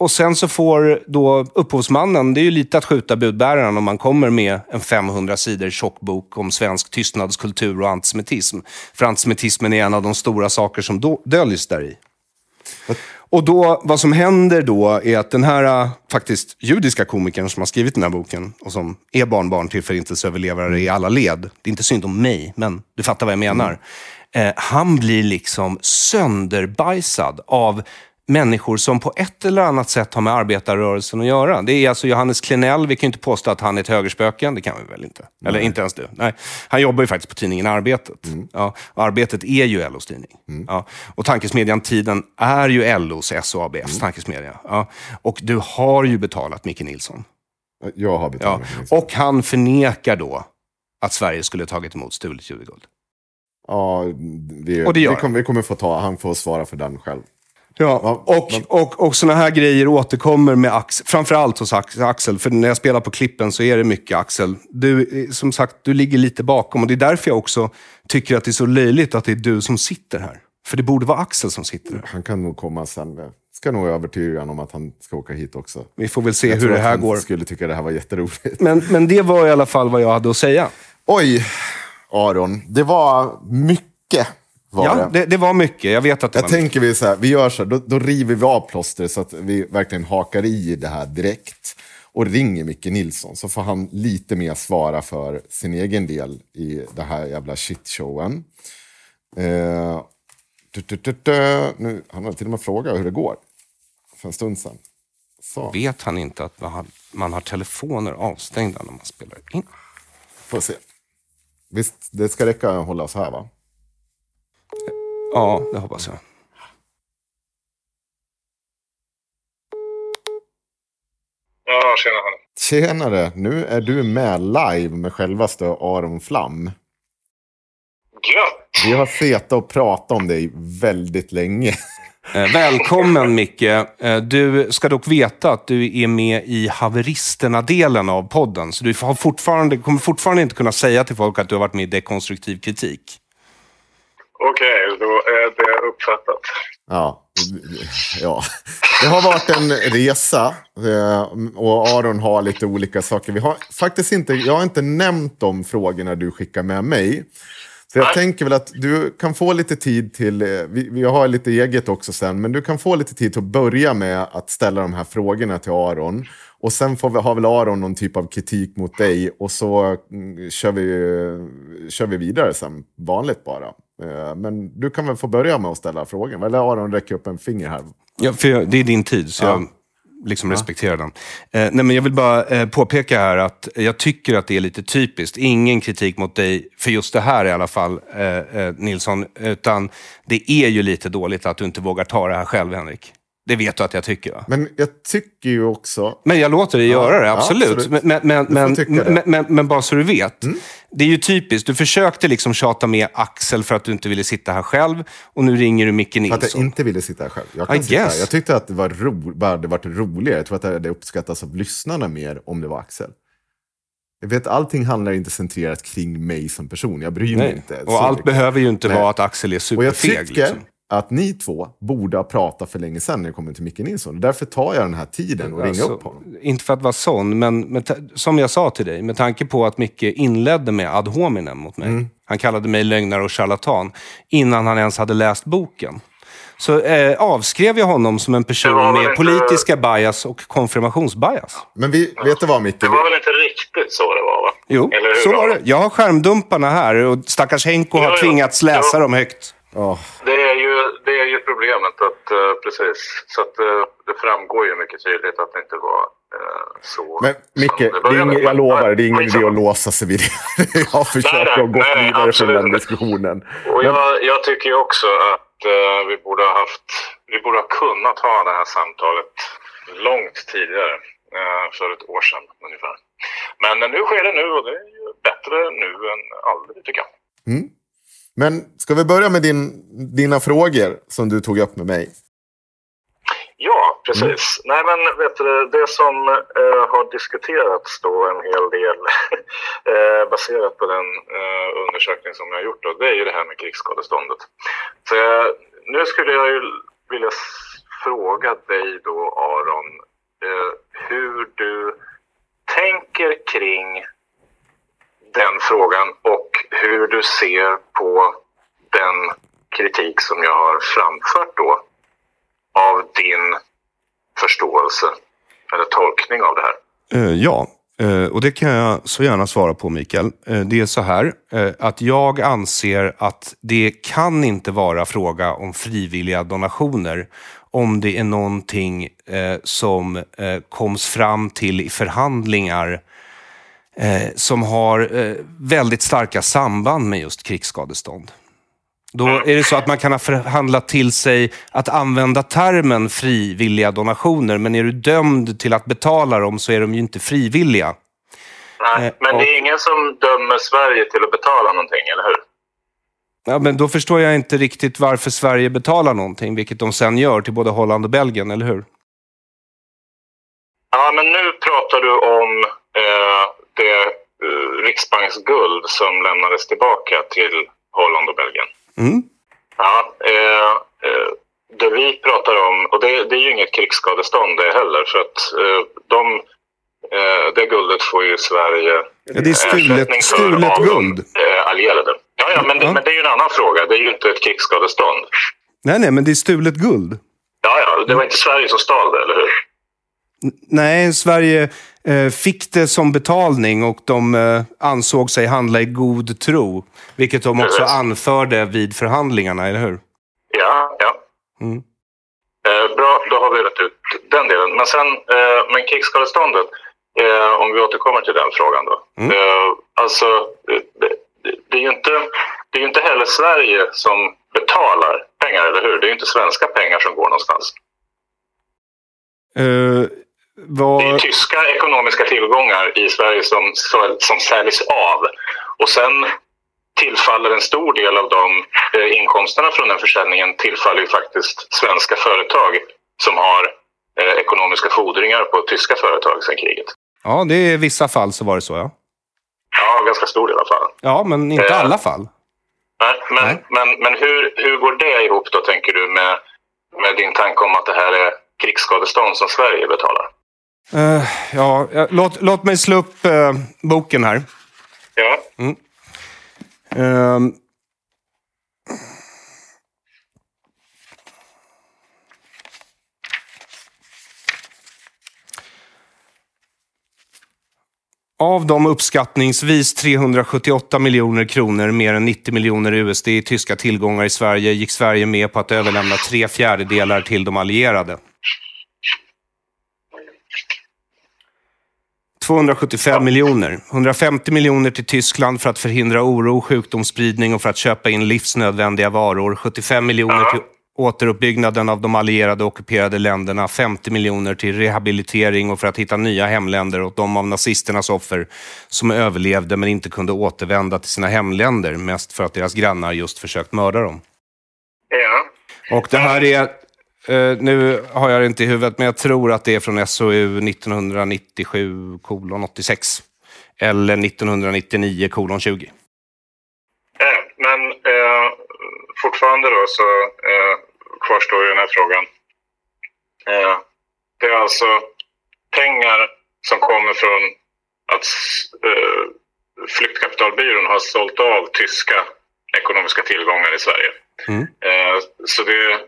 och sen så får då upphovsmannen, det är ju lite att skjuta budbäraren om man kommer med en 500 sidor tjock bok om svensk tystnadskultur och antisemitism. För antisemitismen är en av de stora saker som döljs där i. Och då, vad som händer då är att den här äh, faktiskt judiska komikern som har skrivit den här boken och som är barnbarn till förintelseöverlevare i alla led. Det är inte synd om mig, men du fattar vad jag menar. Eh, han blir liksom sönderbajsad av människor som på ett eller annat sätt har med arbetarrörelsen att göra. Det är alltså Johannes Klenell, vi kan ju inte påstå att han är ett högerspöke, det kan vi väl inte? Eller inte ens du. Nej. Han jobbar ju faktiskt på tidningen Arbetet. Ja, och Arbetet är ju LOs tidning. Ja. Och tankesmedjan Tiden är ju LOs, SOABs tankesmedja. Ja. Och du har ju betalat Micke Nilsson. Jag har Ja. betalat. Och han förnekar då att Sverige skulle tagit emot stulet judeguld. Ja, vi, Och det gör vi, kommer, vi kommer få ta, han får svara för den själv. Ja, och, och, och sådana här grejer återkommer med Axel. Framförallt hos Ax- Axel, för när jag spelar på klippen så är det mycket Axel. Du, eh, som sagt, du ligger lite bakom och det är därför jag också tycker att det är så löjligt att det är du som sitter här. För det borde vara Axel som sitter här. Han kan nog komma sen. Jag Ska nog övertyga honom om att han ska åka hit också. Vi får väl se Jag hur det här han går. skulle tycka det här var jätteroligt. Men, men det var i alla fall vad jag hade att säga. Oj, Aron. Det var mycket. Var Ja, det. det, det var mycket. Jag vet att det Jag var mycket. tänker vi så här, vi gör så här, då, då river vi av plåstret så att vi verkligen hakar i det här direkt. Och ringer Micke Nilsson så får han lite mer svara för sin egen del i den här jävla shitshowen. Eh. Nu, han har till och med frågat hur det går. För en stund sedan. Så, Vet han inte att man har, man har telefoner avstängda när man spelar in? får se. Visst, det ska räcka att hålla så här va? Ja, det hoppas jag. Ja, tjena. Tjenare, nu är du med live med självaste Aron Flam. Gött! Vi har suttit och pratat om dig väldigt länge. Eh, välkommen Micke. Eh, du ska dock veta att du är med i haveristerna-delen av podden. Så du har fortfarande, kommer fortfarande inte kunna säga till folk att du har varit med i dekonstruktiv kritik. Okej, då är det uppfattat. Ja, ja. Det har varit en resa eh, och Aron har lite olika saker. Vi har faktiskt inte, jag har inte nämnt de frågorna du skickar med mig. Så jag tänker väl att du kan få lite tid till, eh, vi, vi har lite eget också sen, men du kan få lite tid till att börja med att ställa de här frågorna till Aron. Och sen får vi, har väl Aron någon typ av kritik mot dig och så mm, kör, vi, kör vi vidare sen, vanligt bara. Eh, Men du kan väl få börja med att ställa frågan. Eller Aron räcker upp en finger här. Ja, för jag- det är din tid, så Ja. jag liksom respekterar den. Eh, nej, men jag vill bara eh, påpeka här att jag tycker att det är lite typiskt. Ingen kritik mot dig, för just det här i alla fall, eh, eh, Nilsson. Utan det är ju lite dåligt att du inte vågar ta det här själv, Henrik. Det vet du att jag tycker va? Men jag tycker ju också... Men jag låter dig Ja, göra det, absolut. absolut. Men, men, men, det. Mm. men, bara så du vet. Det är ju typiskt. Du försökte liksom tjata med Axel för att du inte ville sitta här själv. Och nu ringer du Micke För att jag Nilsson. inte ville sitta här själv. Jag, I kan sitta här. guess. jag tyckte att det var ro, bara hade varit roligare. Jag tror att det hade uppskattats av lyssnarna mer om det var Axel. Jag vet, allting handlar inte centrerat kring mig som person. Jag bryr mig Nej. inte. Och allt mycket. behöver ju inte Nej. vara att Axel är Och jag superfeg. tycker Liksom. Att ni två borde ha pratat för länge sedan när det kommer till Micke Nilsson. Därför tar jag den här tiden och ringer Alltså, upp honom. Inte för att vara sån, men med som jag sa till dig, med tanke på att Micke inledde med ad hominem mot mig. Mm. Han kallade mig lögnare och charlatan innan han ens hade läst boken. Så eh, avskrev jag honom som en person med inte- politiska bias och konfirmationsbias. Men vi, vet du vad Micke? Det var väl inte riktigt så det var va? Jo, Eller hur så var det. Jag har skärmdumparna här och stackars Henko Jo, har jo. tvingats läsa Jo. dem högt. Det är ju, det är ju problemet att, eh, precis, så att eh, det framgår ju mycket tydligt att det inte var eh, så. Men Micke, det började. ingen, jag lovar, det är ingen idé att låsa sig vid det. Jag nej, att gå nej, vidare från den diskussionen. Och jag, jag tycker ju också att eh, vi borde ha haft, vi borde ha kunnat ha det här samtalet långt tidigare. för ett år sedan ungefär. Men nu sker det nu och det är ju bättre nu än aldrig tycker jag. Mm. Men ska vi börja med din, dina frågor som du tog upp med mig? Ja, precis. Nej, men vet du, det som eh, har diskuterats då en hel del eh, baserat på den eh, undersökning som jag har gjort, då, det är ju det här med krigsskadeståndet. Så, eh, nu skulle jag ju vilja fråga dig då, Aron, eh, hur du tänker kring den frågan och hur du ser på den kritik som jag har framfört då av din förståelse eller tolkning av det här. Eh, ja, eh, och det kan jag så gärna svara på Mikael. Eh, det är så här att jag anser att det kan inte vara fråga om frivilliga donationer om det är någonting som koms fram till i förhandlingar eh, som har eh, väldigt starka samband med just krigsskadestånd. Då är det så att man kan ha förhandlat till sig att använda termen frivilliga donationer, men är du dömd till att betala dem så är de ju inte frivilliga. Nej, Eh, men det är ingen som dömer Sverige till att betala någonting, eller hur? Ja, men då förstår jag inte riktigt varför Sverige betalar någonting, vilket de sen gör till både Holland och Belgien, eller hur? Ja, men nu pratar du om eh, det eh, riksbanksguld som lämnades tillbaka till Holland och Belgien. Mm. Ja, eh, eh, det vi pratar om, och det, det är ju inget krigsskadestånd det heller, för att eh, de, eh, det guldet får ju Sverige Ja, det är stulet, stulet guld. eh, allierade. Ja, ja, men, det, men det är ju en annan fråga. Det är ju inte ett krigsskadestånd. Nej, nej, men det är stulet guld. Ja, ja, det var inte Sverige som stal det, eller hur? Nej, Sverige eh, fick det som betalning och de eh, ansåg sig handla i god tro. Vilket de också Precis. anförde vid förhandlingarna, eller hur? Ja, ja. Mm. Eh, bra, då har vi rätt ut den delen. Men sen, eh, men krigsskadeståndet, eh, om vi återkommer till den frågan då. Mm. Alltså, det, är ju inte, det är inte heller Sverige som betalar pengar, eller hur? Det är ju inte svenska pengar som går någonstans. Vad... Det är tyska ekonomiska tillgångar i Sverige som, som säljs av. Och sen tillfaller en stor del av de eh, inkomsterna från den försäljningen tillfaller ju faktiskt svenska företag som har eh, ekonomiska fordringar på tyska företag sedan kriget. Ja, det är i vissa fall så var det så, ja. Ja, ganska stor del i alla fall. Ja, men inte Eh. alla fall. Nej, men men, men hur, hur går det ihop då, tänker du, med, med din tanke om att det här är krigsskadestånd som Sverige betalar? Eh, ja, ja, låt, låt mig slå upp eh, boken här. Ja. Mm. Ehm. Av de uppskattningsvis 378 miljoner kronor, mer än 90 miljoner USD i tyska tillgångar i Sverige, gick Sverige med på att överlämna tre fjärdedelar till de allierade. 275 miljoner. 150 miljoner till Tyskland för att förhindra oro, sjukdomsspridning och för att köpa in livsnödvändiga varor. 75 miljoner till återuppbyggnaden av de allierade ockuperade länderna, 50 miljoner till rehabilitering och för att hitta nya hemländer åt de av nazisternas offer som överlevde men inte kunde återvända till sina hemländer, mest för att deras grannar just försökt mörda dem. Ja. Och det här är, eh, nu har jag det inte i huvudet, men jag tror att det är från SOU 1997 kolon 86. Eller 1999 kolon 20. Eh, Men eh, fortfarande då så kvarstår ju den här frågan. Det är alltså pengar som kommer från att Flyktkapitalbyrån har sålt av tyska ekonomiska tillgångar i Sverige. Mm. Så det,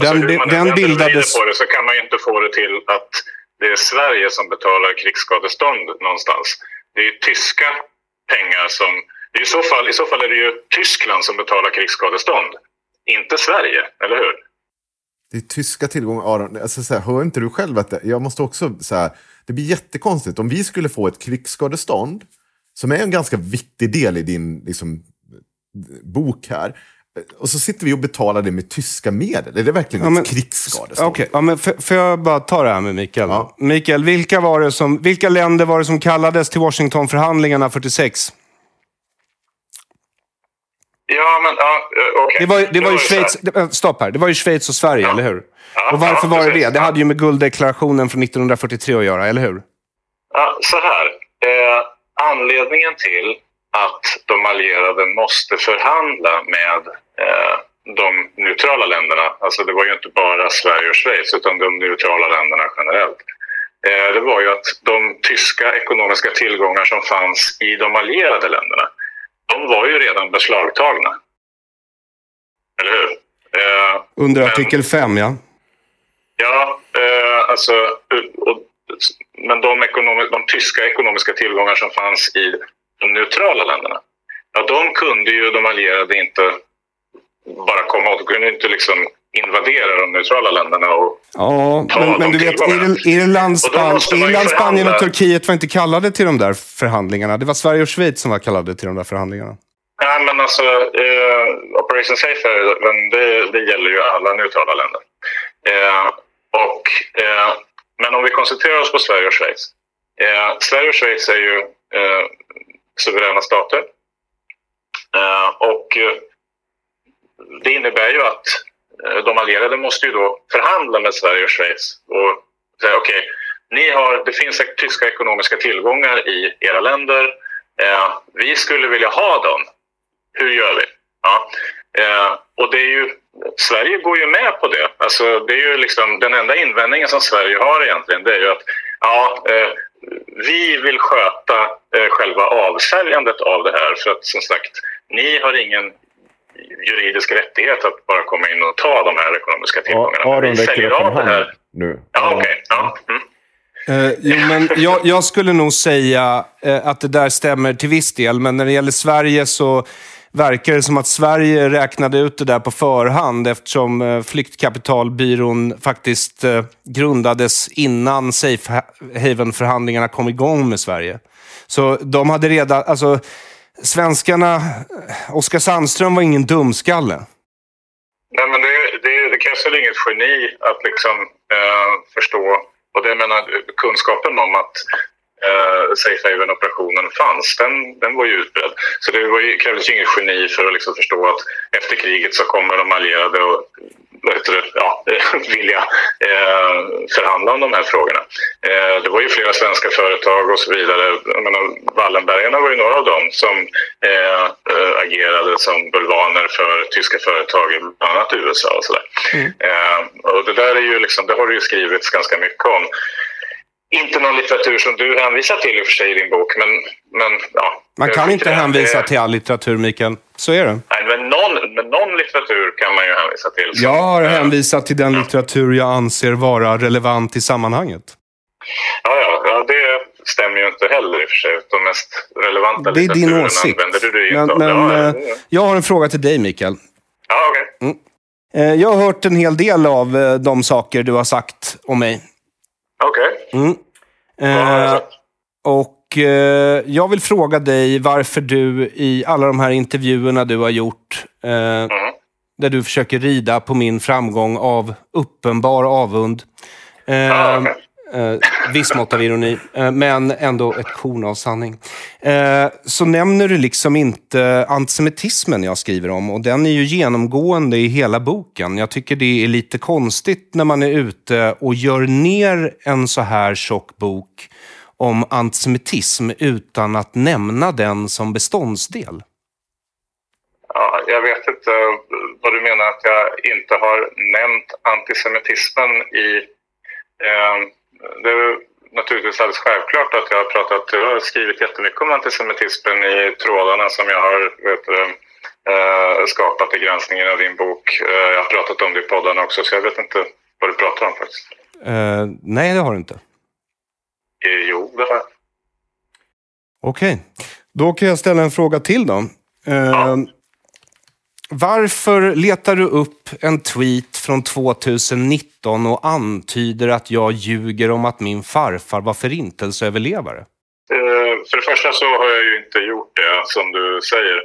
Den, alltså hur bi- man den bildades... på det så kan man ju inte få det till att det är Sverige som betalar krigsskadestånd någonstans. Det är ju tyska pengar som... Det är i, så fall, I så fall är det ju Tyskland som betalar krigsskadestånd, inte Sverige, eller hur? Det är tyska tillgångar. Aron. Alltså, så här, hör inte du själv att det, jag måste också så här, det blir jättekonstigt om vi skulle få ett krigsskadestånd som är en ganska viktig del i din liksom, bok här. Och så sitter vi och betalar det med tyska medel. Är det verkligen Ja, men- ett krigsskadestånd? Okej, ja, men får jag bara ta det här med Mikael? Mikael, vilka, var det som, vilka länder var det som kallades till Washingtonförhandlingarna 46? Ja, men ja, eh, okej. Det var, ju- det var ju. Schweiz, det- äh, stopp här, det var ju Schweiz och Sverige, eller hur? Ja, och varför ja, var det det? Det hade ju med gulddeklarationen från 1943 att göra, eller hur? Ja, så här. Eh, anledningen till att de allierade måste förhandla med eh, de neutrala länderna, alltså det var ju inte bara Sverige och Schweiz utan de neutrala länderna generellt. Eh, det var ju att de tyska ekonomiska tillgångar som fanns i de allierade länderna, de var ju redan beslagtagna. Eller hur? Eh, Under artikel 5, ja. Ja, eh, alltså... Och, men de, ekonomi- de tyska ekonomiska tillgångar som fanns i de neutrala länderna, ja, de kunde ju de allierade inte bara komma åt. De kunde inte liksom invadera de neutrala länderna. Och, Ja, men, men du vet. Irland, Span, Irland Spanien och. Turkiet var inte kallade till de där förhandlingarna. Det var Sverige och Schweiz som var kallade till de där förhandlingarna. Nej, men alltså eh, Operation Safer, men det, det gäller ju alla neutrala länder. Eh, och, eh, men om vi koncentrerar oss på Sverige och Schweiz. Eh, Sverige och Schweiz är ju eh, suveräna stater. Eh, och eh, det innebär ju att eh, de allierade måste ju då förhandla med Sverige och Schweiz och säga okej, ni har, det finns tyska ekonomiska tillgångar i era länder. Vi skulle vilja ha dem. Hur gör vi? Ja. Och det är ju, Sverige går ju med på det. Alltså, det är ju liksom, den enda invändningen som Sverige har egentligen det är ju att ja, vi vill sköta eh, själva avsäljandet av det här för att som sagt, ni har ingen juridisk rättighet att bara komma in och ta de här ekonomiska tillgångarna. Aron vi räcker säljer upp en av det hand här. nu. Ja, okej. Ja. Mm. Eh, jo, men jag, jag skulle nog säga eh, att det där stämmer till viss del, men när det gäller Sverige så verkar det som att Sverige räknade ut det där på förhand eftersom eh, Flyktkapitalbyrån faktiskt eh, grundades innan Safe Haven-förhandlingarna kom igång med Sverige. Så de hade redan... Alltså, svenskarna... Oskar Sandström var ingen dumskalle. Nej, men det, det, det krävs väl inget geni att liksom eh, förstå, och det jag menar kunskapen om att eh, Safe Haven-operationen fanns, den, den var ju utbredd. Så det var ju, krävdes ju inget geni för att liksom förstå att efter kriget så kommer de allierade och det, ja, vilja eh, förhandla om de här frågorna. Eh, det var ju flera svenska företag och så vidare. Jag menar, Wallenbergarna var ju några av dem som eh, eh, agerade som bulvaner för tyska företag i bland annat USA och sådär. Eh, och det där är ju liksom, det har det ju skrivits ganska mycket om. Inte någon litteratur som du hänvisar till i och för sig i din bok, men, men ja. Man kan inte hänvisa till all litteratur, Mikael. Så är det. Nej, men någon, men någon litteratur kan man ju hänvisa till. Jag har hänvisat till den litteratur jag anser vara relevant i sammanhanget. Ja, ja, ja, det stämmer ju inte heller i och för sig. De mest relevanta Det är din åsikt. du dig Men, men ja, eh, ja, jag har en fråga till dig, Mikael. ja, okej. Eh, Jag har hört en hel del av eh, de saker du har sagt om mig. Okej. Mm. har jag Eh, och eh, jag vill fråga dig varför du i alla de här intervjuerna du har gjort eh, Mm. där du försöker rida på min framgång av uppenbar avund. Eh, Ah, okej eh, viss mått av ironi, eh, men ändå ett korn av sanning. Eh, så nämner du liksom inte antisemitismen jag skriver om och den är ju genomgående i hela boken. Jag tycker det är lite konstigt när man är ute och gör ner en så här tjock bok om antisemitism utan att nämna den som beståndsdel. Ja, jag vet inte vad du menar att jag inte har nämnt antisemitismen i... Eh, det är naturligtvis alldeles självklart att jag har pratat, jag har skrivit jättemycket om antisemitismen i trådarna som jag har vet du, eh, skapat i granskningen av din bok. Eh, jag har pratat om det i poddarna också, så jag vet inte vad du pratar om faktiskt. Eh, nej, det har du inte. Jo, det har jag. Okej, då kan jag ställa en fråga till då. Eh, varför letar du upp en tweet från 2019 och antyder att jag ljuger om att min farfar var förintelseöverlevare? Eh, för det första så har jag ju inte gjort det som du säger.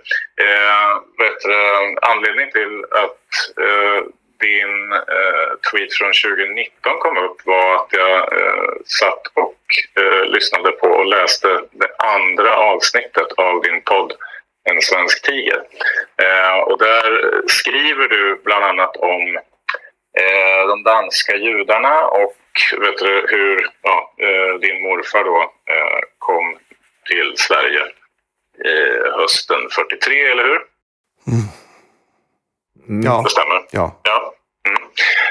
Eh, bättre, anledningen till att eh, din eh, tweet från 2019 kom upp var att jag eh, satt och eh, lyssnade på och läste det andra avsnittet av din podd en svensk tiger. Eh, och där skriver du bland annat om eh, de danska judarna och vet du, hur ja, eh, din morfar då eh, kom till Sverige eh, hösten 43, eller hur? Ja. Det stämmer. Ja. Ja. Mm.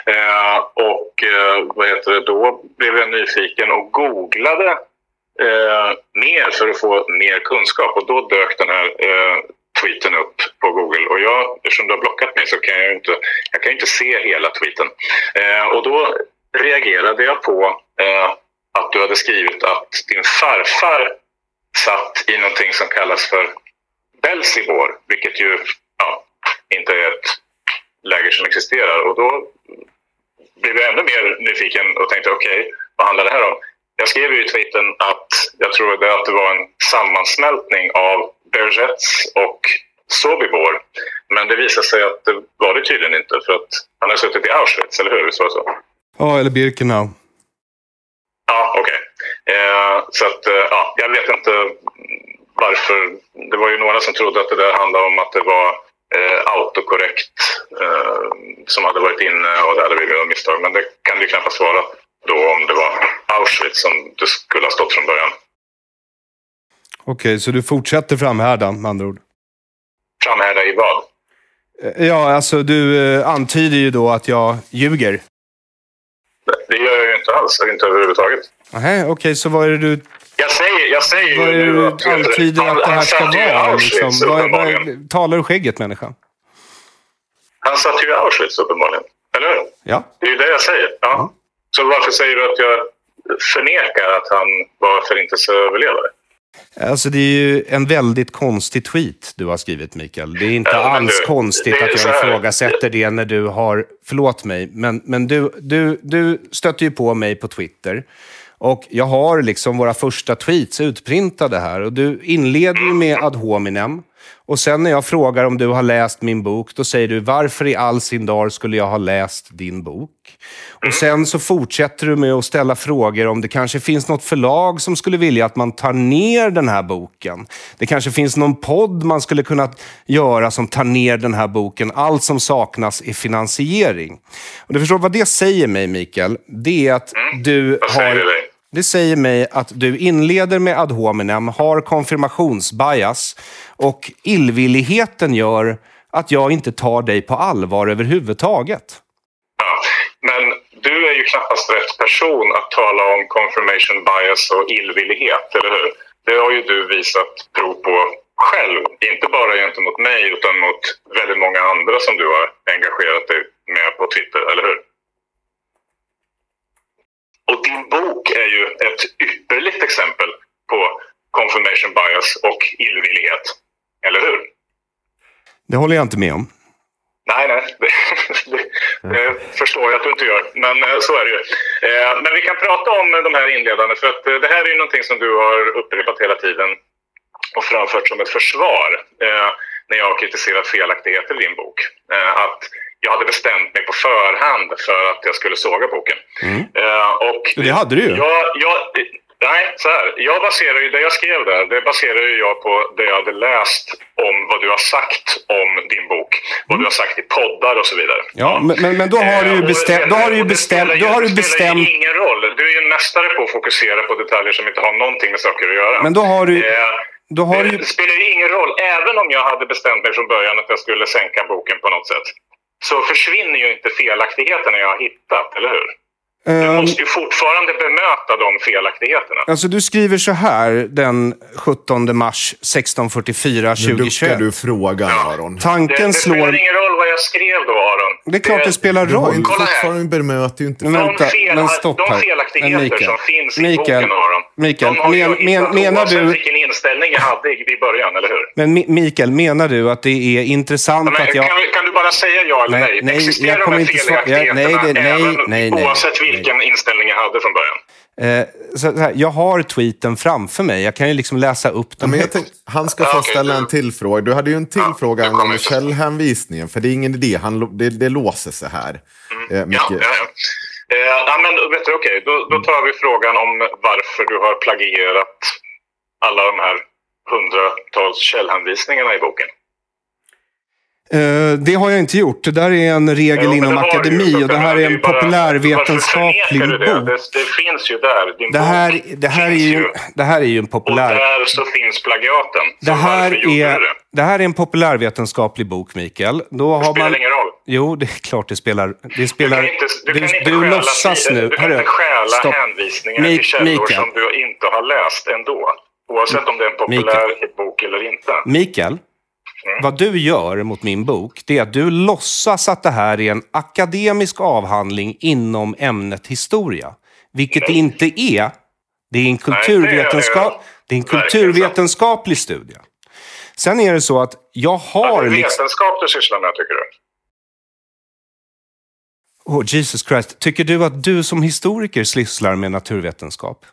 Eh, och eh, vad heter det, då blev jag nyfiken och googlade eh, mer för att få mer kunskap. Och då dök den här eh, tweeten upp på Google. Och jag, eftersom du har blockat mig så kan jag ju inte, jag kan inte se hela tweeten. Eh, och då reagerade jag på eh, att du hade skrivit att din farfar satt i någonting som kallas för Belsibor, vilket ju ja, inte är ett läger som existerar. Och då blev jag ännu mer nyfiken och tänkte okej, vad handlar det här om? Jag skrev ju i tweeten att jag trodde att det var en sammansmältning av Bergets och Sobibor. Men det visade sig att det var det tydligen inte för att han har suttit i Auschwitz, eller hur? Det så? Ja, eller Birkenau. Ja, okej. Eh, så att, eh, ja, jag vet inte varför. Det var ju några som trodde att det där handlade om att det var eh, autokorrekt eh, som hade varit inne och det hade något misstag. Men det kan det ju knappast vara då om det var Auschwitz som det skulle ha stått från början. Okej, så du fortsätter framhärda med andra ord? Framhärda i vad? Eh, Ja, alltså du eh, antyder ju då att jag ljuger. Det gör jag ju inte alls, inte överhuvudtaget. Nej, okej, så vad är det du Jag säger, jag säger Vad är ju det nu du att antyder han- att det här ska vara? Liksom? Vad, vad, talar ur skägget människa? Han satt ju i Auschwitz uppenbarligen. Eller hur? Ja. Det är ju det jag säger. Ja. Så varför säger du att jag förnekar att han var förintelseöverlevare? Alltså det är ju en väldigt konstig tweet du har skrivit Mikael. Det är inte Ja, alls du, konstigt att jag ifrågasätter det när du har... Förlåt mig, men, men du, du, du stötte ju på mig på Twitter. Och jag har liksom våra första tweets utprintade här. Och du inleder ju med ad hominem. Och sen när jag frågar om du har läst min bok, då säger du varför i all sin dar skulle jag ha läst din bok? Och sen så fortsätter du med att ställa frågor om det kanske finns något förlag som skulle vilja att man tar ner den här boken. Det kanske finns någon podd man skulle kunna göra som tar ner den här boken. Allt som saknas är finansiering. Och du förstår vad det säger mig, Mikael? Det är att du säger det har... Det säger mig att du inleder med ad hominem, har konfirmationsbias och illvilligheten gör att jag inte tar dig på allvar överhuvudtaget. Ja. Men du är ju knappast rätt person att tala om confirmation bias och illvillighet, eller hur? Det har ju du visat prov på själv. Inte bara gentemot mig, utan mot väldigt många andra som du har engagerat dig med på Twitter, eller hur? Och din bok är ju ett ypperligt exempel på confirmation bias och illvillighet. Eller hur? Det håller jag inte med om. Nej, nej. Det, förstår jag att du inte gör. Men eh, så är det ju. Eh, Men vi kan prata om de här inledande. För att eh, det här är ju någonting som du har upprepat hela tiden och framfört som ett försvar. När jag har kritiserat felaktigheter i din bok. Att jag hade bestämt mig på förhand för att jag skulle såga boken. Eh, och Det hade du ju. jag, jag, nej, så här. Jag baserar ju, det jag skrev där, det baserar ju jag på det jag hade läst om vad du har sagt om din bok. Vad du har sagt i poddar och så vidare. Ja, men, men, då har du ju Eh, bestämt... Då har du ju bestämt... Då har du det spelar bestämt... ingen roll. Du är ju mästare på att fokusera på detaljer som inte har någonting med saker att göra. Men då har du... Du det ju... spelar ju ingen roll. Även om jag hade bestämt mig från början att jag skulle sänka boken på något sätt. Så försvinner ju inte felaktigheterna jag har hittat, eller hur? Du ehm, måste ju fortfarande bemöta de felaktigheterna. Alltså du skriver så här den 17 mars 1644 Nu duckar 2021. du frågan, Aron. Det, Tanken det slår... spelar ingen roll vad jag skrev då, Aron. Det är klart det spelar Du har roll. ju här. fortfarande bemöter ju inte... Men De, vänta, fel, men stopp de här. felaktigheter Men Mikael, som finns i Mikael, boken, Aron. Mikael, de har men- jag men- menar oavsett du- vilken inställning jag hade i, början, eller hur? Men Mi- Mikael, menar du att det är intressant Men, att jag... kan, kan du bara säga ja eller Nej, nej? nej, Existerar jag de här inte felaktigheterna nej, det- nej, även nej, nej, oavsett nej. Vilken inställning jag hade från början? Eh, så så här, jag har tweeten framför mig. Jag kan ju liksom läsa upp Ja, den men jag högt. tänk, han ska Ja, få okej, ställa du- en till fråga. Du hade ju en till Ja, fråga det kommer angående källhänvisningen. För det är ingen idé, han, det, det låser sig här. Eh, Ja, ja, ja. Eh, ja, men vet du, okej, då, då tar vi frågan om varför du har plagierat alla de här hundratals källhänvisningarna i boken. Eh, det har jag inte gjort. Det där är en regel Jo, inom det du akademi och det här är en populärvetenskaplig du det? bok. det? Det finns ju där. Din Det här, bok det, här är ju, det här är ju en Och populär... där så finns plagiaten. Det här, är, du det? det här är en populärvetenskaplig bok, Mikael. Då Det har spelar man... ingen roll. Jo, det är klart det spelar... Det spelar Du kan inte, du kan inte du låtsas nu. Du kan Hörru, inte stjäla stopp. hänvisningar Mik- till källor Mikael. som du inte har läst ändå. Oavsett om det är en populär bok eller inte. Mikael, Mm. vad du gör mot min bok, det är att du låtsas att det här är en akademisk avhandling inom ämnet historia. Vilket det inte är. Det är en, kulturvetenskap, det är en kulturvetenskaplig studie. Sen är det så att jag har... är det Liksom, vetenskap du sysslar med, tycker du? oh, Jesus Christ. Tycker du att du som historiker sysslar med naturvetenskap?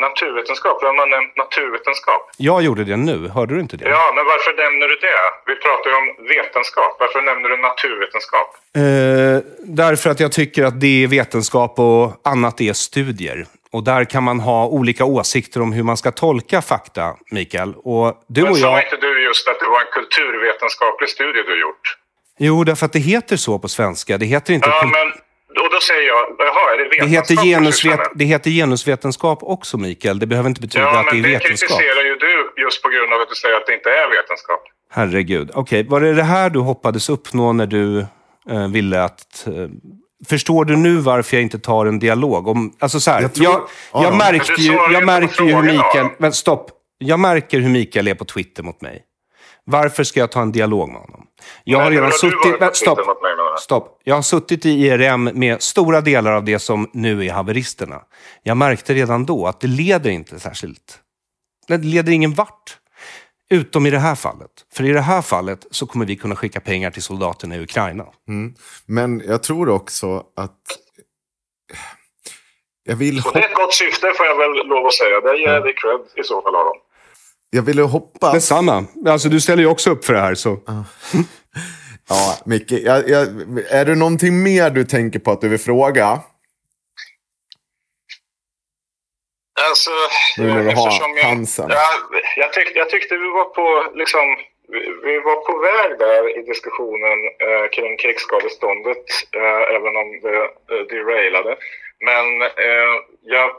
Naturvetenskap? Vem har nämnt naturvetenskap? Jag gjorde det nu. Hörde du inte det? Ja, men varför nämner du det? Vi pratar ju om vetenskap. Varför nämner du naturvetenskap? Eh, därför att jag tycker att det är vetenskap och annat är studier. Och där kan man ha olika åsikter om hur man ska tolka fakta, Mikael. Och du men och sa jag... inte du just att det var en kulturvetenskaplig studie du gjort? Jo, därför att det heter så på svenska. Det heter inte... Ja, men och då säger jag, jaha, är det det, vetenskap heter du genusvet... det heter genusvetenskap också, Mikael. Det behöver inte betyda Ja, att det men är det vetenskap. kritiserar ju du just på grund av att du säger att det inte är vetenskap. Herregud. Okej, var det det här du hoppades uppnå när du eh, ville att... Eh, förstår du nu varför jag inte tar en dialog? Om, alltså så här, jag, Jag tror- jag, Aron. märkte Men du ju, jag på märker ju hur Mikael... Men stopp. Jag märker hur Mikael är på Twitter mot mig. Varför ska jag ta en dialog med honom? Jag har redan suttit... Stopp. Stopp. Jag har suttit i IRM med stora delar av det som nu är haveristerna. Jag märkte redan då att det leder inte särskilt... Det leder ingen vart. Utom i det här fallet. För i det här fallet så kommer vi kunna skicka pengar till soldaterna i Ukraina. Men jag tror också att... Jag vill, Och hop- det är ett gott syfte får jag väl lov att säga. Det ger jag dig cred i så fall, Aron. Jag ville hoppas... Detsamma. Alltså, du ställer ju också upp för det här. Så. Ja, Micke, jag, jag, är det någonting mer du tänker på att du vill fråga? Alltså, Nu när du har jag, chansen. Ja, jag, tyck, jag tyckte vi var på, liksom, vi, vi var på väg där i diskussionen eh, kring krigsskadeståndet, eh, även om det eh, derailade. Men eh, jag,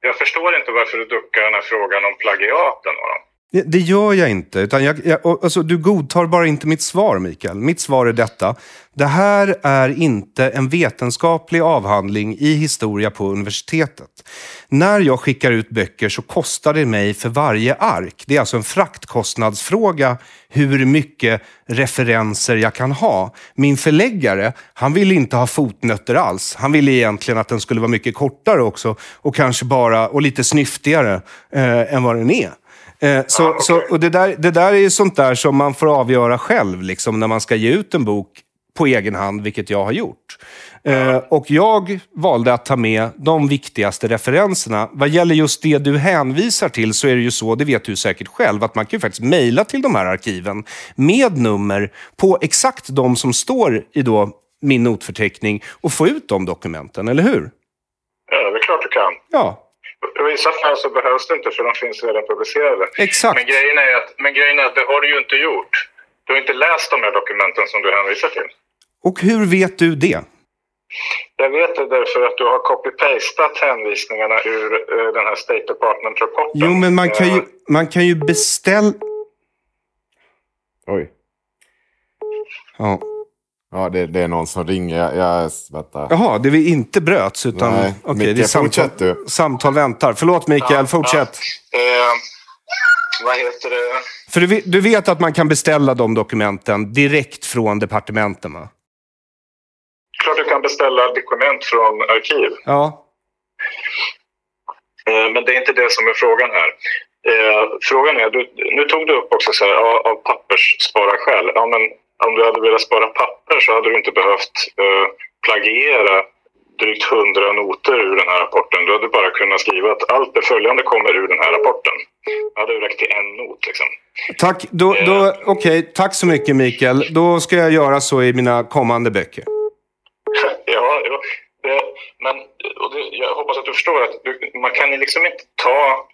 jag förstår inte varför du duckar den här frågan om plagiaten. Det, det gör jag inte. Utan jag, jag, alltså, du godtar bara inte mitt svar, Mikael. Mitt svar är detta. Det här är inte en vetenskaplig avhandling i historia på universitetet. När jag skickar ut böcker så kostar det mig för varje ark. Det är alltså en fraktkostnadsfråga hur mycket referenser jag kan ha. Min förläggare, han ville inte ha fotnötter alls. Han ville egentligen att den skulle vara mycket kortare också och kanske bara, och lite snyftigare eh, än vad den är. Eh, så, så, och det, där, det där är ju sånt där som man får avgöra själv liksom, när man ska ge ut en bok på egen hand, vilket jag har gjort. Eh, och jag valde att ta med de viktigaste referenserna. Vad gäller just det du hänvisar till så är det ju så, det vet du säkert själv, att man kan ju faktiskt mejla till de här arkiven med nummer på exakt de som står i då min notförteckning och få ut de dokumenten, eller hur? Ja, det är klart du kan. Ja. I vissa fall så behövs det inte för de finns redan publicerade. Exakt. Men grejen, är att, men grejen är att det har du ju inte gjort. Du har inte läst de här dokumenten som du hänvisar till. Och hur vet du det? Jag vet det därför att du har copy-pastat hänvisningarna ur eh, den här State Department-rapporten. Jo, men man kan ju, Eh, man kan ju beställa... Oj. Ja. Ja, det, det är någon som ringer. Jag, jag vänta. Jaha, det vi inte bröts utan... Nej, okej, Micke, det är samtal, fortsätt du. samtal väntar. Förlåt Mikael, fortsätt. eh, vad heter det? För du, vet- du vet att man kan beställa de dokumenten direkt från departementen, va? Klart du kan beställa dokument från arkiv. Ja. Eh, Men det är inte det som är frågan här. Eh, frågan är, du, nu tog du upp också så här, av pappersspararsskäl. Ja, men om du hade velat spara papper så hade du inte behövt eh, plagiera drygt hundra noter ur den här rapporten. Du hade bara kunnat skriva att allt det följande kommer ur den här rapporten. Det hade räckt till en not liksom. Tack, då, då, okej, tack så mycket Mikael. Då ska jag göra så i mina kommande böcker. Ja, ja det, men och det, jag hoppas att du förstår att du, man kan liksom inte ta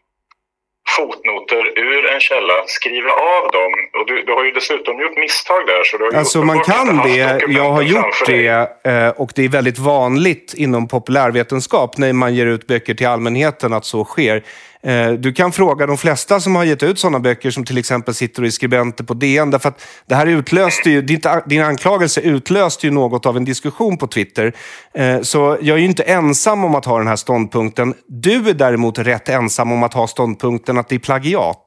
fotnoter ur en källa, skriva av dem. Och du, du har ju dessutom gjort misstag där. Så du har Alltså man kan det, jag har gjort framför dig. det eh, och det är väldigt vanligt inom populärvetenskap när man ger ut böcker till allmänheten att så sker. Eh, Du kan fråga de flesta som har gett ut sådana böcker som till exempel sitter och är skribenter på DN därför att det här utlöste ju, din, anklagelse utlöste ju något av en diskussion på Twitter. Eh, Så jag är ju inte ensam om att ha den här ståndpunkten. Du är däremot rätt ensam om att ha ståndpunkten att det är plagiat.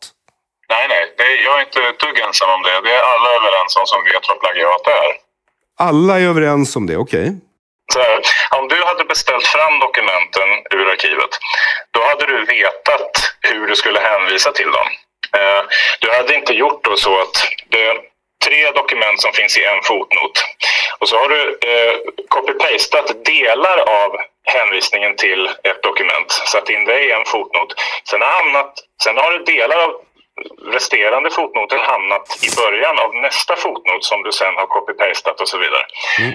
Nej, nej. Det, jag är inte ett dugg ensam om det. Det är alla överens om som vet vad plagiat är. Alla är överens om det, okej? Så här, om du hade beställt fram dokumenten ur arkivet, då hade du vetat hur du skulle hänvisa till dem. Eh, du hade inte gjort då så att det är tre dokument som finns i en fotnot. Och så har du eh, copy-pastat delar av hänvisningen till ett dokument, satt in det i en fotnot. Sen har, hamnat, sen har du delar av resterande fotnoter hamnat i början av nästa fotnot som du sen har copy-pastat och så vidare.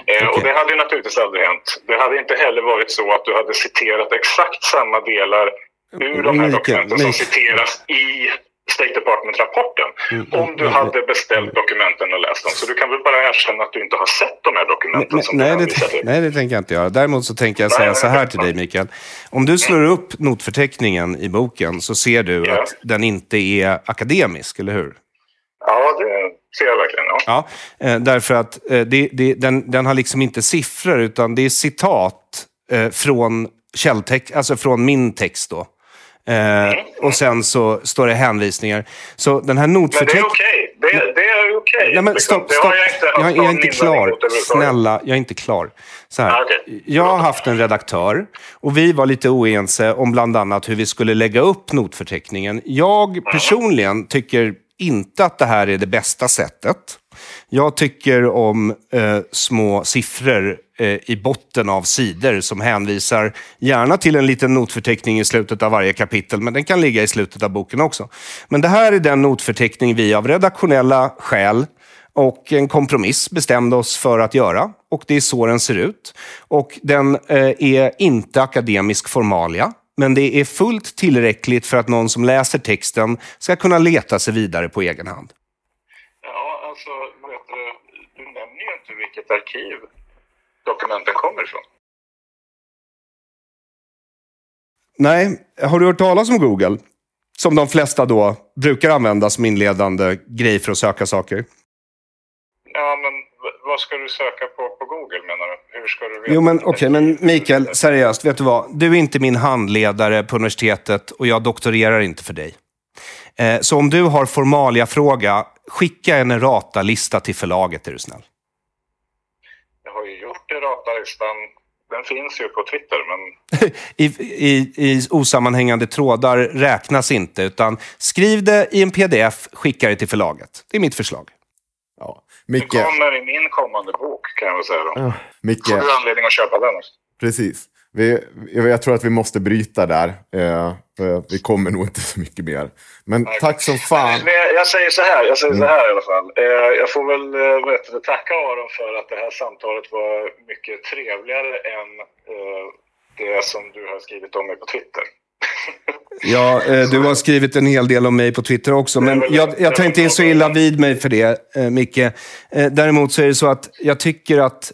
eh, och det hade ju naturligtvis aldrig hänt. Det hade inte heller varit så att du hade citerat exakt samma delar ur de här dokumenten som citeras i State Department-rapporten. Om du hade beställt dokumenten och läst dem. Så du kan väl bara erkänna att du inte har sett de här dokumenten Nej, som nej, det, nej, det tänker jag inte göra. Däremot så tänker jag Nej, säga nej, så här nej. till dig, Mikael. Om du slår upp notförteckningen i boken så ser du Ja. att den inte är akademisk, eller hur? Ja, det ser jag verkligen. Ja. Ja, eh, därför att eh, det, det, den, den har liksom inte siffror, utan det är citat eh, från källtext, alltså från min text då. Eh, och sen så står det hänvisningar. Så den här Men det är notförteckningen... okej. Det, det är okej. Nej, men Liksom, stopp, stopp. jag Jag, är inte klar. Snälla, jag är inte klar. Så här. Ah, okej. Jag har haft en redaktör och vi var lite oense om bland annat hur vi skulle lägga upp notförteckningen. Jag personligen tycker inte att det här är det bästa sättet. Jag tycker om eh, små siffror eh, i botten av sidor som hänvisar gärna till en liten notförteckning i slutet av varje kapitel, men den kan ligga i slutet av boken också. Men det här är den notförteckning vi av redaktionella skäl och en kompromiss bestämde oss för att göra. Och det är så den ser ut. Och den eh, är inte akademisk formalia. Men det är fullt tillräckligt för att någon som läser texten ska kunna leta sig vidare på egen hand. Ja, alltså, vet du, du nämner ju inte vilket arkiv dokumenten kommer ifrån. Nej, har du hört talas om Google? Som de flesta då brukar använda som inledande grej för att söka saker. Ja, men vad ska du söka på på Google menar du? Hur ska du veta? Jo, men okej, men Mikael, seriöst, vet du vad? Du är inte min handledare på universitetet och jag doktorerar inte för dig. Eh, så om du har formalia-fråga, skicka en errata-lista till förlaget, är du snäll. Jag har ju gjort det ratalistan. Den finns ju på Twitter, men I, i, I osammanhängande trådar räknas inte, utan skriv det i en pdf, skicka det till förlaget. Det är mitt förslag. Ja. Det Micke, kommer i min kommande bok kan jag väl säga då. Ja, Micke, Får du anledning att köpa den också. precis. Vi, jag tror att vi måste bryta där. Eh, vi kommer nog inte så mycket mer. Men tack som fan. Men jag, jag säger så här, jag säger Mm. så här i alla fall. Eh, jag får väl eh, heter det, tacka Aron för att det här samtalet var mycket trevligare än eh, det som du har skrivit om mig på Twitter. Ja, eh, du har skrivit en hel del om mig på Twitter också, men jag, jag tar inte så illa vid mig för det, eh, Micke. Eh, däremot så är det så att jag tycker att...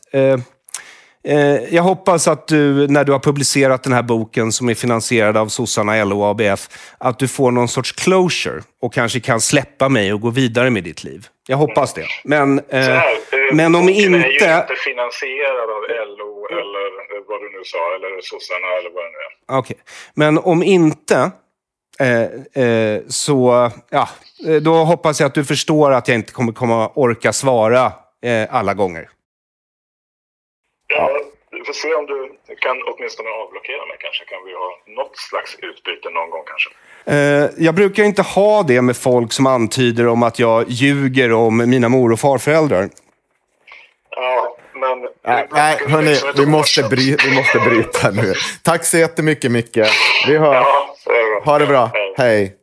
Eh, jag hoppas att du, när du har publicerat den här boken som är finansierad av sossarna LO och ABF, att du får någon sorts closure och kanske kan släppa mig och gå vidare med ditt liv. Jag hoppas det. Men, eh, här, eh, men om boken är ju inte... inte finansierad av LO eller eh, vad du nu sa, eller sossarna eller vad det nu är. Okej. Men om inte, eh, eh, så ja, eh, då hoppas jag att du förstår att jag inte kommer komma orka svara eh, alla gånger. Ja, vi får se om du kan åtminstone avblockera mig kanske. Kan vi ha något slags utbyte någon gång kanske. Eh, jag brukar inte ha det med folk som antyder om att jag ljuger om mina mor och farföräldrar. Ja, men... Nej, nej hörni, vi måste, bry, vi måste bryta nu. Tack så jättemycket, Micke. Vi hörs. Ha det bra. Hej.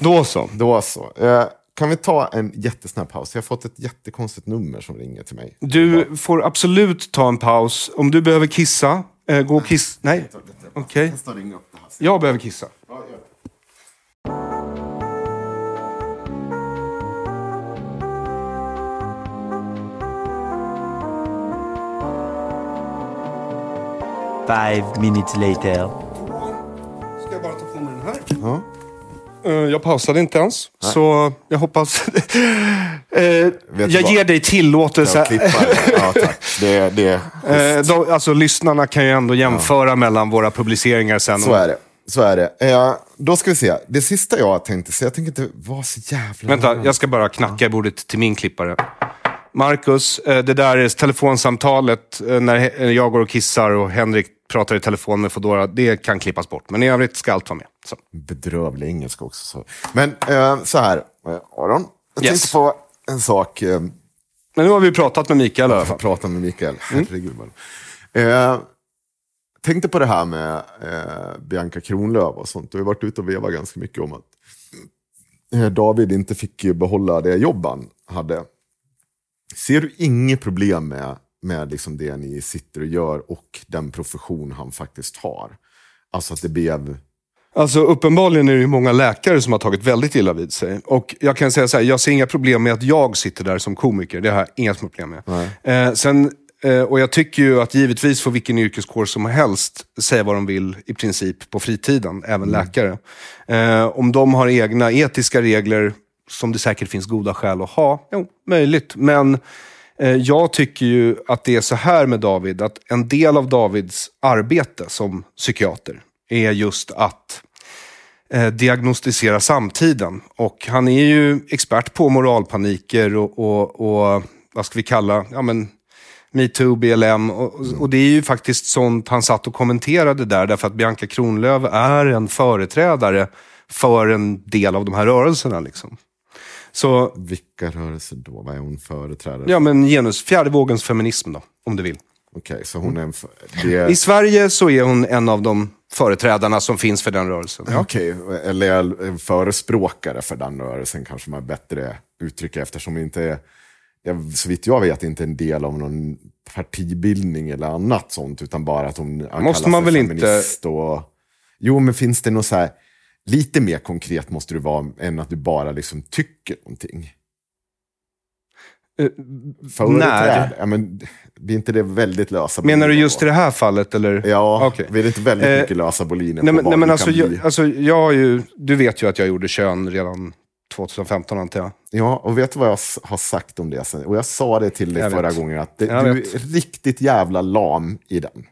Då så. Då så. Eh, kan vi ta en jättesnabb paus? Jag har fått ett jättekonstigt nummer som ringer till mig. Du får absolut ta en paus. Om du behöver kissa, eh, gå och kissa. Nej, okej. Jag behöver kissa. Five minutes later. Ska jag bara ta på mig den här? Ja. Eh, Jag pausade inte ens, så jag hoppas... Eh, jag vad? ger dig tillåtelse. Ja, tack. Det, det, Eh, de, alltså, lyssnarna kan ju ändå jämföra mellan våra publiceringar sen. så är det. Så är det. Eh, då ska vi se. Det sista jag tänkte säga, jag tänker inte vara så jävla... Vänta, jag ska bara knacka i bordet till min klippare. Marcus, eh, det där är telefonsamtalet eh, när jag går och kissar och Henrik pratar i telefon med Foodora. Det kan klippas bort, men i övrigt ska allt vara med. Så. Bedrövlig engelska också. Så. Men eh, så här, eh, Aron. Jag Yes. tänkte på en sak. Eh, Men nu har vi pratat med Mikael i alla fall. prata med Mikael. Herregud. vad- Eh, tänkte på det här med eh, Bianca Kronlöf och sånt. Du har varit ute och vevat ganska mycket om att eh, David inte fick behålla det jobb han hade. Ser du inget problem med, med liksom det ni sitter och gör och den profession han faktiskt har? Alltså att det blev... Alltså uppenbarligen är det många läkare som har tagit väldigt illa vid sig. Och jag kan säga så här, jag ser inga problem med att jag sitter där som komiker. Det har jag inga problem med. Eh, sen, eh, och jag tycker ju att givetvis får vilken yrkeskår som helst säga vad de vill i princip på fritiden, även läkare. Eh, om de har egna etiska regler, som det säkert finns goda skäl att ha, jo, möjligt. Men jag tycker ju att det är så här med David, att en del av Davids arbete som psykiater är just att eh, diagnostisera samtiden. Och han är ju expert på moralpaniker och, och, och vad ska vi kalla, ja men metoo, BLM. Och, och det är ju faktiskt sånt han satt och kommenterade där, därför att Bianca Kronlöf är en företrädare för en del av de här rörelserna. Liksom. Så, Vilka rörelser då? Vad är hon företrädare ja men genus, fjärde vågens feminism då, om du vill. Okej, så hon är en... för- Det... I Sverige så är hon en av de företrädarna som finns för den rörelsen. Okej, eller en förespråkare för den rörelsen kanske man bättre uttrycker eftersom hon inte är, jag, så vitt jag vet, inte en del av någon partibildning eller annat sånt, utan bara att hon Måste kallar man sig väl inte- feminist Och, jo, men finns det något så här, lite mer konkret måste du vara än att du bara liksom tycker någonting? Eh, Företräd, ja, men, blir inte det väldigt lösa Menar du boliner just i det här fallet? Eller? Ja, Okej. blir det inte väldigt Eh, mycket lösa boliner Nej, men, nej, men alltså, kan jag, alltså, jag ju, du vet ju att jag gjorde kön redan 2015 antar jag. Ja, och vet du vad jag har sagt om det sen? Och jag sa det till dig Jag förra vet. gången, att det, du är riktigt jävla lam i den.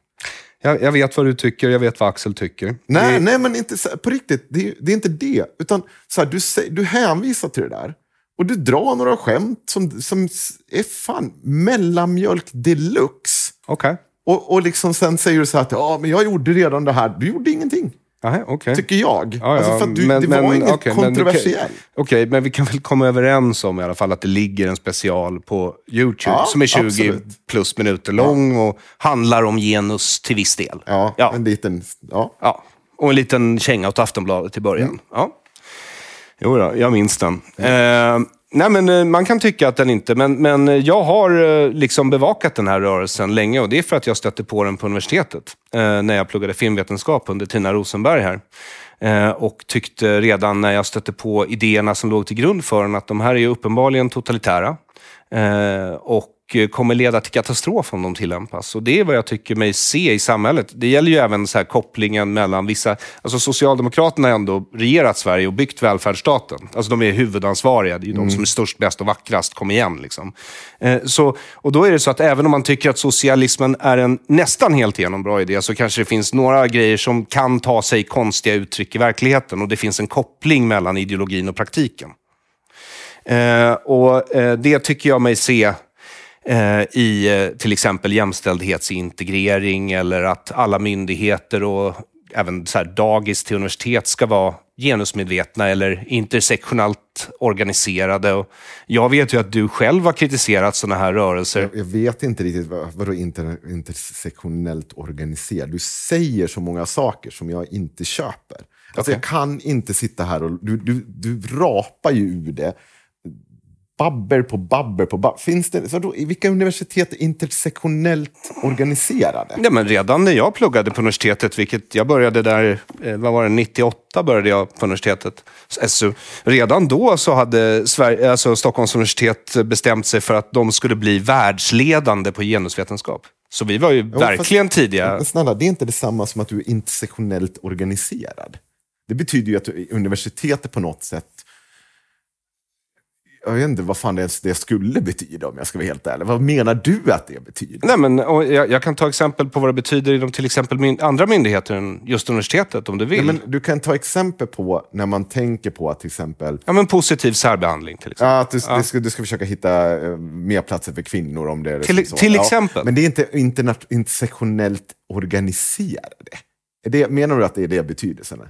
Jag. Jag vet vad du tycker, jag vet vad Axel tycker. Nej, Det- nej men inte på riktigt. Det, är- det är inte det. Utan så här, du, du hänvisar till det där. Och du drar några skämt som, som är fan mellanmjölk deluxe. Okej. Och, och liksom sen säger du så här att ja, men jag gjorde redan det här. Du gjorde ingenting. Aha, okay. Tycker jag. Ja, ja, alltså för du, men- det var men- inget kan- kontroversiellt. Okej, men vi kan väl komma överens om i alla fall att det ligger en special på YouTube Ja, som är 20 absolut. plus minuter lång och handlar om genus till viss del. Ja, Ja. en liten... Ja. Och en liten känga åt Aftonbladet i början. Ja. Jo då, jag minns den. Eh, nej, men eh, man kan tycka att den inte... Men, men eh, jag har eh, liksom bevakat den här rörelsen länge och det är för att jag stötte på den på universitetet eh, när jag pluggade filmvetenskap under Tina Rosenberg här. Eh, och tyckte redan när jag stötte på idéerna som låg till grund för den att de här är ju uppenbarligen totalitära. Eh, och eh, kommer leda till katastrof om de tillämpas. Och det är vad jag tycker mig se i samhället. Det gäller ju även så här kopplingen mellan vissa... Alltså Socialdemokraterna har ändå regerat Sverige och byggt välfärdsstaten. Alltså de är huvudansvariga. Det är ju de som är störst, bäst och vackrast. Kom igen liksom. Eh, så, och då är det så att även om man tycker att socialismen är en nästan helt igenom bra idé så kanske det finns några grejer som kan ta sig konstiga uttryck i verkligheten. Och det finns en koppling mellan ideologin och praktiken. Eh, och eh, det tycker jag mig se i eh, till exempel jämställdhetsintegrering eller att alla myndigheter och även så här, dagis till universitet ska vara genusmedvetna eller intersektionellt organiserade. Och jag vet ju att du själv har kritiserat sådana här rörelser. Jag, jag vet inte riktigt vad, vadå inter, intersektionellt organiserad. Du säger så många saker som jag inte köper. Alltså Okej. Jag kan inte sitta här och... Du, du, du rapar ju ur det. Babber på babber på babber. Finns det, så då, i vilka universitet är intersektionellt organiserade? Ja, men redan när jag pluggade på universitetet, vilket jag började där, eh, vad var det, 98 började jag på universitetet, SU. Redan då så hade Sverige, alltså Stockholms universitet bestämt sig för att de skulle bli världsledande på genusvetenskap. Så vi var ju Jo, verkligen fast- tidiga. Men snälla, det är inte detsamma som att du är intersektionellt organiserad. Det betyder ju att universitetet på något sätt... Jag vet inte vad fan det, det skulle betyda om jag ska vara helt ärlig. Vad menar du att det betyder? Nej, men, jag, jag kan ta exempel på vad det betyder inom till exempel min, andra myndigheter än just universitetet, om du vill. Nej, men du kan ta exempel på när man tänker på att till exempel... Ja, men positiv särbehandling till exempel. Ja, att du, du, ska, du ska försöka hitta eh, mer platser för kvinnor om det är Till- till Ja, exempel. Men det är inte interna- intersektionellt organiserade. Är det, menar du att det är det betydelsen?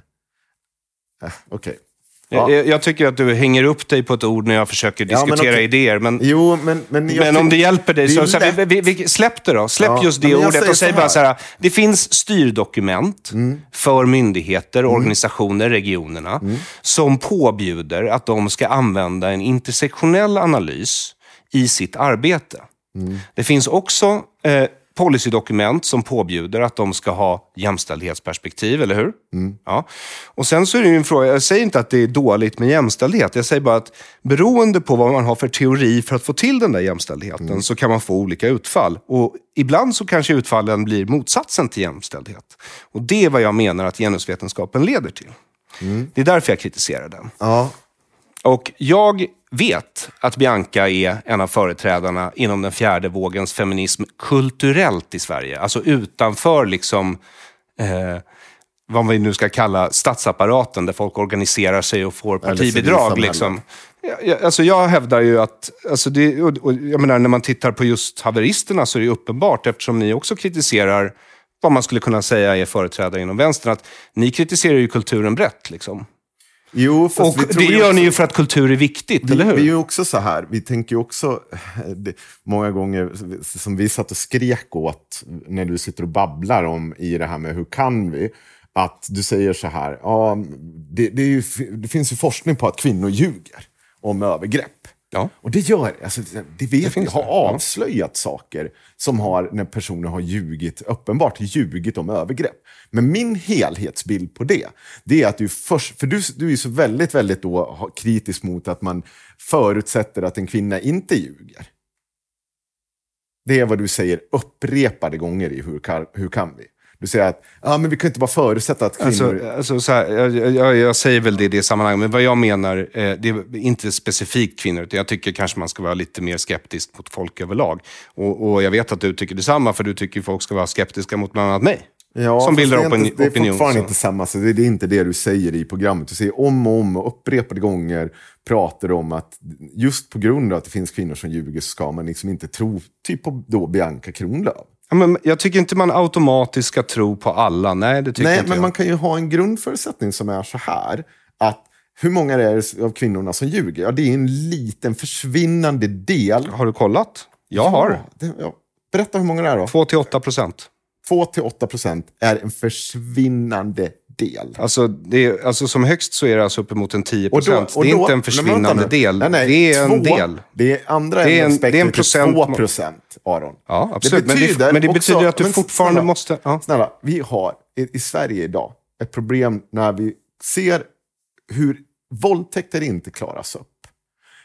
Äh, Okej. Ja. Jag, jag tycker att du hänger upp dig på ett ord när jag försöker Ja, men diskutera idéer. Men, Jo, men... Men, men om det hjälper dig, det så, så här, vi, vi, släpp det då. Släpp Ja, just det ordet och säg bara så här. Det finns styrdokument Mm. för myndigheter, organisationer, regionerna som påbjuder att de ska använda en intersektionell analys i sitt arbete. Mm. Det finns också eh, policydokument som påbjuder att de ska ha jämställdhetsperspektiv, eller hur? Ja. Och sen så är det ju en fråga, jag säger inte att det är dåligt med jämställdhet. Jag säger bara att beroende på vad man har för teori för att få till den där jämställdheten så kan man få olika utfall. Och ibland så kanske utfallen blir motsatsen till jämställdhet. Och det är vad jag menar att genusvetenskapen leder till. Det är därför jag kritiserar den. Ja, Och jag vet att Bianca är en av företrädarna inom den fjärde vågens feminism kulturellt i Sverige. Alltså utanför liksom, eh, vad vi nu ska kalla statsapparaten, där folk organiserar sig och får partibidrag. Liksom. Ja, ja, Alltså jag hävdar ju att, alltså det, och, och, jag menar, när man tittar på just haveristerna så är det uppenbart, eftersom ni också kritiserar vad man skulle kunna säga är företrädare inom vänstern, att ni kritiserar ju kulturen brett. Liksom. Jo, fast Och det gör också- ni ju för att kultur är viktigt, vi, eller hur? Vi är ju också så här, vi tänker ju också, det, många gånger som vi satt och skrek åt när du sitter och babblar om i det här med hur kan vi? Att du säger så här, ja, det, det, ju, det finns ju forskning på att kvinnor ljuger om övergrepp. Ja. Och det gör alltså, det vet vi, finns har det, ja. avslöjat saker som har, när personer har ljugit, uppenbart ljugit om övergrepp. Men min helhetsbild på det, det är att du först, för du, du är så väldigt, väldigt då kritisk mot att man förutsätter att en kvinna inte ljuger. Det är vad du säger upprepade gånger i Hur kan, hur kan vi? Du säger att ja, men vi kan inte bara förutsätta att kvinnor... Alltså, alltså så här, jag, jag, jag säger väl det i det sammanhanget, men vad jag menar, eh, det är inte specifikt kvinnor, utan jag tycker kanske man ska vara lite mer skeptisk mot folk överlag. Och, och jag vet att du tycker detsamma, för du tycker folk ska vara skeptiska mot bland annat mig. Ja, som bildar det är, inte, det är opinion. fortfarande så. inte samma. Så det, det är inte det du säger i programmet. Du säger om och om och upprepade gånger pratar om att just på grund av att det finns kvinnor som ljuger så ska man liksom inte tro typ på då Bianca Kronlöf. Men jag tycker inte man automatiskt ska tro på alla. Nej, det tycker Nej, inte men jag. man kan ju ha en grundförutsättning som är så här. Att hur många är det av kvinnorna som ljuger? Ja, det är en liten försvinnande del. Har du kollat? Jag har. Ja, det, ja. Berätta hur många det är då. 2-8 procent. 2-8 procent är en försvinnande del. Alltså, det är, alltså som högst så är det alltså uppemot en 10 Och då- procent. Det är då- inte en försvinnande vänta del. Nej, nej, det är en två- del. Det är andra Det är en- det är en procent- 2 procent, Aron. Ja, absolut. Men det- men det betyder att du fortfarande snälla, måste- ja. Snälla, vi har i, i Sverige idag ett problem när vi ser hur våldtäkter inte klaras upp.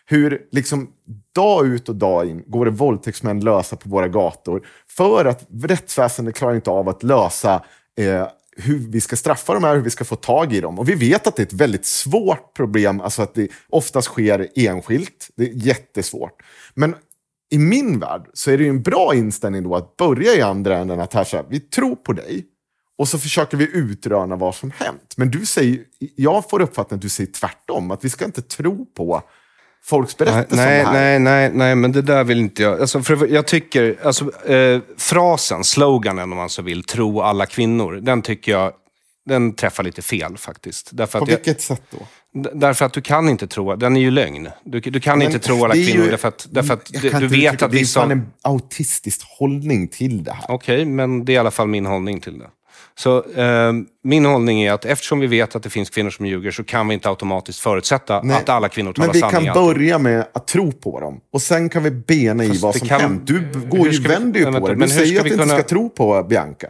Hur liksom dag ut och dag in går det våldtäktsmän lösa på våra gator för att rättsväsendet klarar inte av att lösa eh, hur vi ska straffa de här, hur vi ska få tag i dem. Och vi vet att det är ett väldigt svårt problem, alltså att det oftast sker enskilt. Det är jättesvårt. Men i min värld så är det ju en bra inställning då att börja i andra änden, att här så här, vi tror på dig och så försöker vi utröna vad som hänt. Men du säger, jag får uppfattningen att du säger tvärtom, att vi ska inte tro på folks Nej, berättelser nej, om det här. nej, nej, nej, men det där vill inte jag. Alltså, för jag tycker, alltså, eh, frasen, sloganen om man så vill, tro alla kvinnor, den tycker jag, den träffar lite fel faktiskt. Därför På att jag, vilket sätt då? Därför att du kan inte tro, den är ju lögn. Du, du kan Men inte tro alla är ju- kvinnor därför att, därför att du, du vet att Det är vissa... fan Okej, en autistisk hållning till det här. men det är i alla fall min hållning till det. Så eh, min hållning är att eftersom vi vet att det finns kvinnor som ljuger så kan vi inte automatiskt förutsätta Nej, att alla kvinnor talar Men vi sanning. kan börja med att tro på dem. Och sen kan vi bena i Fast vad som kan- hänt. Du går ju, vi- vänder ju på det. Du men säger att du inte kunna- ska tro på Bianca.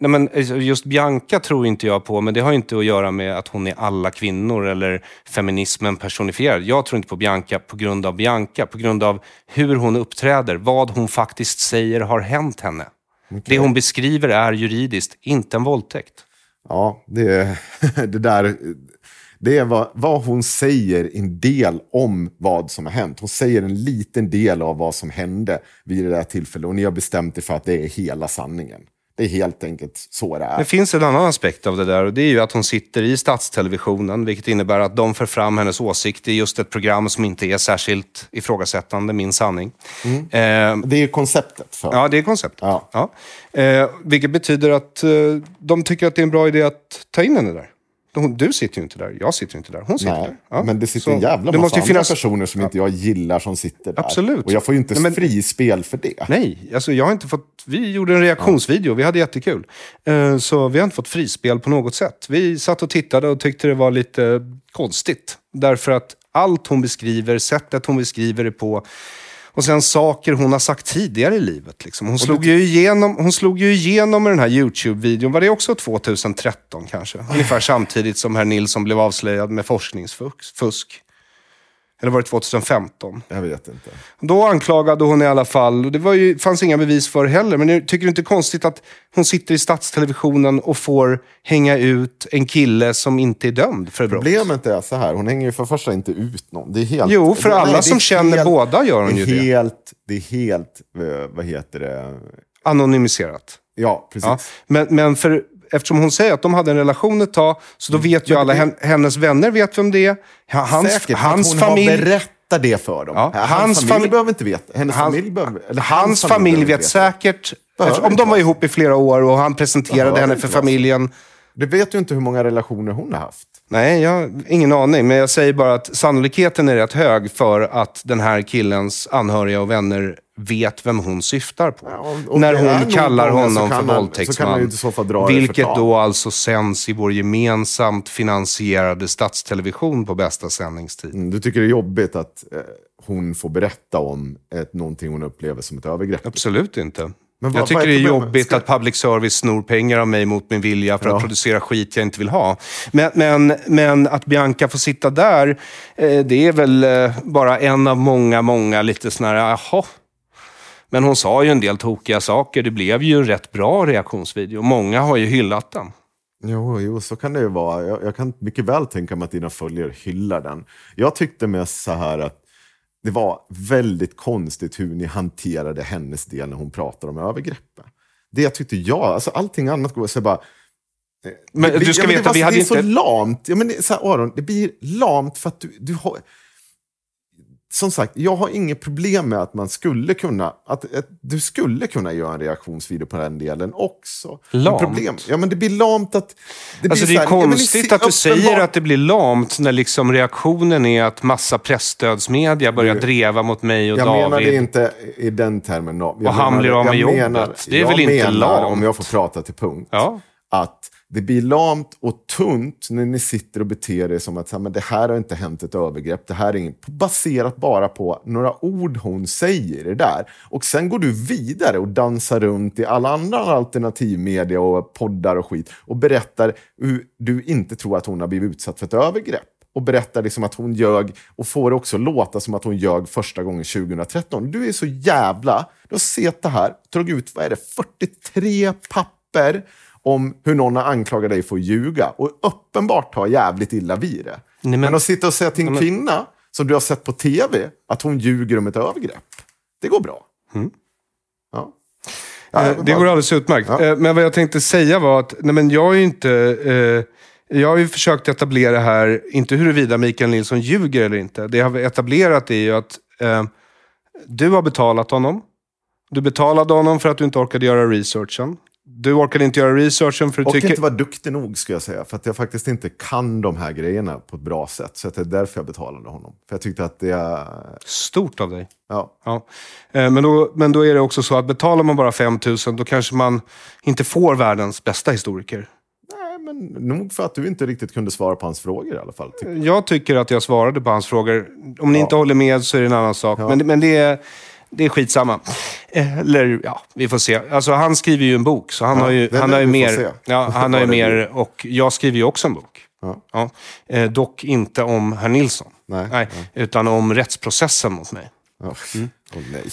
Nej, men alltså, just Bianca tror inte jag på, men det har inte att göra med att hon är alla kvinnor eller feminismen personifierad. Jag tror inte på Bianca på grund av Bianca, på grund av hur hon uppträder, vad hon faktiskt säger har hänt henne. Det hon beskriver är juridiskt, inte en våldtäkt. Ja, det, det där... Det är vad, vad hon säger en del om vad som har hänt. Hon säger en liten del av vad som hände vid det där tillfället. Och ni har bestämt er för att det är hela sanningen. Det är helt enkelt så det är. Det finns en annan aspekt av det där och det är ju att hon sitter i statstelevisionen, vilket innebär att de för fram hennes åsikt i just ett program som inte är särskilt ifrågasättande, min sanning. Eh, Det är konceptet. För. Ja, det är konceptet. Ja. Ja. Eh, vilket betyder att eh, de tycker att det är en bra idé att ta in henne där. Hon, du sitter ju inte där, jag sitter ju inte där, hon sitter Nej, där. Ja. men det sitter Så en jävla det massa måste andra finnas... personer som inte jag gillar som sitter där. Absolut. Och jag får ju inte Nej, men- frispel för det. Nej, alltså jag har inte fått... Vi gjorde en reaktionsvideo, vi hade jättekul. Eh, Så vi har inte fått frispel på något sätt. Vi satt och tittade och tyckte det var lite konstigt. Därför att allt hon beskriver, sättet hon beskriver det på och sen saker hon har sagt tidigare i livet. Liksom. Hon, slog ju igenom, hon slog ju igenom med den här YouTube-videon. Var det också 2013 kanske? Ungefär samtidigt som herr Nilsson blev avslöjad med forskningsfusk. Eller var det 2015? Jag vet inte. Då anklagade hon i alla fall, och det var ju, fanns inga bevis för heller, men jag tycker du inte konstigt att hon sitter i statstelevisionen och får hänga ut en kille som inte är dömd för brott? Problemet är så här, hon hänger ju för det första inte ut någon. Det är helt, Jo, för alla är som känner båda gör hon det ju är det. helt, det är helt, eh, vad heter det? Anonymiserat. Ja, precis. Ja. Men, men för, eftersom hon säger att de hade en relation ett tag, så då vet ju alla, hennes vänner vet vem det är. Ha- Hans, Säkert, hans hon familj... har berättat det för dem. Ja, Hans, hans familj fami- behöver inte veta. Hennes Hans- familj behöver, eller Hans familj behöver vet säkert, Behöver om de var ihop i flera år och han presenterade Behöver henne för familjen. Det vet ju inte hur många relationer hon har haft. Nej, jag har ingen aning. Men jag säger bara att sannolikheten är rätt hög för att den här killens anhöriga och vänner vet vem hon syftar på. och- och när hon kallar honom för våldtäktsman. vilket då alltså sänds i vår gemensamt finansierade statstelevision på bästa sändningstid. Mm, Du tycker det är jobbigt att eh, hon får berätta om ett, någonting hon upplever som ett övergrepp? Absolut inte. Men vad- jag tycker det är jobbigt Ska- att public service snor pengar av mig mot min vilja för Ja. att producera skit jag inte vill ha. Men, men, men att Bianca får sitta där, eh, det är väl eh, bara en av många, många lite sådana här, jaha. Men hon sa ju en del tokiga saker. Det blev ju en rätt bra reaktionsvideo. Många har ju hyllat den. Jo, jo, så kan det ju vara. Jag, jag kan mycket väl tänka mig att dina följare hyllar den. Jag tyckte mest så här att det var väldigt konstigt hur ni hanterade hennes del när hon pratade om övergreppen. Det tyckte jag, alltså allting annat går så bara... Men det, du ska ja, veta, det, var, vi hade det är så inte- lamt. Ja, men det, så här, Aron, det blir lamt för att du, du har... som sagt, jag har inget problem med att man skulle kunna, att, att du skulle kunna göra en reaktionsvideo på den delen också. Men Lamt? Problem, ja, men det blir lamt att... Det Alltså blir det är här, konstigt att du säger att det blir lamt när liksom reaktionen är att massa pressstödsmedia börjar dreva mot mig och Jag David. menade inte i den termen. Jag Och han blir av med jag jobbet. menar- Det är jag väl inte menar, lamt? om jag får prata till punkt, Ja. att det blir lamt och tunt när ni sitter och beter er som att men det här har inte hänt ett övergrepp. Det här är inget, baserat bara på några ord hon säger det där. Och sen går du vidare och dansar runt i alla andra alternativmedia och poddar och skit och berättar hur du inte tror att hon har blivit utsatt för ett övergrepp och berättar liksom att hon ljög och får det också låta som att hon ljög första gången 2013. Du är så jävla... Du har sett det här, dragit ut, vad är det, 43 papper om hur någon har anklagat dig för att ljuga och uppenbart tar jävligt illa vid det. men- men, att sitta och säga till en men- kvinna som du har sett på tv att hon ljuger om ett övergrepp, det går bra. Ja. Ja, Eh, Det går alldeles utmärkt. Ja. Eh, Men vad jag tänkte säga var att nej men jag är ju inte... Eh, jag har ju försökt etablera här, inte huruvida Mikael Nilsson ljuger eller inte. Det jag har etablerat är ju att eh, du har betalat honom. Du betalade honom för att du inte orkade göra researchen. Du orkade inte göra researchen för Och du tycker... inte vara duktig nog, skulle jag säga. För att jag faktiskt inte kan de här grejerna på ett bra sätt. Så det är därför jag betalade honom. För jag tyckte att det är... Stort av dig. Ja. Ja. Eh, Men, då, men då är det också så att betalar man bara 5 000 då kanske man inte får världens bästa historiker. Nej, men nog för att du inte riktigt kunde svara på hans frågor i alla fall. tycker jag. Jag tycker att jag svarade på hans frågor. Om ni inte håller med så är det en annan sak. Men, men det, är, det är skitsamma. Eller ja, vi får se. Alltså, han skriver ju en bok, så han Ja, har ju, han har ju mer. Ja, han har ju mer. Och jag skriver ju också en bok. Ja. Ja. Eh, dock inte om herr Nilsson. Nej, Utan om rättsprocessen mot mig. Ja. Åh nej.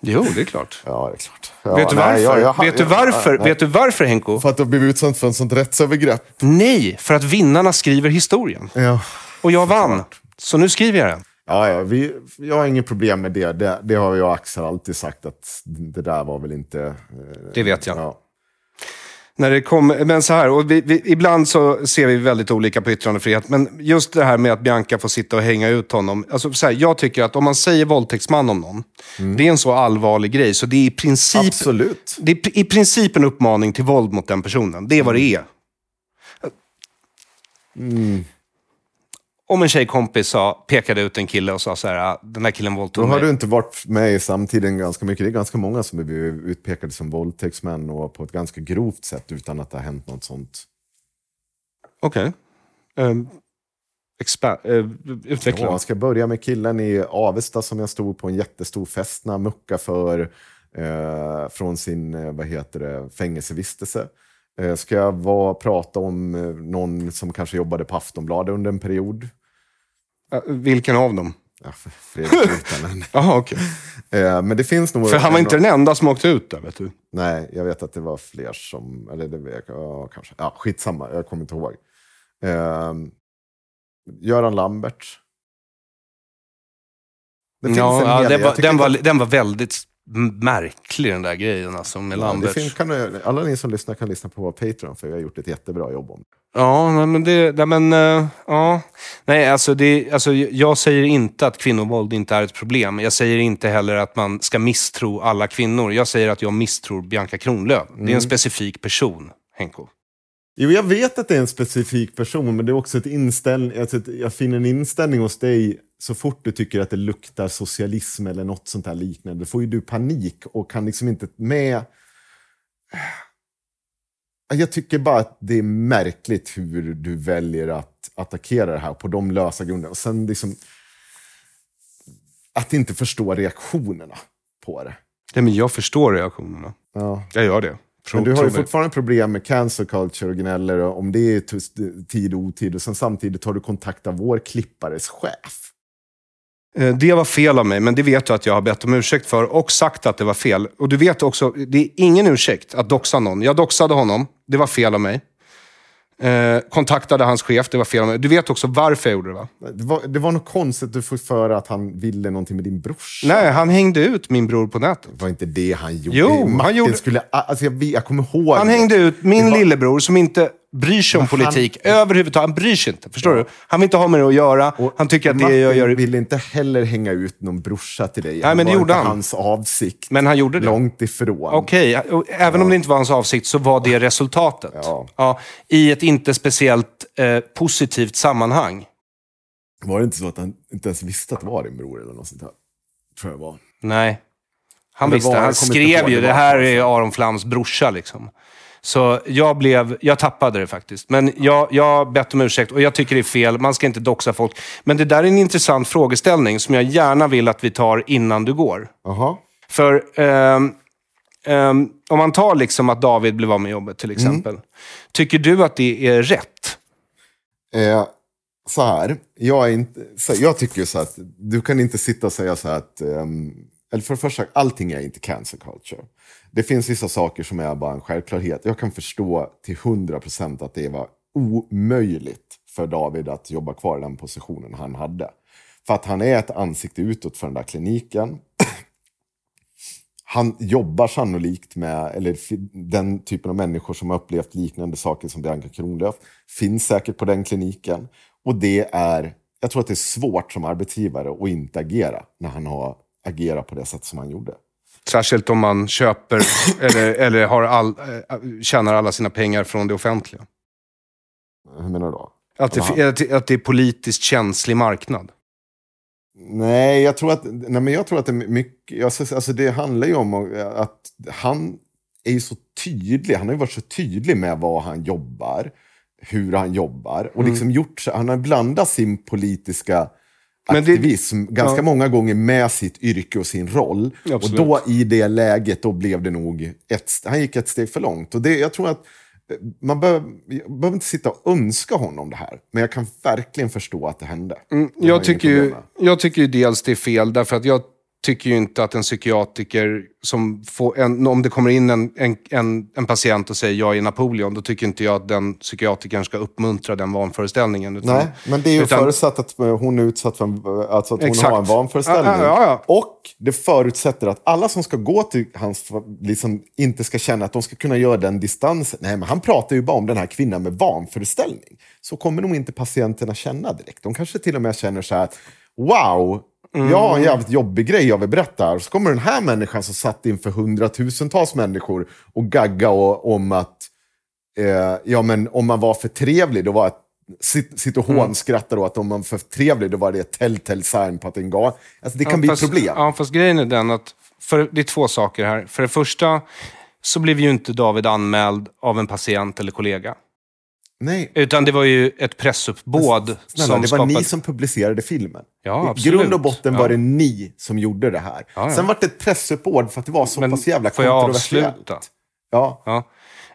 Jo, det är klart. Ja, det är klart. vet, du Ja, varför? nej, jag- jag- vet, du varför? nej. vet du varför, Henko? För att du har blivit utsatt för en sånt rättsövergrepp. Nej, för att vinnarna skriver historien. Ja. Och jag vann. Så nu skriver jag den. Ja, ja, vi, jag har inget problem med det. det. Det har jag och Axel alltid sagt att det där var väl inte... eh, Det vet jag. Ja. När det kommer, men så här, och vi, vi, ibland så ser vi väldigt olika på yttrandefrihet. Men just det här med att Bianca får sitta och hänga ut honom. Alltså så här, jag tycker att om man säger våldtäktsman om någon, det är en så allvarlig grej. Så det är i princip, Mm. Absolut. det är i princip en uppmaning till våld mot den personen. Det är vad det är. Mm. Om en tjejkompis sa, pekade ut en kille och sa så här, "Ah, den där killen Då våldtog har mig. du inte varit med i samtiden ganska mycket. Det är ganska många som blivit utpekade som våldtäktsmän och på ett ganska grovt sätt utan att det har hänt något sånt. Okej. Um, expa- uh, utveckla. Ja, jag ska börja med killen i Avesta som jag stod på en jättestor fest när han muckade för eh, från sin eh, vad heter det, fängelsevistelse. Eh, ska jag vara, prata om eh, någon som kanske jobbade på Aftonbladet under en period? Uh, vilken av dem? Ja, Fredrik Virtanen. Jaha, okej. eh, men det finns nog... För han var inte den enda som åkte ut där, vet du. Nej, jag vet att det var fler som... Eller det jag, ja, kanske. Ja, skitsamma, jag kommer inte ihåg. Eh, Göran Lambert. Det finns ja, en ja, hel det del. var, den, var, den var väldigt märklig den där grejen alltså, med Ja, det Lambert. finns, kan, alla ni som lyssnar kan lyssna på vår Patreon för vi har gjort ett jättebra jobb om det. Ja, nej, men det... Nej, men, eh, ja. nej alltså, det, alltså jag säger inte att kvinnovåld inte är ett problem. Jag säger inte heller att man ska misstro alla kvinnor. Jag säger att jag misstror Bianca Kronlöf. Det är en Mm. specifik person, Henko. Jo, jag vet att det är en specifik person, men det är också ett inställning, alltså ett, jag finner en inställning hos dig så fort du tycker att det luktar socialism eller något sånt här liknande. Då får ju du panik och kan liksom inte med... Jag tycker bara att det är märkligt hur du väljer att attackera det här på de lösa grunderna. Och sen liksom... Att inte förstå reaktionerna på det. Nej, men jag förstår reaktionerna. Ja. Jag gör det. Tro, Men du har ju fortfarande problem med cancel culture och gnäller om det är tid och otid. Och sen samtidigt har du kontakt av vår klippares chef. Eh, Det var fel av mig, men det vet du att jag har bett om ursäkt för och sagt att det var fel. Och du vet också, det är ingen ursäkt att doxa någon. Jag doxade honom, det var fel av mig. Eh, kontaktade hans chef, det var fel. Du vet också varför jag gjorde det va? Det var, det var något konstigt du fick för att han ville någonting med din brorsa. Nej, han hängde ut min bror på nätet. Det var inte det han gjorde. Jo, han Martin gjorde- Skulle, alltså jag, jag kommer ihåg Han hängde ut min var- lillebror som inte bryr sig om Men han- politik överhuvudtaget. Han bryr sig inte. Förstår du? Han vill inte ha med det att göra. han tycker att det jag gör... ville inte heller hänga ut någon brorsa till dig. Nej, men det gjorde han. hans avsikt. Men han gjorde det. Långt ifrån. Okej, och även om det inte var hans avsikt så var det resultatet. Ja. I ett inte speciellt eh, positivt sammanhang. Var det inte så att han inte ens visste att det var din bror eller något sånt där? Tror jag var. Nej. Han visste. var- han skrev ju, det här är Aron Flams brorsa liksom. Så jag blev, jag tappade det faktiskt. Men jag, jag har bett om ursäkt och jag tycker det är fel. Man ska inte doxa folk. Men det där är en intressant frågeställning som jag gärna vill att vi tar innan du går. Jaha. För ehm, ehm, om man tar liksom att David blev av med jobbet till exempel. Tycker du att det är rätt? Eh, så här, jag, är inte, så, jag tycker så att du kan inte sitta och säga så här att, ehm, eller för det första, allting är inte cancel culture. Det finns vissa saker som är bara en självklarhet. Jag kan förstå till 100% att det var omöjligt för David att jobba kvar i den positionen han hade. För att han är ett ansikte utåt för den där kliniken. Han jobbar sannolikt med, eller den typen av människor som har upplevt liknande saker som Bianca Kronlöf, finns säkert på den kliniken. Och det är, jag tror att det är svårt som arbetsgivare att inte agera när han har agerat på det sätt som han gjorde. Särskilt om man köper eller, eller har all, eh, tjänar alla sina pengar från det offentliga. Hur menar du då? Att det, att det, är politiskt känslig marknad. Nej, jag tror att, nej men jag tror att det, är mycket, alltså, det handlar ju om att han är ju så tydlig. Han har ju varit så tydlig med vad han jobbar, hur han jobbar. Och Mm. liksom gjort, han har blandat sin politiska Men det- aktivism ganska ja. många gånger med sitt yrke och sin roll. Absolut. Och då i det läget, då blev det nog ett, han gick ett steg för långt. Och det, jag tror att eh, man behöver, behöver inte sitta och önska honom det här. Men jag kan verkligen förstå att det hände. Mm, Jag tycker, ju, jag tycker ju dels det är fel, därför att jag tycker ju inte att en psykiatriker som får en, om det kommer in en, en, en, en patient och säger jag är Napoleon, då tycker inte jag att den psykiatrikern ska uppmuntra den vanföreställningen. Utan, Nej, men det är ju utan- förutsatt att hon är utsatt för en, alltså att hon Exakt. har en vanföreställning. Ja, ja, ja. Och det förutsätter att alla som ska gå till hans, liksom, inte ska känna att de ska kunna göra den distansen. Nej, men han pratar ju bara om den här kvinnan med vanföreställning. Så kommer nog inte patienterna känna direkt. De kanske till och med känner så här, wow, jag har en jävligt jobbig grej jag vill berätta här. Så kommer den här människan som satt inför hundratusentals människor och gagga och, om att eh, ja, men om man var för trevlig, då var ett Sitt, sitt och Mm. hånskrattar då att om man var för trevlig, då var det ett telltale sign på att det en gal. Alltså det kan bli fast, problem. Ja, fast grejen är den att för, det är två saker här. För det första så blev ju inte David anmäld av en patient eller kollega. Nej. Utan det var ju ett pressuppbåd Snälla, som det var skapade... ni som publicerade filmen. Ja, I grund och botten Ja. var det ni som gjorde det här. Ja. Sen var det ett pressuppbåd för att det var så Men pass jävla får jag kontroversiellt. avsluta? Ja.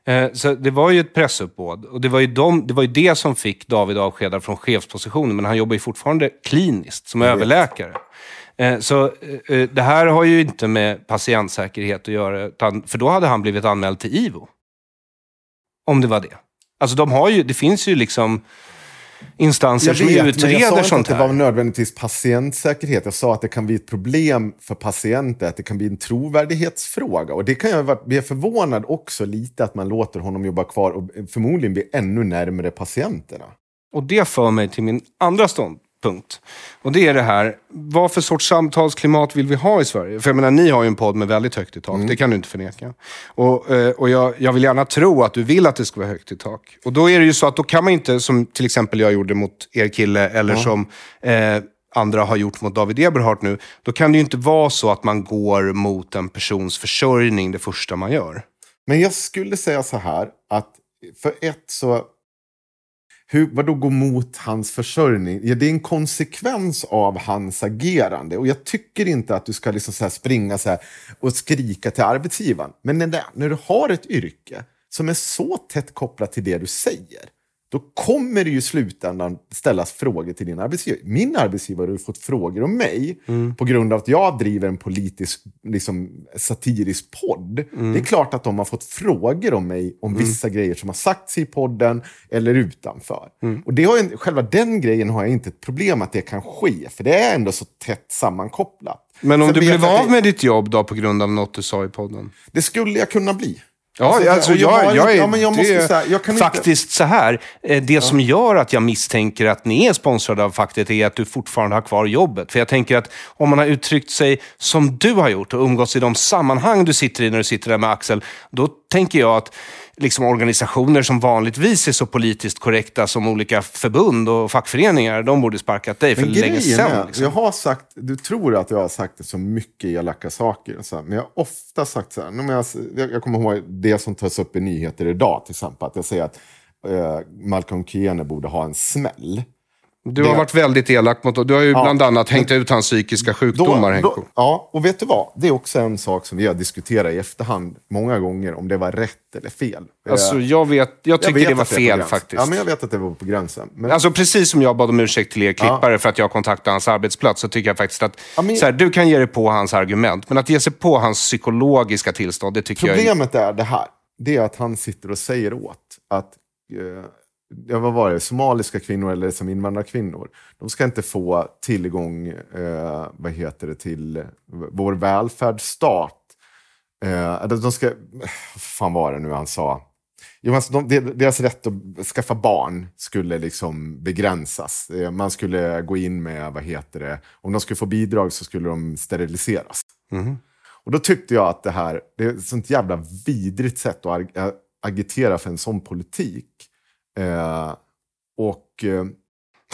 Eh, Så det var ju ett pressuppbåd. Och det var, ju de, det var ju det som fick David avskedad från chefspositionen. Men han jobbar ju fortfarande kliniskt som överläkare. Eh, Så eh, eh, det här har ju inte med patientsäkerhet att göra. Utan, för då hade han blivit anmäld till IVO. Om det var det. Alltså de har ju, det finns ju liksom instanser Jag som vet, men jag utreder sa inte sånt att det här. var nödvändigtvis patientsäkerhet. Jag sa att det kan bli ett problem för patienter, att det kan bli en trovärdighetsfråga. Och det kan jag vara- bli förvånad också lite att man låter honom jobba kvar och förmodligen bli ännu närmare patienterna. Och det för mig till min andra ståndpunkt. Och det är det här, vad för sorts samtalsklimat vill vi ha i Sverige? För jag menar, ni har ju en podd med väldigt högt i tak, Mm. det kan du inte förneka. Och, eh, och jag, jag vill gärna tro att du vill att det ska vara högt i tak. Och då är det ju så att då kan man inte, som till exempel jag gjorde mot er kille, eller Ja. som eh, andra har gjort mot David Eberhardt nu. Då kan det ju inte vara så att man går mot en persons försörjning det första man gör. Men jag skulle säga så här, att för ett så... Hur, vadå gå mot hans försörjning? Ja, det är en konsekvens av hans agerande. Och jag tycker inte att du ska liksom så här springa så här och skrika till arbetsgivaren. Men när, det, när du har ett yrke som är så tätt kopplat till det du säger, då kommer det ju i slutändan ställas frågor till din arbetsgivare. Min arbetsgivare har fått frågor om mig på grund av att jag driver en politisk, liksom, satirisk podd. Mm. Det är klart att de har fått frågor om mig om vissa grejer som har sagts i podden eller utanför. Mm. Och det har jag, själva den grejen har jag inte ett problem att det kan ske, för det är ändå så tätt sammankopplat. Men om Sen du blev av med ditt jobb då på grund av något du sa i podden? Det skulle jag kunna bli. Ja, Alltså, jag jag, är ja, jag måste jag kan inte- faktiskt så här. eh, Det som gör att jag misstänker att ni är sponsrade av facket är att du fortfarande har kvar jobbet. För jag tänker att om man har uttryckt sig som du har gjort och umgåtts i de sammanhang du sitter i när du sitter där med Axel, då tänker jag att liksom organisationer som vanligtvis är så politiskt korrekta som olika förbund och fackföreningar, de borde sparkat dig för Men länge sedan. är, Liksom. jag har sagt, du tror att jag har sagt det så mycket elaka saker, så här, men jag har ofta sagt så här, jag jag kommer ihåg det som tas upp i nyheter idag till exempel, att jag säger att eh, Malcolm Kiene borde ha en smäll. Du har det- varit väldigt elak mot Du har ju Ja, bland annat hängt ut hans psykiska sjukdomar, Henko. då, Ja, och vet du vad? Det är också en sak som vi har diskuterat i efterhand många gånger, om det var rätt eller fel. Alltså, Eh, jag, vet, jag tycker vet det var fel faktiskt. Ja, men jag vet att det var på gränsen. Men, Alltså precis som jag bad om ursäkt till er klippare för att jag kontaktade hans arbetsplats så tycker jag faktiskt att Ja, men- så här, du kan ge dig på hans argument, men att ge sig på hans psykologiska tillstånd, det tycker jag är... Problemet är det här. Det är att han sitter och säger åt att eh, ja, vad var det, somaliska kvinnor eller som invandrarkvinnor, de ska inte få tillgång eh, vad heter det, till vår välfärdsstat. Eh, de ska, vad fan var det nu han sa? Jo, alltså de, deras rätt att skaffa barn skulle liksom begränsas. Eh, Man skulle gå in med, vad heter det, om de skulle få bidrag så skulle de steriliseras. Mhm. Och då tyckte jag att det här, det är ett sånt jävla vidrigt sätt att ag- agitera för en sån politik. Eh, och... Eh,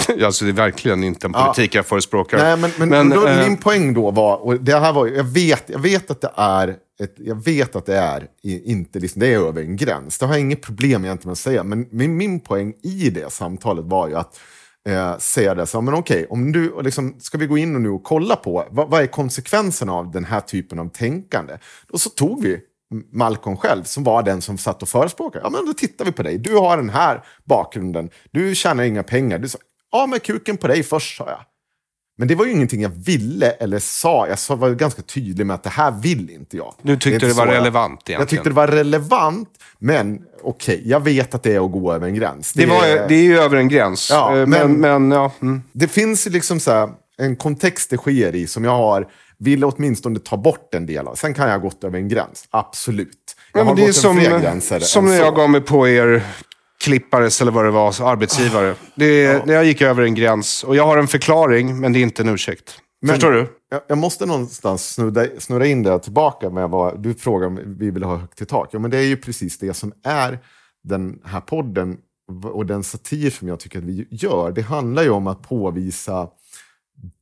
Alltså det är verkligen inte en Ja. politik jag förespråkar. nej, men, men, Men, då, eh, min poäng då var, och det här var, jag vet, jag vet att det är, ett, jag vet att det är inte, liksom, det är över en gräns. Det har jag inget problem egentligen med att säga, men min, min poäng i det samtalet var ju att eh, säga det så, men okej, om du, liksom, ska vi gå in och nu och kolla på vad, vad är konsekvenserna av den här typen av tänkande? Och så tog vi Malcolm själv, som var den som satt och förespråkade. Ja, men då tittar vi på dig. Du har den här bakgrunden. Du tjänar inga pengar. Du sa, ja, med kuken på dig först, sa jag. Men det var ju ingenting jag ville eller sa. Jag var ganska tydlig med att det här vill inte jag. Du tyckte är inte det var jag- relevant egentligen. Jag tyckte det var relevant, men okej, jag vet att det är att gå över en gräns. det, var, det är ju över en gräns. Ja, Eh, men, men- men, ja. Mm. det finns liksom så en kontext det sker i som jag har vill åtminstone ta bort en del av. Sen kan jag ha gått över en gräns, absolut. Jag Ja, har är gått över fler som, gränser som när jag gav mig på er klippares eller vad det var, arbetsgivare. Det, när jag gick över en gräns. Och jag har en förklaring, men det är inte en ursäkt. Men- Förstår du? Jag, jag måste någonstans snurra, snurra in det tillbaka med vad du frågar om vi vill ha högt i tak. Ja, men det är ju precis det som är den här podden och den satir som jag tycker att vi gör. Det handlar ju om att påvisa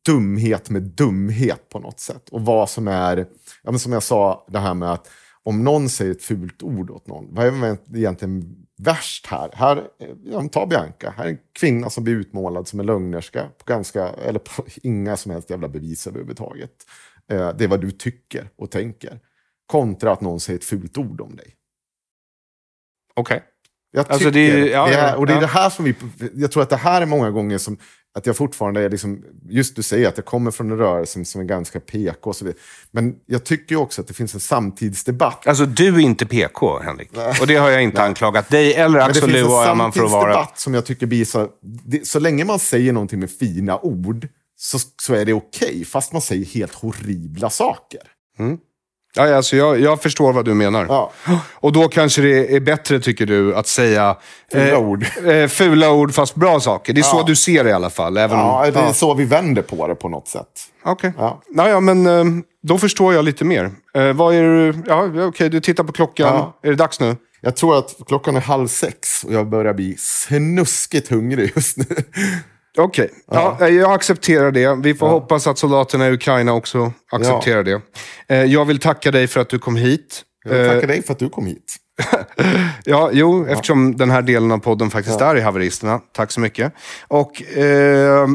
dumhet med dumhet på något sätt. Och vad som är, ja, men som jag sa, det här med att om någon säger ett fult ord åt någon, vad är egentligen värst här? Här, eh, ja, ta Bianca, här är en kvinna som blir utmålad som en lögnerska på ganska, eller på inga som helst jävla bevis överhuvudtaget. Eh, det är vad du tycker och tänker. Kontra att någon säger ett fult ord om dig. Okej. Jag Alltså, tycker, det ja, det är, ja, och det är det här som vi, jag tror att det här är många gånger som, att jag fortfarande är liksom, just du säger att jag kommer från en rörelse som är ganska PK och så vidare. Men jag tycker också att det finns en samtidsdebatt. Alltså, du är inte PK, Henrik. Och det har jag inte anklagat dig eller Men det Axel finns Lu en och Öhman för att vara. samtidsdebatt som jag tycker så... Det, så länge man säger någonting med fina ord så, så är det okej, fast man säger helt horribla saker. Ja, alltså, jag, jag förstår vad du menar. Ja. Och då kanske det är bättre, tycker du, att säga Fula ord. Eh, fula ord fast bra saker. Det är så Ja. du ser det i alla fall. Även om, Ja, det är så vi vänder på det på något sätt. Okej. Ja. Naja, men eh, då förstår jag lite mer. Eh, vad är du... Ja, okej, du tittar på klockan. Är det dags nu? Jag tror att klockan är halv sex och jag börjar bli snuskigt hungrig just nu. Okej, ja. eh, jag accepterar det. Vi får hoppas att soldaterna i Ukraina också accepterar det. Eh, jag vill tacka dig för att du kom hit. Jag Eh, tackar dig för att du kom hit. Ja, jo, eftersom den här delen av podden faktiskt är i haveristerna. Tack så mycket. Och eh,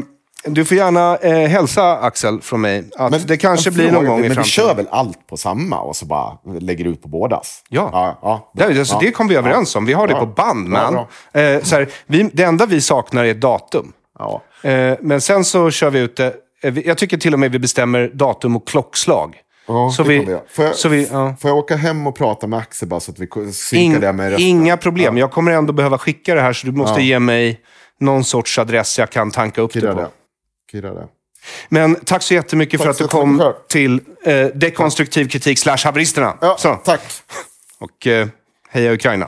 du får gärna eh, hälsa Axel från mig att det kanske blir någon gång i Men vi framtiden. kör väl allt på samma och så bara lägger ut på bådas? Ja. ja, ja Det, alltså, ja. det kom vi överens om. Vi har det Ja. på band, Ja, man. eh, så här, vi, det enda vi saknar är ett datum. Ja. Eh, men sen så kör vi ut det. Eh, Jag tycker till och med vi bestämmer datum och klockslag. Ja, så vi. Får jag, så vi, ja. får jag åka hem och prata med Axel bara så att vi synkar det med resten? inga problem. Jag kommer ändå behöva skicka det här, så du måste Ja. ge mig någon sorts adress jag kan tanka upp Kirra det på. det. Kirra det. Men tack så jättemycket Tack för att du kom till eh, Dekonstruktiv kritik slash haveristerna. Ja, Så. tack. Och eh, Heja Ukraina!